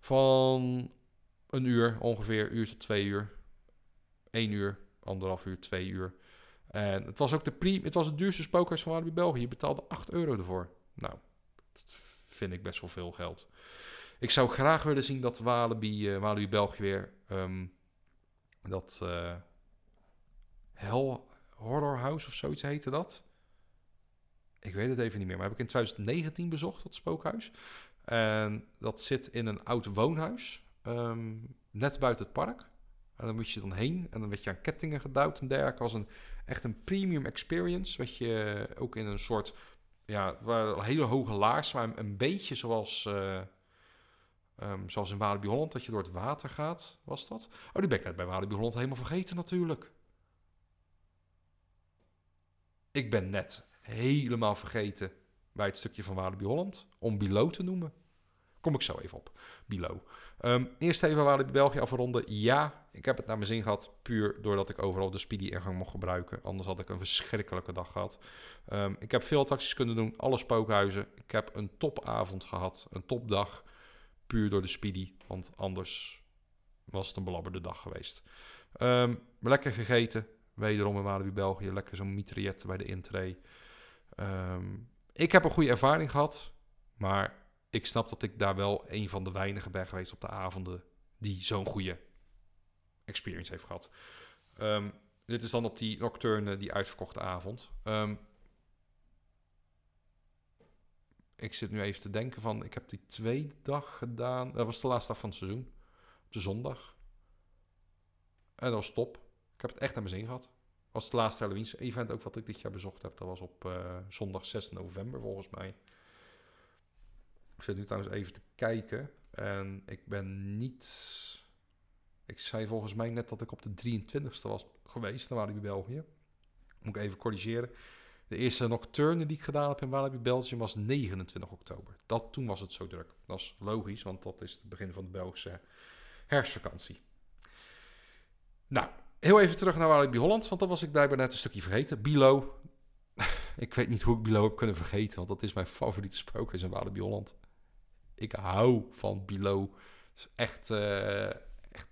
van een uur, ongeveer uur tot twee uur. één uur, anderhalf uur, twee uur. En het was ook de pre het was het duurste spookhuis van Walibi België. Je betaalde 8 euro ervoor. Nou, dat vind ik best wel veel geld. Ik zou graag willen zien dat Walibi, uh, Walibi België weer um, dat uh, Hell Horror House of zoiets heette dat. Ik weet het even niet meer, maar heb ik in 2019 bezocht, dat spookhuis. En dat zit in een oud woonhuis, um, net buiten het park. En dan moet je dan heen en dan werd je aan kettingen gedouwd en dergelijke. was een, echt een premium experience. Weet je ook in een soort, ja, hele hoge laars, maar een, beetje zoals, uh, um, zoals in Walibi Holland, dat je door het water gaat, was dat? Oh, die ben ik net bij Walibi Holland helemaal vergeten natuurlijk. Ik ben net helemaal vergeten bij het stukje van Walibi Holland om Bilo te noemen. Kom ik zo even op. Bilo. Um, eerst even Walibi België afronden. Ja, ik heb het naar mijn zin gehad. Puur doordat ik overal de speedy-ingang mocht gebruiken. Anders had ik een verschrikkelijke dag gehad. Um, ik heb veel attracties kunnen doen. Alle spookhuizen. Ik heb een topavond gehad. Een topdag. Puur door de speedy. Want anders was het een belabberde dag geweest. Um, lekker gegeten. Wederom in Walibi België. Lekker zo'n mitraillette bij de intree. Ik heb een goede ervaring gehad, maar ik snap dat ik daar wel een van de weinigen ben geweest op de avonden die zo'n goede experience heeft gehad. Um, dit is dan op die nocturne, die uitverkochte avond. Um, ik zit nu even te denken van, ik heb die tweede dag gedaan. Dat was de laatste dag van het seizoen. Op de zondag. En dat was top. Ik heb het echt naar mijn zin gehad. was het laatste Halloween-event ook wat ik dit jaar bezocht heb. Dat was op eh, zondag 6 november volgens mij. Ik zit nu trouwens even te kijken. En ik ben niet... Ik zei volgens mij net dat ik op de 23ste was geweest naar Walibi België. Moet ik even corrigeren. De eerste nocturne die ik gedaan heb in Walibi Belgium was 29 oktober. Dat, toen was het zo druk. Dat is logisch, want dat is het begin van de Belgische herfstvakantie. Nou, heel even terug naar Walibi Holland, want dat was ik blijkbaar net een stukje vergeten. Bilo. ik weet niet hoe ik Bilo heb kunnen vergeten, want dat is mijn favoriete spookhuis in Walibi Holland. Ik hou van Bilo. Echt, uh, echt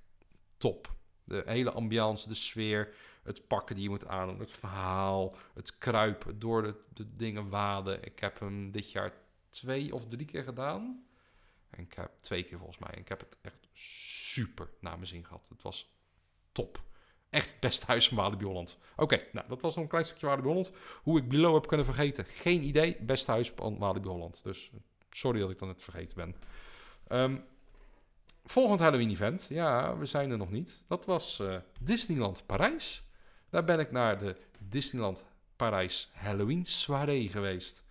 top. De hele ambiance, de sfeer, het pakken die je moet aandoen, het verhaal, het kruipen, door de, de dingen waden. Ik heb hem dit jaar twee of drie keer gedaan. En ik heb twee keer volgens mij. Ik heb het echt super naar mijn zin gehad. Het was top. Echt het beste huis van Walibi Holland. Oké, nou dat was nog een klein stukje Walibi Holland. Hoe ik Below heb kunnen vergeten. Geen idee. Beste huis van Walibi Holland. Dus sorry dat ik dan net vergeten ben. Um, volgend Halloween event. Ja, we zijn er nog niet. Dat was uh, Disneyland Parijs. Daar ben ik naar de Disneyland Parijs Halloween soirée geweest.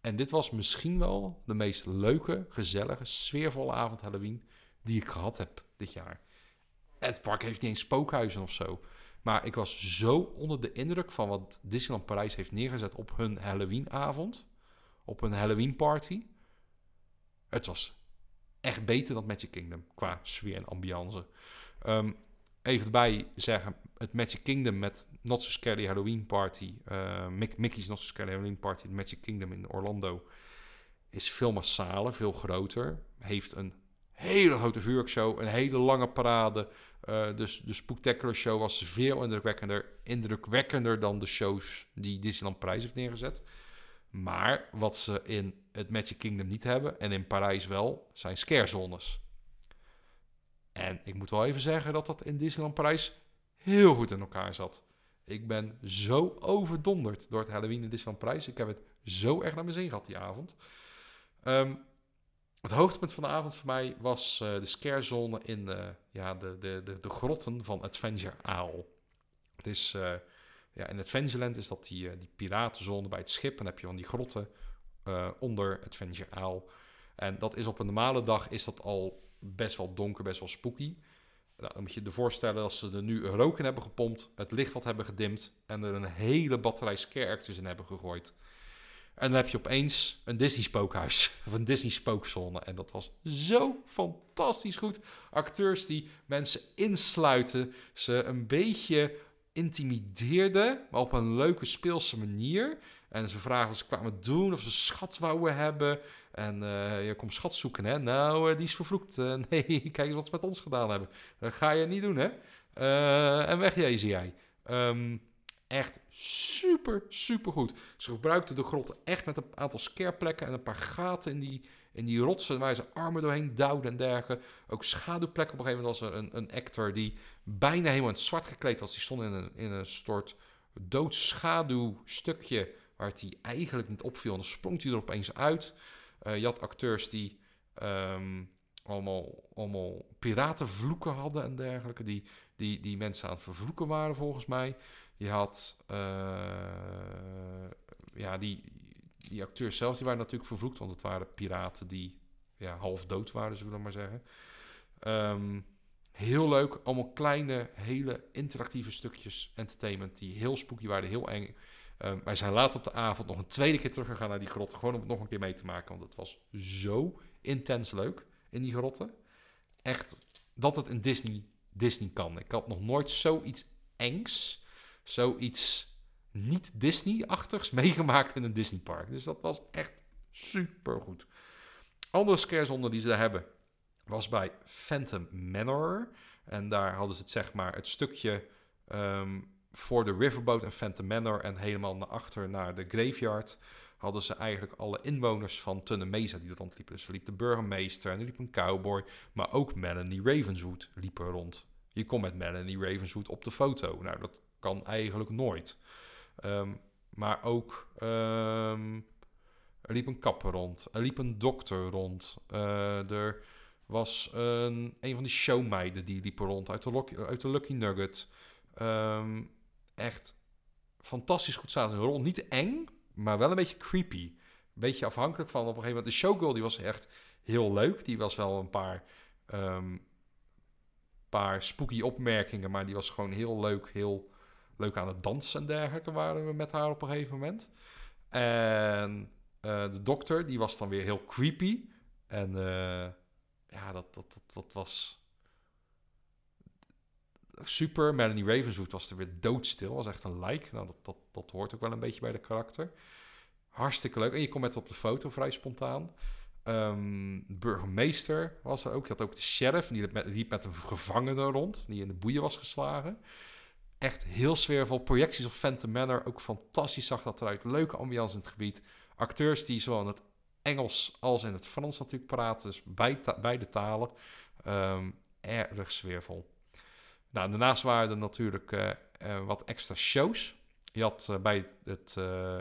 En dit was misschien wel de meest leuke, gezellige, sfeervolle avond Halloween die ik gehad heb dit jaar. Het park heeft niet eens spookhuizen of zo. Maar ik was zo onder de indruk van wat Disneyland Parijs heeft neergezet op hun Halloweenavond. Op een Halloween party. Het was echt beter dan Magic Kingdom qua sfeer en ambiance. Um, even erbij zeggen, het Magic Kingdom met Not So Scary Halloween Party, uh, Mickey's Not So Scary Halloween Party, het Magic Kingdom in Orlando, is veel massaler, veel groter. Heeft een hele grote vuurwerkshow, een hele lange parade. Uh, dus de Spooktacular Show was veel indrukwekkender, indrukwekkender dan de shows die Disneyland Parijs heeft neergezet. Maar wat ze in het Magic Kingdom niet hebben, en in Parijs wel, zijn scarezones. En ik moet wel even zeggen dat dat in Disneyland Parijs heel goed in elkaar zat. Ik ben zo overdonderd door het Halloween in Disneyland Parijs. Ik heb het zo erg naar mijn zin gehad die avond. Um, het hoogtepunt van de avond voor mij was uh, de scarezone in uh, ja, de, de, de, grotten van Adventure Aal. Het is, uh, ja, in Adventureland is dat die, die piratenzone bij het schip. En dan heb je van die grotten onder Adventure Aal. En dat is op een normale dag is dat al best wel donker, best wel spooky. Nou, dan moet je je voorstellen dat ze er nu rook in hebben gepompt, het licht wat hebben gedimd en er een hele batterij scare in hebben gegooid. En dan heb je opeens een Disney spookhuis, of een Disney spookzone. En dat was zo fantastisch goed. Acteurs die mensen insluiten, ze een beetje intimideerden, maar op een leuke speelse manier. En ze vragen wat ze kwamen doen, of ze schat wouden hebben. En uh, je komt schat zoeken, hè? Nou, uh, die is vervloekt. Uh, nee, kijk eens wat ze met ons gedaan hebben. Dat ga je niet doen, hè? en wegjezen jij. Um, echt super, super goed. Ze gebruikten de grotten echt met een aantal scareplekken en een paar gaten in die, in die rotsen waar ze armen doorheen duwden en dergelijke. Ook schaduwplekken. Op een gegeven moment was er een, een actor die bijna helemaal in het zwart gekleed was. Die stond in een, in een soort doodschaduwstukje waar het hij eigenlijk niet opviel. En dan sprong hij er opeens uit. Uh, je had acteurs die um, allemaal, allemaal piratenvloeken hadden en dergelijke. Die, die, die mensen aan het vervloeken waren volgens mij. Je had uh, ja, die, die acteurs zelf, die waren natuurlijk vervloekt, want het waren piraten die ja, half dood waren, zullen we maar zeggen. Um, heel leuk, allemaal kleine, hele interactieve stukjes entertainment die heel spooky waren, heel eng. Um, wij zijn later op de avond nog een tweede keer teruggegaan naar die grot. Gewoon om het nog een keer mee te maken. Want het was zo intens leuk in die grotten. Echt dat het in Disney, Disney kan. Ik had nog nooit zoiets engs, zoiets niet Disney-achtigs meegemaakt in een Disneypark. Dus dat was echt super goed. Andere scarezone die ze daar hebben was bij Phantom Manor. En daar hadden ze het zeg maar het stukje um, voor de Riverboat en Phantom Manor en helemaal naar achter naar de Graveyard hadden ze eigenlijk alle inwoners van Tunne Mesa die er rondliepen. Dus er liep de burgemeester en er liep een cowboy, maar ook Melanie Ravenswood liep er rond. Je komt met Melanie Ravenswood op de foto. Nou, dat kan eigenlijk nooit. Um, maar ook um, er liep een kapper rond, er liep een dokter rond, uh, er was een, een van die showmeiden die liepen rond uit de, uit de Lucky Nugget. Um, echt fantastisch goed in de rol. Niet eng, maar wel een beetje creepy. Een beetje afhankelijk van op een gegeven moment. De showgirl die was echt heel leuk. Die was wel een paar, um, paar spooky opmerkingen, maar die was gewoon heel leuk. Heel leuk aan het dansen en dergelijke waren we met haar op een gegeven moment. En uh, de dokter, die was dan weer heel creepy. En uh, ja, dat, dat, dat, was super. Melanie Ravenswood was er weer doodstil. Was echt een like. Nou, dat, dat, dat hoort ook wel een beetje bij de karakter. Hartstikke leuk. En je komt met op de foto vrij spontaan. Um, burgemeester was er ook. Dat ook de sheriff. Die liep met, liep met een gevangene rond. Die in de boeien was geslagen. Echt heel sfeervol. Projecties op Phantom Manor. Ook fantastisch zag dat eruit. Leuke ambiance in het gebied. Acteurs die zowel in het Engels als in het Frans natuurlijk praten. Dus beide talen. Um, erg sfeervol. Nou, daarnaast waren er natuurlijk uh, uh, wat extra shows. Je had uh, bij het,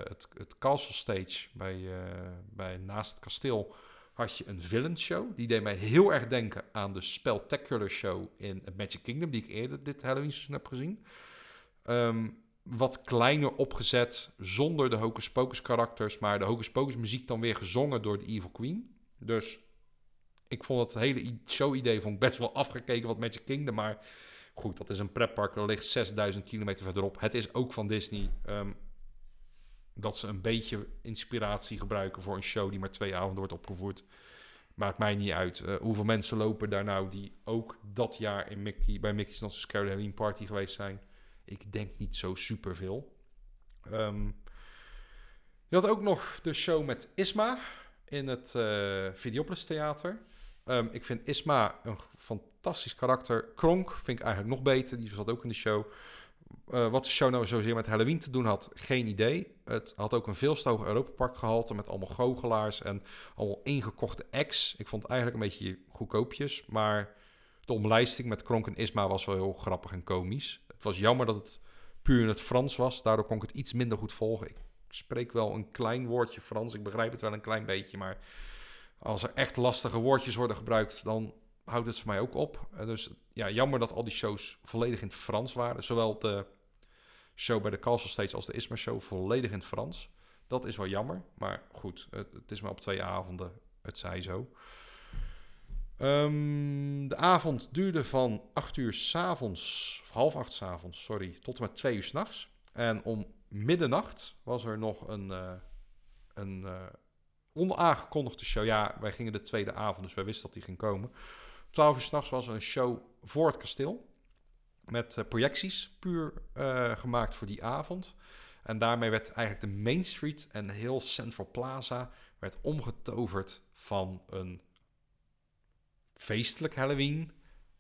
het, het Castle Stage, bij, bij naast het kasteel, had je een villain show. Die deed mij heel erg denken aan de Spectacular show in Magic Kingdom, die ik eerder dit Halloween seizoen heb gezien. Um, wat kleiner opgezet, zonder de Hocus Pocus karakters, maar de Hocus Pocus muziek dan weer gezongen door de Evil Queen. Dus ik vond het hele show-idee vond best wel afgekeken wat Magic Kingdom, maar goed, dat is een pretpark, dat ligt 6000 kilometer verderop. Het is ook van Disney um, dat ze een beetje inspiratie gebruiken voor een show die maar twee avonden wordt opgevoerd. Maakt mij niet uit. Uh, hoeveel mensen lopen daar nou die ook dat jaar in Mickey, bij Mickey's Scary Halloween Party geweest zijn? Ik denk niet zo superveel. Um, je had ook nog de show met Isma in het uh, Theater. Um, ik vind Isma een fantastisch karakter. Kronk vind ik eigenlijk nog beter. Die zat ook in de show. Uh, wat de show nou zozeer met Halloween te doen had, geen idee. Het had ook een veel te Europapark gehalte met allemaal goochelaars en allemaal ingekochte acts. Ik vond het eigenlijk een beetje goedkoopjes, maar de omlijsting met Kronk en Isma was wel heel grappig en komisch. Het was jammer dat het puur in het Frans was, daardoor kon ik het iets minder goed volgen. Ik spreek wel een klein woordje Frans, ik begrijp het wel een klein beetje, maar als er echt lastige woordjes worden gebruikt, dan houdt het voor mij ook op. dus ja, jammer dat al die shows volledig in het Frans waren. Zowel de show bij de Castle Stage als de Isma Show volledig in het Frans. Dat is wel jammer, maar goed, het, het is maar op twee avonden. Het zij zo. Um, de avond duurde van 8 uur s'avonds, half acht s'avonds, sorry, tot en met 2 uur s'nachts. En om middernacht was er nog een, uh, een uh, onaangekondigde show. Ja, wij gingen de tweede avond, dus wij wisten dat die ging komen. 12 uur s'nachts was er een show voor het kasteel. Met uh, projecties, puur uh, gemaakt voor die avond. En daarmee werd eigenlijk de Main Street en heel Central Plaza werd omgetoverd van een feestelijk Halloween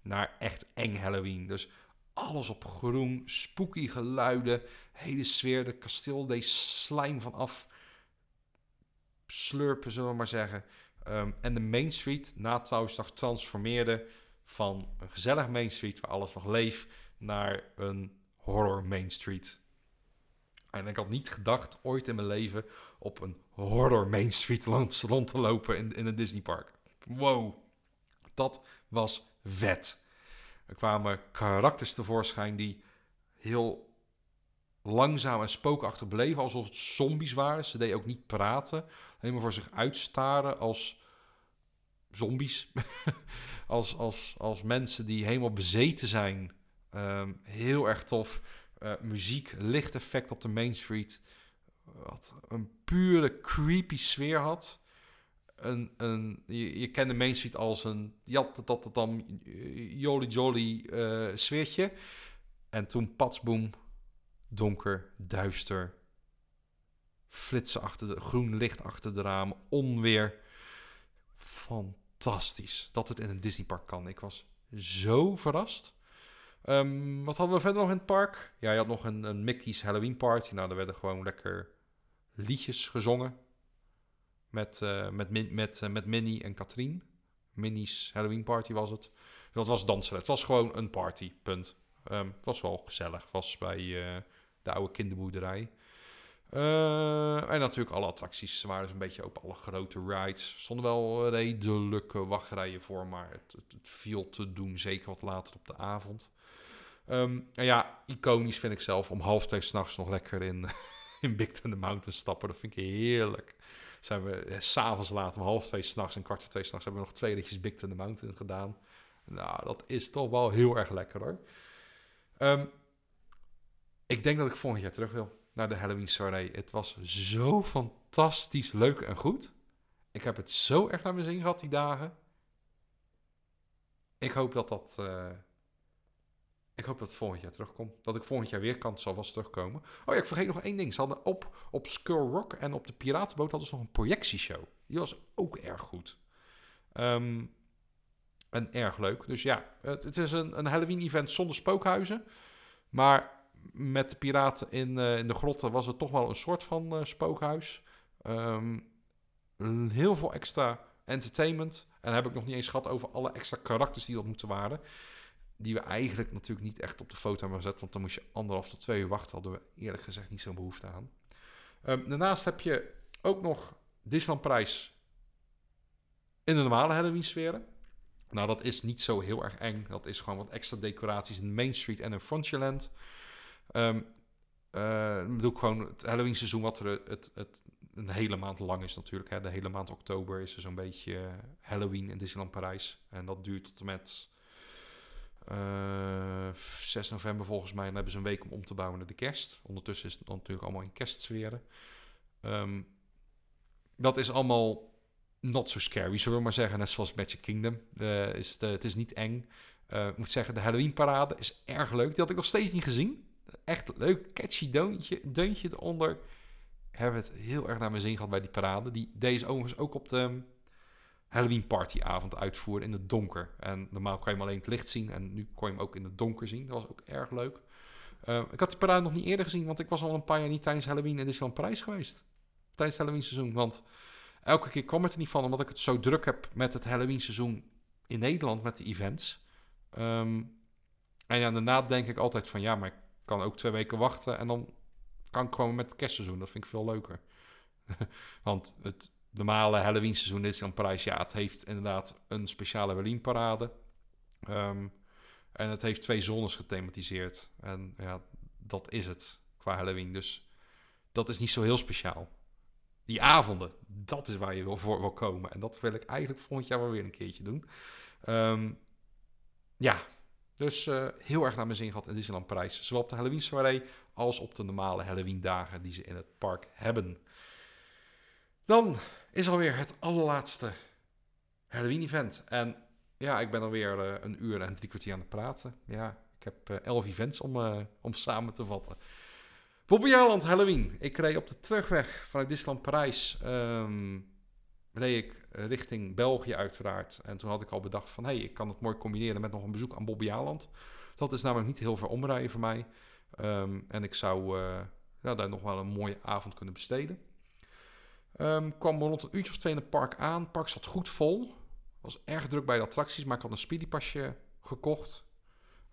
naar echt eng Halloween. Dus alles op groen, spooky geluiden, hele sfeer. De kasteel deed slijm vanaf slurpen, zullen we maar zeggen. Um, en de Main Street na 12 transformeerde van een gezellig Main Street waar alles nog leeft naar een horror Main Street. En ik had niet gedacht ooit in mijn leven op een horror Main Street rond te lopen in, in een Disneypark. Wow, dat was vet. Er kwamen karakters tevoorschijn die heel langzaam en spookachtig bleven, alsof het zombies waren. Ze deden ook niet praten, helemaal voor zich uitstaren als zombies. als, als, als mensen die helemaal bezeten zijn. Um, heel erg tof. Uh, muziek, lichteffect op de Main Street. Wat een pure creepy sfeer had. Een, een, je, je kent de Main Street als een ja, dat, dat, dan jolly jolly uh, sfeertje. En toen patsboom, donker, duister. Flitsen achter de, groen licht achter de ramen, onweer. Fantastisch dat het in een Disneypark kan. Ik was zo verrast. Um, wat hadden we verder nog in het park? Ja, je had nog een, een Mickey's Halloween party. Nou, daar werden gewoon lekker liedjes gezongen. Met, uh, met, met, uh, met Minnie en Katrien. Minnie's Halloween party was het. Dat was dansen. Het was gewoon een party, punt. Um, het was wel gezellig. Het was bij uh, de oude kinderboerderij. Uh, en natuurlijk alle attracties waren dus een beetje op alle grote rides. Er stonden wel redelijke wachtrijen voor, maar het, het, het, viel te doen, zeker wat later op de avond. Ehm, en ja, iconisch vind ik zelf om half twee s'nachts nog lekker in, in Big Thunder Mountain stappen. Dat vind ik heerlijk. Zijn we eh, s'avonds laat om half twee s'nachts en kwart voor twee s'nachts hebben we nog twee ritjes Big Thunder Mountain gedaan. Nou, dat is toch wel heel erg lekker hoor. Ehm, ik denk dat ik volgend jaar terug wil naar de Halloween soirée. Het was zo fantastisch leuk en goed. Ik heb het zo erg naar mijn zin gehad die dagen. Ik hoop dat dat. Uh, ik hoop dat het volgend jaar terugkomt. Dat ik volgend jaar weer kan, zal vast terugkomen. Oh ja, ik vergeet nog één ding. Ze hadden op, op Skull Rock en op de Piratenboot hadden ze nog een projectieshow. Die was ook erg goed. Um, en erg leuk. Dus ja, het, het is een, een Halloween-event zonder spookhuizen. Maar met de piraten in, uh, in de grotten was het toch wel een soort van uh, spookhuis. Um, heel veel extra entertainment. En heb ik nog niet eens gehad over alle extra karakters die dat moeten waren. Die we eigenlijk natuurlijk niet echt op de foto hebben gezet. Want dan moest je anderhalf tot twee uur wachten. Hadden we eerlijk gezegd niet zo'n behoefte aan. Um, daarnaast heb je ook nog Disneyland Prijs in de normale Halloween sferen. Nou, dat is niet zo heel erg eng. Dat is gewoon wat extra decoraties in Main Street en in Frontierland. Um, bedoel ik gewoon het Halloween seizoen wat er het, het, een hele maand lang is natuurlijk. Hè. De hele maand oktober is er zo'n beetje eh, Halloween in Disneyland Parijs. En dat duurt tot en met uh, eh, 6 november volgens mij. Dan hebben ze een week om om te bouwen naar de kerst. Ondertussen is het natuurlijk allemaal in kerstsferen. Um, dat is allemaal not so scary, zullen we maar zeggen. Net zoals Magic Kingdom. Is de, het is niet eng. Uh, ik moet zeggen, de Halloween parade is erg leuk. Die had ik nog steeds niet gezien. Echt leuk, catchy deuntje, deuntje eronder. Hebben het heel erg naar mijn zin gehad bij die parade. Die deze overigens ook op de Halloween partyavond uitvoeren in het donker. En normaal kon je hem alleen het licht zien. En nu kon je hem ook in het donker zien. Dat was ook erg leuk. Uh, ik had die parade nog niet eerder gezien. Want ik was al een paar jaar niet tijdens Halloween in Disneyland Parijs geweest. Tijdens het Halloween seizoen. Want elke keer kwam het er niet van, omdat ik het zo druk heb met het Halloween seizoen in Nederland, met de events. Um, en ja, daarna denk ik altijd van, ja, maar kan ook twee weken wachten en dan kan ik gewoon met het kerstseizoen. Dat vind ik veel leuker. Want het normale Halloween seizoen is dan prijs, ja, het heeft inderdaad een speciale Halloween parade. Um, en het heeft twee zones gethematiseerd. En ja, dat is het qua Halloween. Dus dat is niet zo heel speciaal die avonden, dat is waar je wil voor wil komen. En dat wil ik eigenlijk volgend jaar wel weer een keertje doen. Um, ja, dus uh, heel erg naar mijn zin gehad in Disneyland Parijs. Zowel op de Halloween soirée als op de normale Halloween dagen die ze in het park hebben. Dan is alweer het allerlaatste Halloween event. En ja, ik ben alweer uh, een uur en drie kwartier aan het praten. Ja, ik heb uh, elf events om, om samen te vatten. Bobbejaanland Halloween. Ik reed op de terugweg vanuit Disneyland Parijs. Um, reed ik richting België uiteraard. En toen had ik al bedacht van... hé, hey, ik kan het mooi combineren met nog een bezoek aan Bobbejaanland. Dat is namelijk niet heel ver omrijden voor mij. Um, en ik zou ja, daar nog wel een mooie avond kunnen besteden. Um, kwam rond een uurtje of twee in het park aan. Het park zat goed vol. was erg druk bij de attracties, maar ik had een speedypasje gekocht.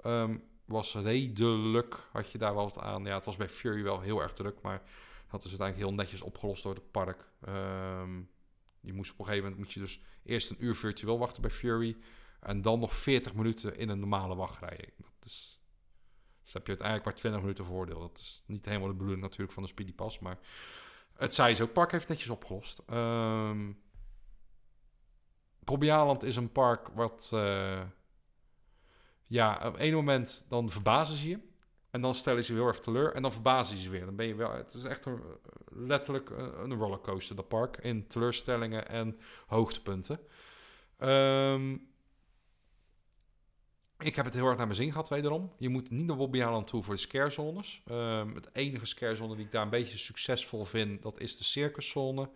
Um, was redelijk, had je daar wel wat aan. Ja, het was bij Fury wel heel erg druk, maar dat is uiteindelijk heel netjes opgelost door het park. Je moest op een gegeven moment moet je dus eerst een uur virtueel wachten bij Fury en dan nog 40 minuten in een normale wachtrij. Dat is, dus heb je uiteindelijk maar 20 minuten voordeel. Dat is niet helemaal de bedoeling natuurlijk van de Speedy Pass, maar het ze ook, park heeft netjes opgelost. Um, is een park wat... Uh, ja, op één moment dan verbazen ze je. En dan stellen ze heel erg teleur. En dan verbazen ze weer. Dan ben je wel. Het is echt letterlijk een rollercoaster, dat park. In teleurstellingen en hoogtepunten. Um, ik heb het heel erg naar mijn zin gehad, wederom. Je moet niet naar Bobby Island toe voor de scarezones. Um, het enige scarezone die ik daar een beetje succesvol vind, dat is de circuszone.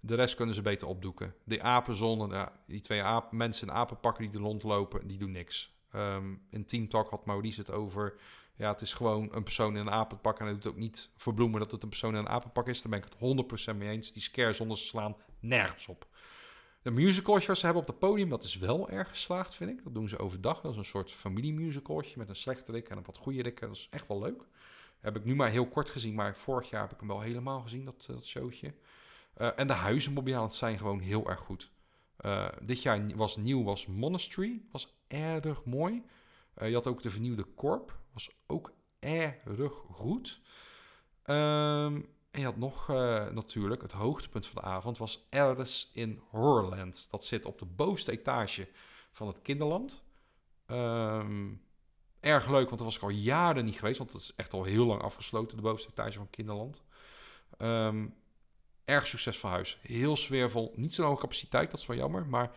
De rest kunnen ze beter opdoeken. De apenzone, ja, die twee apen, mensen in apenpakken die er rondlopen, die doen niks. Um, in Team Talk had Maurice het over... Ja, het is gewoon een persoon in een apenpak. En hij doet ook niet verbloemen dat het een persoon in een apenpak is. Daar ben ik het 100% mee eens. Die scare zonder slaan nergens op. De musicaltje ze hebben op het podium, dat is wel erg geslaagd, vind ik. Dat doen ze overdag. Dat is een soort familiemusicaltje met een slechte rik en een wat goede rik. Dat is echt wel leuk. Heb ik nu maar heel kort gezien, maar vorig jaar heb ik hem wel helemaal gezien, dat, dat showtje. Uh, en de huizen zijn gewoon heel erg goed. Uh, dit jaar was nieuw, was Monastery. Was erg mooi. Je had ook de vernieuwde Corp. Was ook erg goed. Ehm, en je had nog uh, natuurlijk, het hoogtepunt van de avond was Alice in Horrorland. Dat zit op de bovenste etage van het kinderland. Ehm, erg leuk, want er was ik al jaren niet geweest. Want het is echt al heel lang afgesloten, de bovenste etage van kinderland. Um, erg succesvol huis. Heel sfeervol. Niet zo'n hoge capaciteit, dat is wel jammer. Maar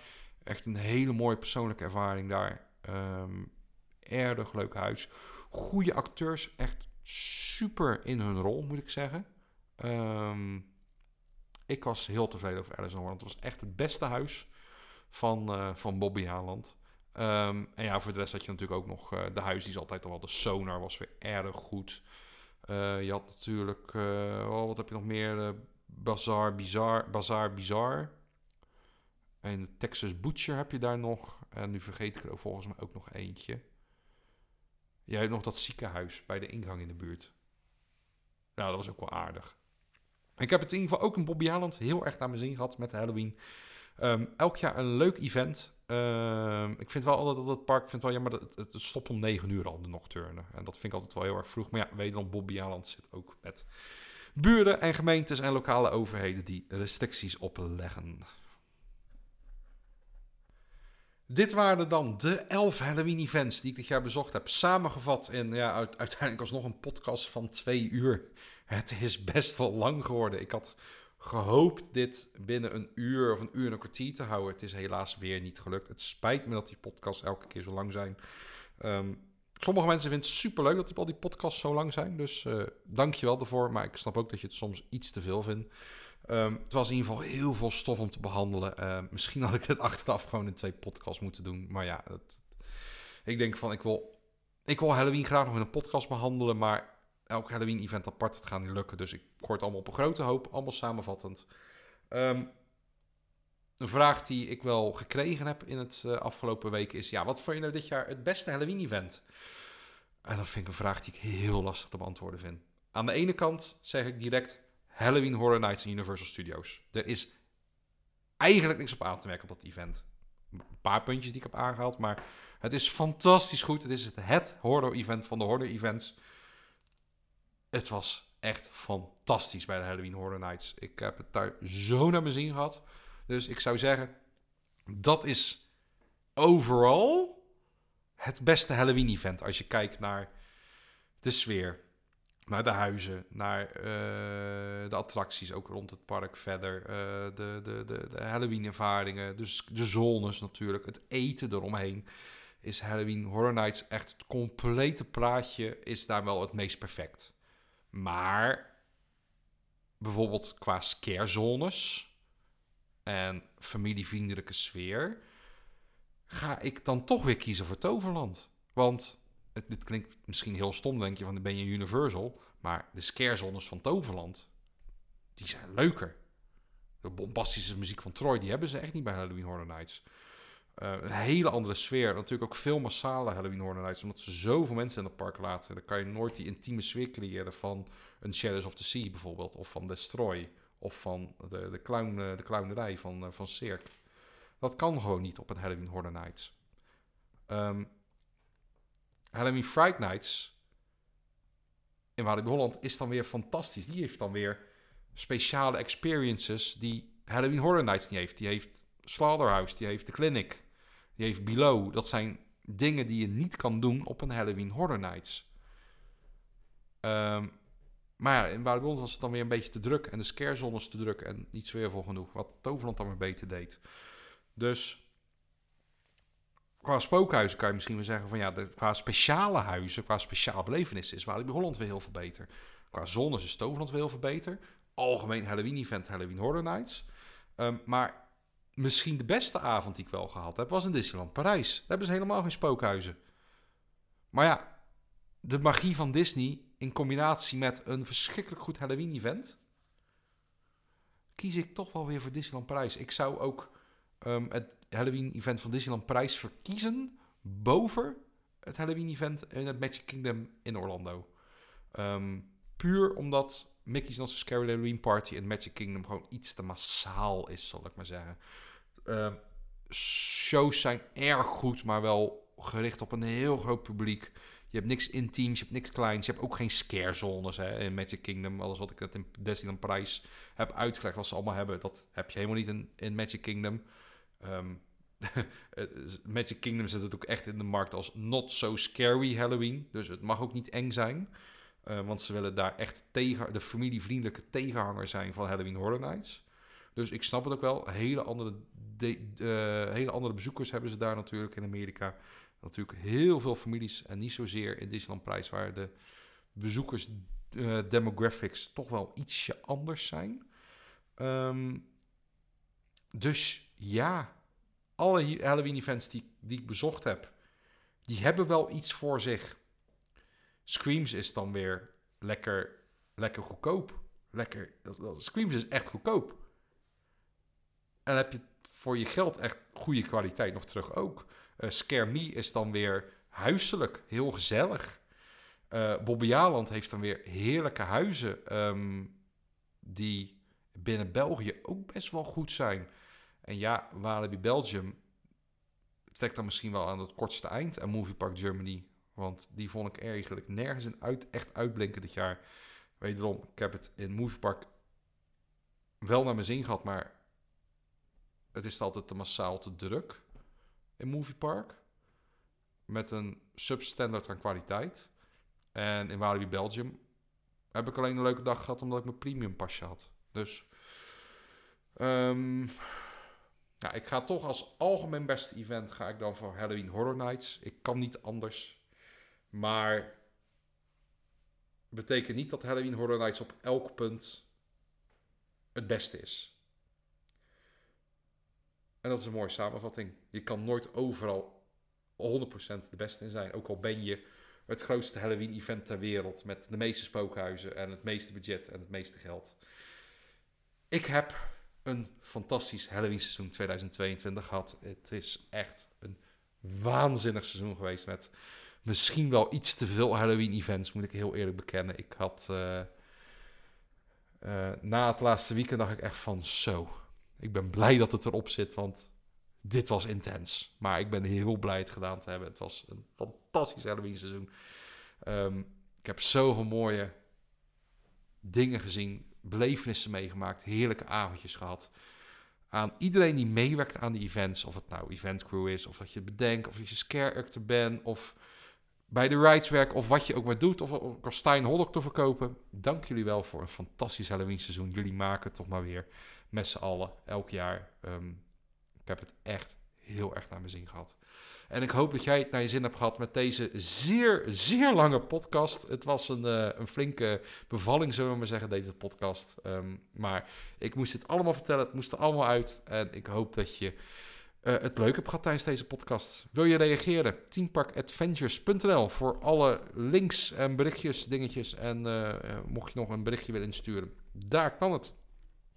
echt een hele mooie persoonlijke ervaring daar. Erg leuk huis. Goede acteurs. Echt super in hun rol, moet ik zeggen. Um, ik was heel tevreden over Alice in Het was echt het beste huis van, uh, van Bobby Haaland. Um, en ja, voor de rest had je natuurlijk ook nog uh, de huis. Die is altijd al wel. De sonar was weer erg goed. Uh, je had natuurlijk... Oh, wat heb je nog meer? Bazaar Bizar, Bazaar Bizar. En Texas Butcher heb je daar nog. En nu vergeet ik er volgens mij ook nog eentje. Jij hebt nog dat ziekenhuis bij de ingang in de buurt. Nou, dat was ook wel aardig. Ik heb het in ieder geval ook in Bobby Haaland heel erg naar mijn zin gehad met Halloween. Um, elk jaar een leuk event. Um, ik vind wel altijd dat het park, vind wel jammer dat het, het stopt om 9 uur al, de nocturne. En dat vind ik altijd wel heel erg vroeg. Maar ja, wederom Bobby Haaland zit ook met buren en gemeentes en lokale overheden die restricties opleggen. Dit waren dan de elf Halloween-events die ik dit jaar bezocht heb. Samengevat in ja, uiteindelijk alsnog een podcast van twee uur. Het is best wel lang geworden. Ik had gehoopt dit binnen een uur of een uur en een kwartier te houden. Het is helaas weer niet gelukt. Het spijt me dat die podcasts elke keer zo lang zijn. Um, sommige mensen vinden het super leuk dat al die podcasts zo lang zijn. Dus uh, dank je wel daarvoor. Maar ik snap ook dat je het soms iets te veel vindt. Um, het was in ieder geval heel veel stof om te behandelen. Uh, misschien had ik dit achteraf gewoon in twee podcasts moeten doen. Maar ja, het, ik denk van ik wil, ik wil Halloween graag nog in een podcast behandelen. Maar elk Halloween-event apart, het gaat niet lukken. Dus ik hoor het allemaal op een grote hoop, allemaal samenvattend. Um, een vraag die ik wel gekregen heb in het uh, afgelopen week is... Ja, wat vond je nou dit jaar het beste Halloween-event? En dat vind ik een vraag die ik heel lastig te beantwoorden vind. Aan de ene kant zeg ik direct Halloween Horror Nights in Universal Studios. Er is eigenlijk niks op aan te merken op dat event. Een paar puntjes die ik heb aangehaald, maar het is fantastisch goed. Het is het, het horror-event van de horror-events. Het was echt fantastisch bij de Halloween Horror Nights. Ik heb het daar zo naar mijn zin gehad. Dus ik zou zeggen, dat is overal het beste Halloween-event. Als je kijkt naar de sfeer, naar de huizen, naar uh, de attracties, ook rond het park verder. Uh, de, de, de, de Halloween-ervaringen, dus de zones natuurlijk, het eten eromheen. Is Halloween Horror Nights echt het complete plaatje, is daar wel het meest perfect. Maar bijvoorbeeld qua scarezones en familievriendelijke sfeer, ga ik dan toch weer kiezen voor Toverland. Want het, dit klinkt misschien heel stom, denk je, van dan ben je Universal. Maar de scarezones van Toverland, die zijn leuker. De bombastische muziek van Troy, die hebben ze echt niet bij Halloween Horror Nights. Uh, een hele andere sfeer. Natuurlijk ook veel massale Halloween Horror Nights. Omdat ze zoveel mensen in het park laten. Dan kan je nooit die intieme sfeer creëren van een Shadows of the Sea bijvoorbeeld. Of van Destroy. Of van de, de, eh, de clownerij van, uh, van Cirque. Dat kan gewoon niet op een Halloween Horror Nights. Um, Halloween Fright Nights in Walibi Holland is dan weer fantastisch. Die heeft dan weer speciale experiences die Halloween Horror Nights niet heeft. Die heeft Slaughterhouse, die heeft The Clinic, die heeft Below. Dat zijn dingen die je niet kan doen op een Halloween Horror Nights. Um, maar ja, in Walibi was het dan weer een beetje te druk. En de scarezones te druk en niet voor genoeg. Wat Toverland dan weer beter deed. Dus qua spookhuizen kan je misschien wel zeggen van ja, de, qua speciale huizen, qua speciale belevenissen is Walibi Holland weer heel veel beter. Qua zones is Toverland weer heel veel beter. Algemeen Halloween event, Halloween Horror Nights. Um, maar misschien de beste avond die ik wel gehad heb, was in Disneyland Parijs. Daar hebben ze helemaal geen spookhuizen. Maar ja, de magie van Disney in combinatie met een verschrikkelijk goed Halloween-event, kies ik toch wel weer voor Disneyland Parijs. Ik zou ook um, het Halloween-event van Disneyland Parijs verkiezen boven het Halloween-event in het Magic Kingdom in Orlando. Um, puur omdat Mickey's Not So Scary Halloween Party en Magic Kingdom gewoon iets te massaal is, zal ik maar zeggen. Uh, shows zijn erg goed, maar wel gericht op een heel groot publiek. Je hebt niks intiems, je hebt niks kleins. Je hebt ook geen scare zones hè, in Magic Kingdom. Alles wat ik net in Disneyland Parijs heb uitgelegd, wat ze allemaal hebben, dat heb je helemaal niet in, in Magic Kingdom. Um, Magic Kingdom zit het ook echt in de markt als not so scary Halloween. Dus het mag ook niet eng zijn. Uh, want ze willen daar echt de familievriendelijke tegenhanger zijn van Halloween Horror Nights. Dus ik snap het ook wel. Hele andere, de, uh, hele andere bezoekers hebben ze daar natuurlijk in Amerika. Natuurlijk heel veel families en niet zozeer in Disneyland Prijs, waar de bezoekers uh, demographics toch wel ietsje anders zijn. Um, dus ja, alle Halloween-events die, die ik bezocht heb, die hebben wel iets voor zich. Screams is dan weer lekker, lekker goedkoop. Lekker, Screams is echt goedkoop. En heb je voor je geld echt goede kwaliteit nog terug ook. Uh, Scare Me is dan weer huiselijk, heel gezellig. Uh, Bobby heeft dan weer heerlijke huizen um, die binnen België ook best wel goed zijn. En ja, Walibi Belgium trekt dan misschien wel aan het kortste eind. En Movie Park Germany, want die vond ik eigenlijk nergens in uit, echt uitblinken dit jaar. Wederom, ik heb het in Movie Park wel naar mijn zin gehad, maar het is altijd te massaal te druk in Movie Park. Met een substandard aan kwaliteit. En in Walibi Belgium heb ik alleen een leuke dag gehad omdat ik mijn premium pasje had. Dus ja, ik ga toch als algemeen beste event ga ik dan voor Halloween Horror Nights. Ik kan niet anders. Maar betekent niet dat Halloween Horror Nights op elk punt het beste is. En dat is een mooie samenvatting. Je kan nooit overal 100% de beste in zijn. Ook al ben je het grootste Halloween-event ter wereld met de meeste spookhuizen en het meeste budget en het meeste geld. Ik heb een fantastisch Halloween seizoen 2022 gehad. Het is echt een waanzinnig seizoen geweest met misschien wel iets te veel Halloween events, moet ik heel eerlijk bekennen. Ik had uh, uh, na het laatste weekend dacht ik echt van zo. Ik ben blij dat het erop zit, want dit was intens. Maar ik ben heel blij het gedaan te hebben. Het was een fantastisch Halloween seizoen. Um, ik heb zoveel mooie dingen gezien belevenissen meegemaakt, heerlijke avondjes gehad. Aan iedereen die meewerkt aan de events, of het nou eventcrew is, of dat je bedenkt, of dat je scare actor bent, of bij de rides werkt, of wat je ook maar doet, of een kastijn te verkopen. Dank jullie wel voor een fantastisch Halloween seizoen. Jullie maken het toch maar weer met z'n allen, elk jaar. Um, ik heb het echt heel erg naar mijn zin gehad. En ik hoop dat jij het naar je zin hebt gehad met deze zeer, zeer lange podcast. Het was een, uh, een flinke bevalling, zullen we maar zeggen, deze podcast. Um, maar ik moest het allemaal vertellen, het moest er allemaal uit. En ik hoop dat je uh, het leuk hebt gehad tijdens deze podcast. Wil je reageren? Teamparkadventures.nl voor alle links en berichtjes, dingetjes. En uh, mocht je nog een berichtje willen insturen, daar kan het.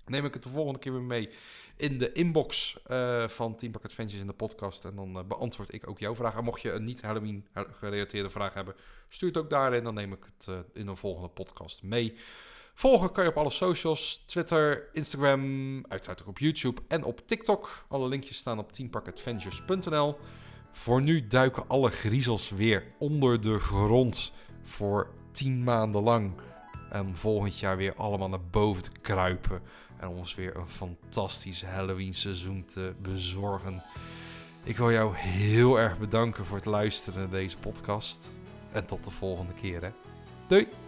Neem ik het de volgende keer weer mee in de inbox uh, van Team Park Adventures in de podcast. En dan uh, beantwoord ik ook jouw vraag. En mocht je een niet Halloween gerelateerde vraag hebben, stuur het ook daarin. Dan neem ik het uh, in een volgende podcast mee. Volgen kan je op alle socials, Twitter, Instagram, uiteraard ook op YouTube en op TikTok. Alle linkjes staan op teamparkadventures.nl. Voor nu duiken alle griezels weer onder de grond voor tien maanden lang. En volgend jaar weer allemaal naar boven te kruipen en ons weer een fantastisch Halloween seizoen te bezorgen. Ik wil jou heel erg bedanken voor het luisteren naar deze podcast. En tot de volgende keer. Hè. Doei!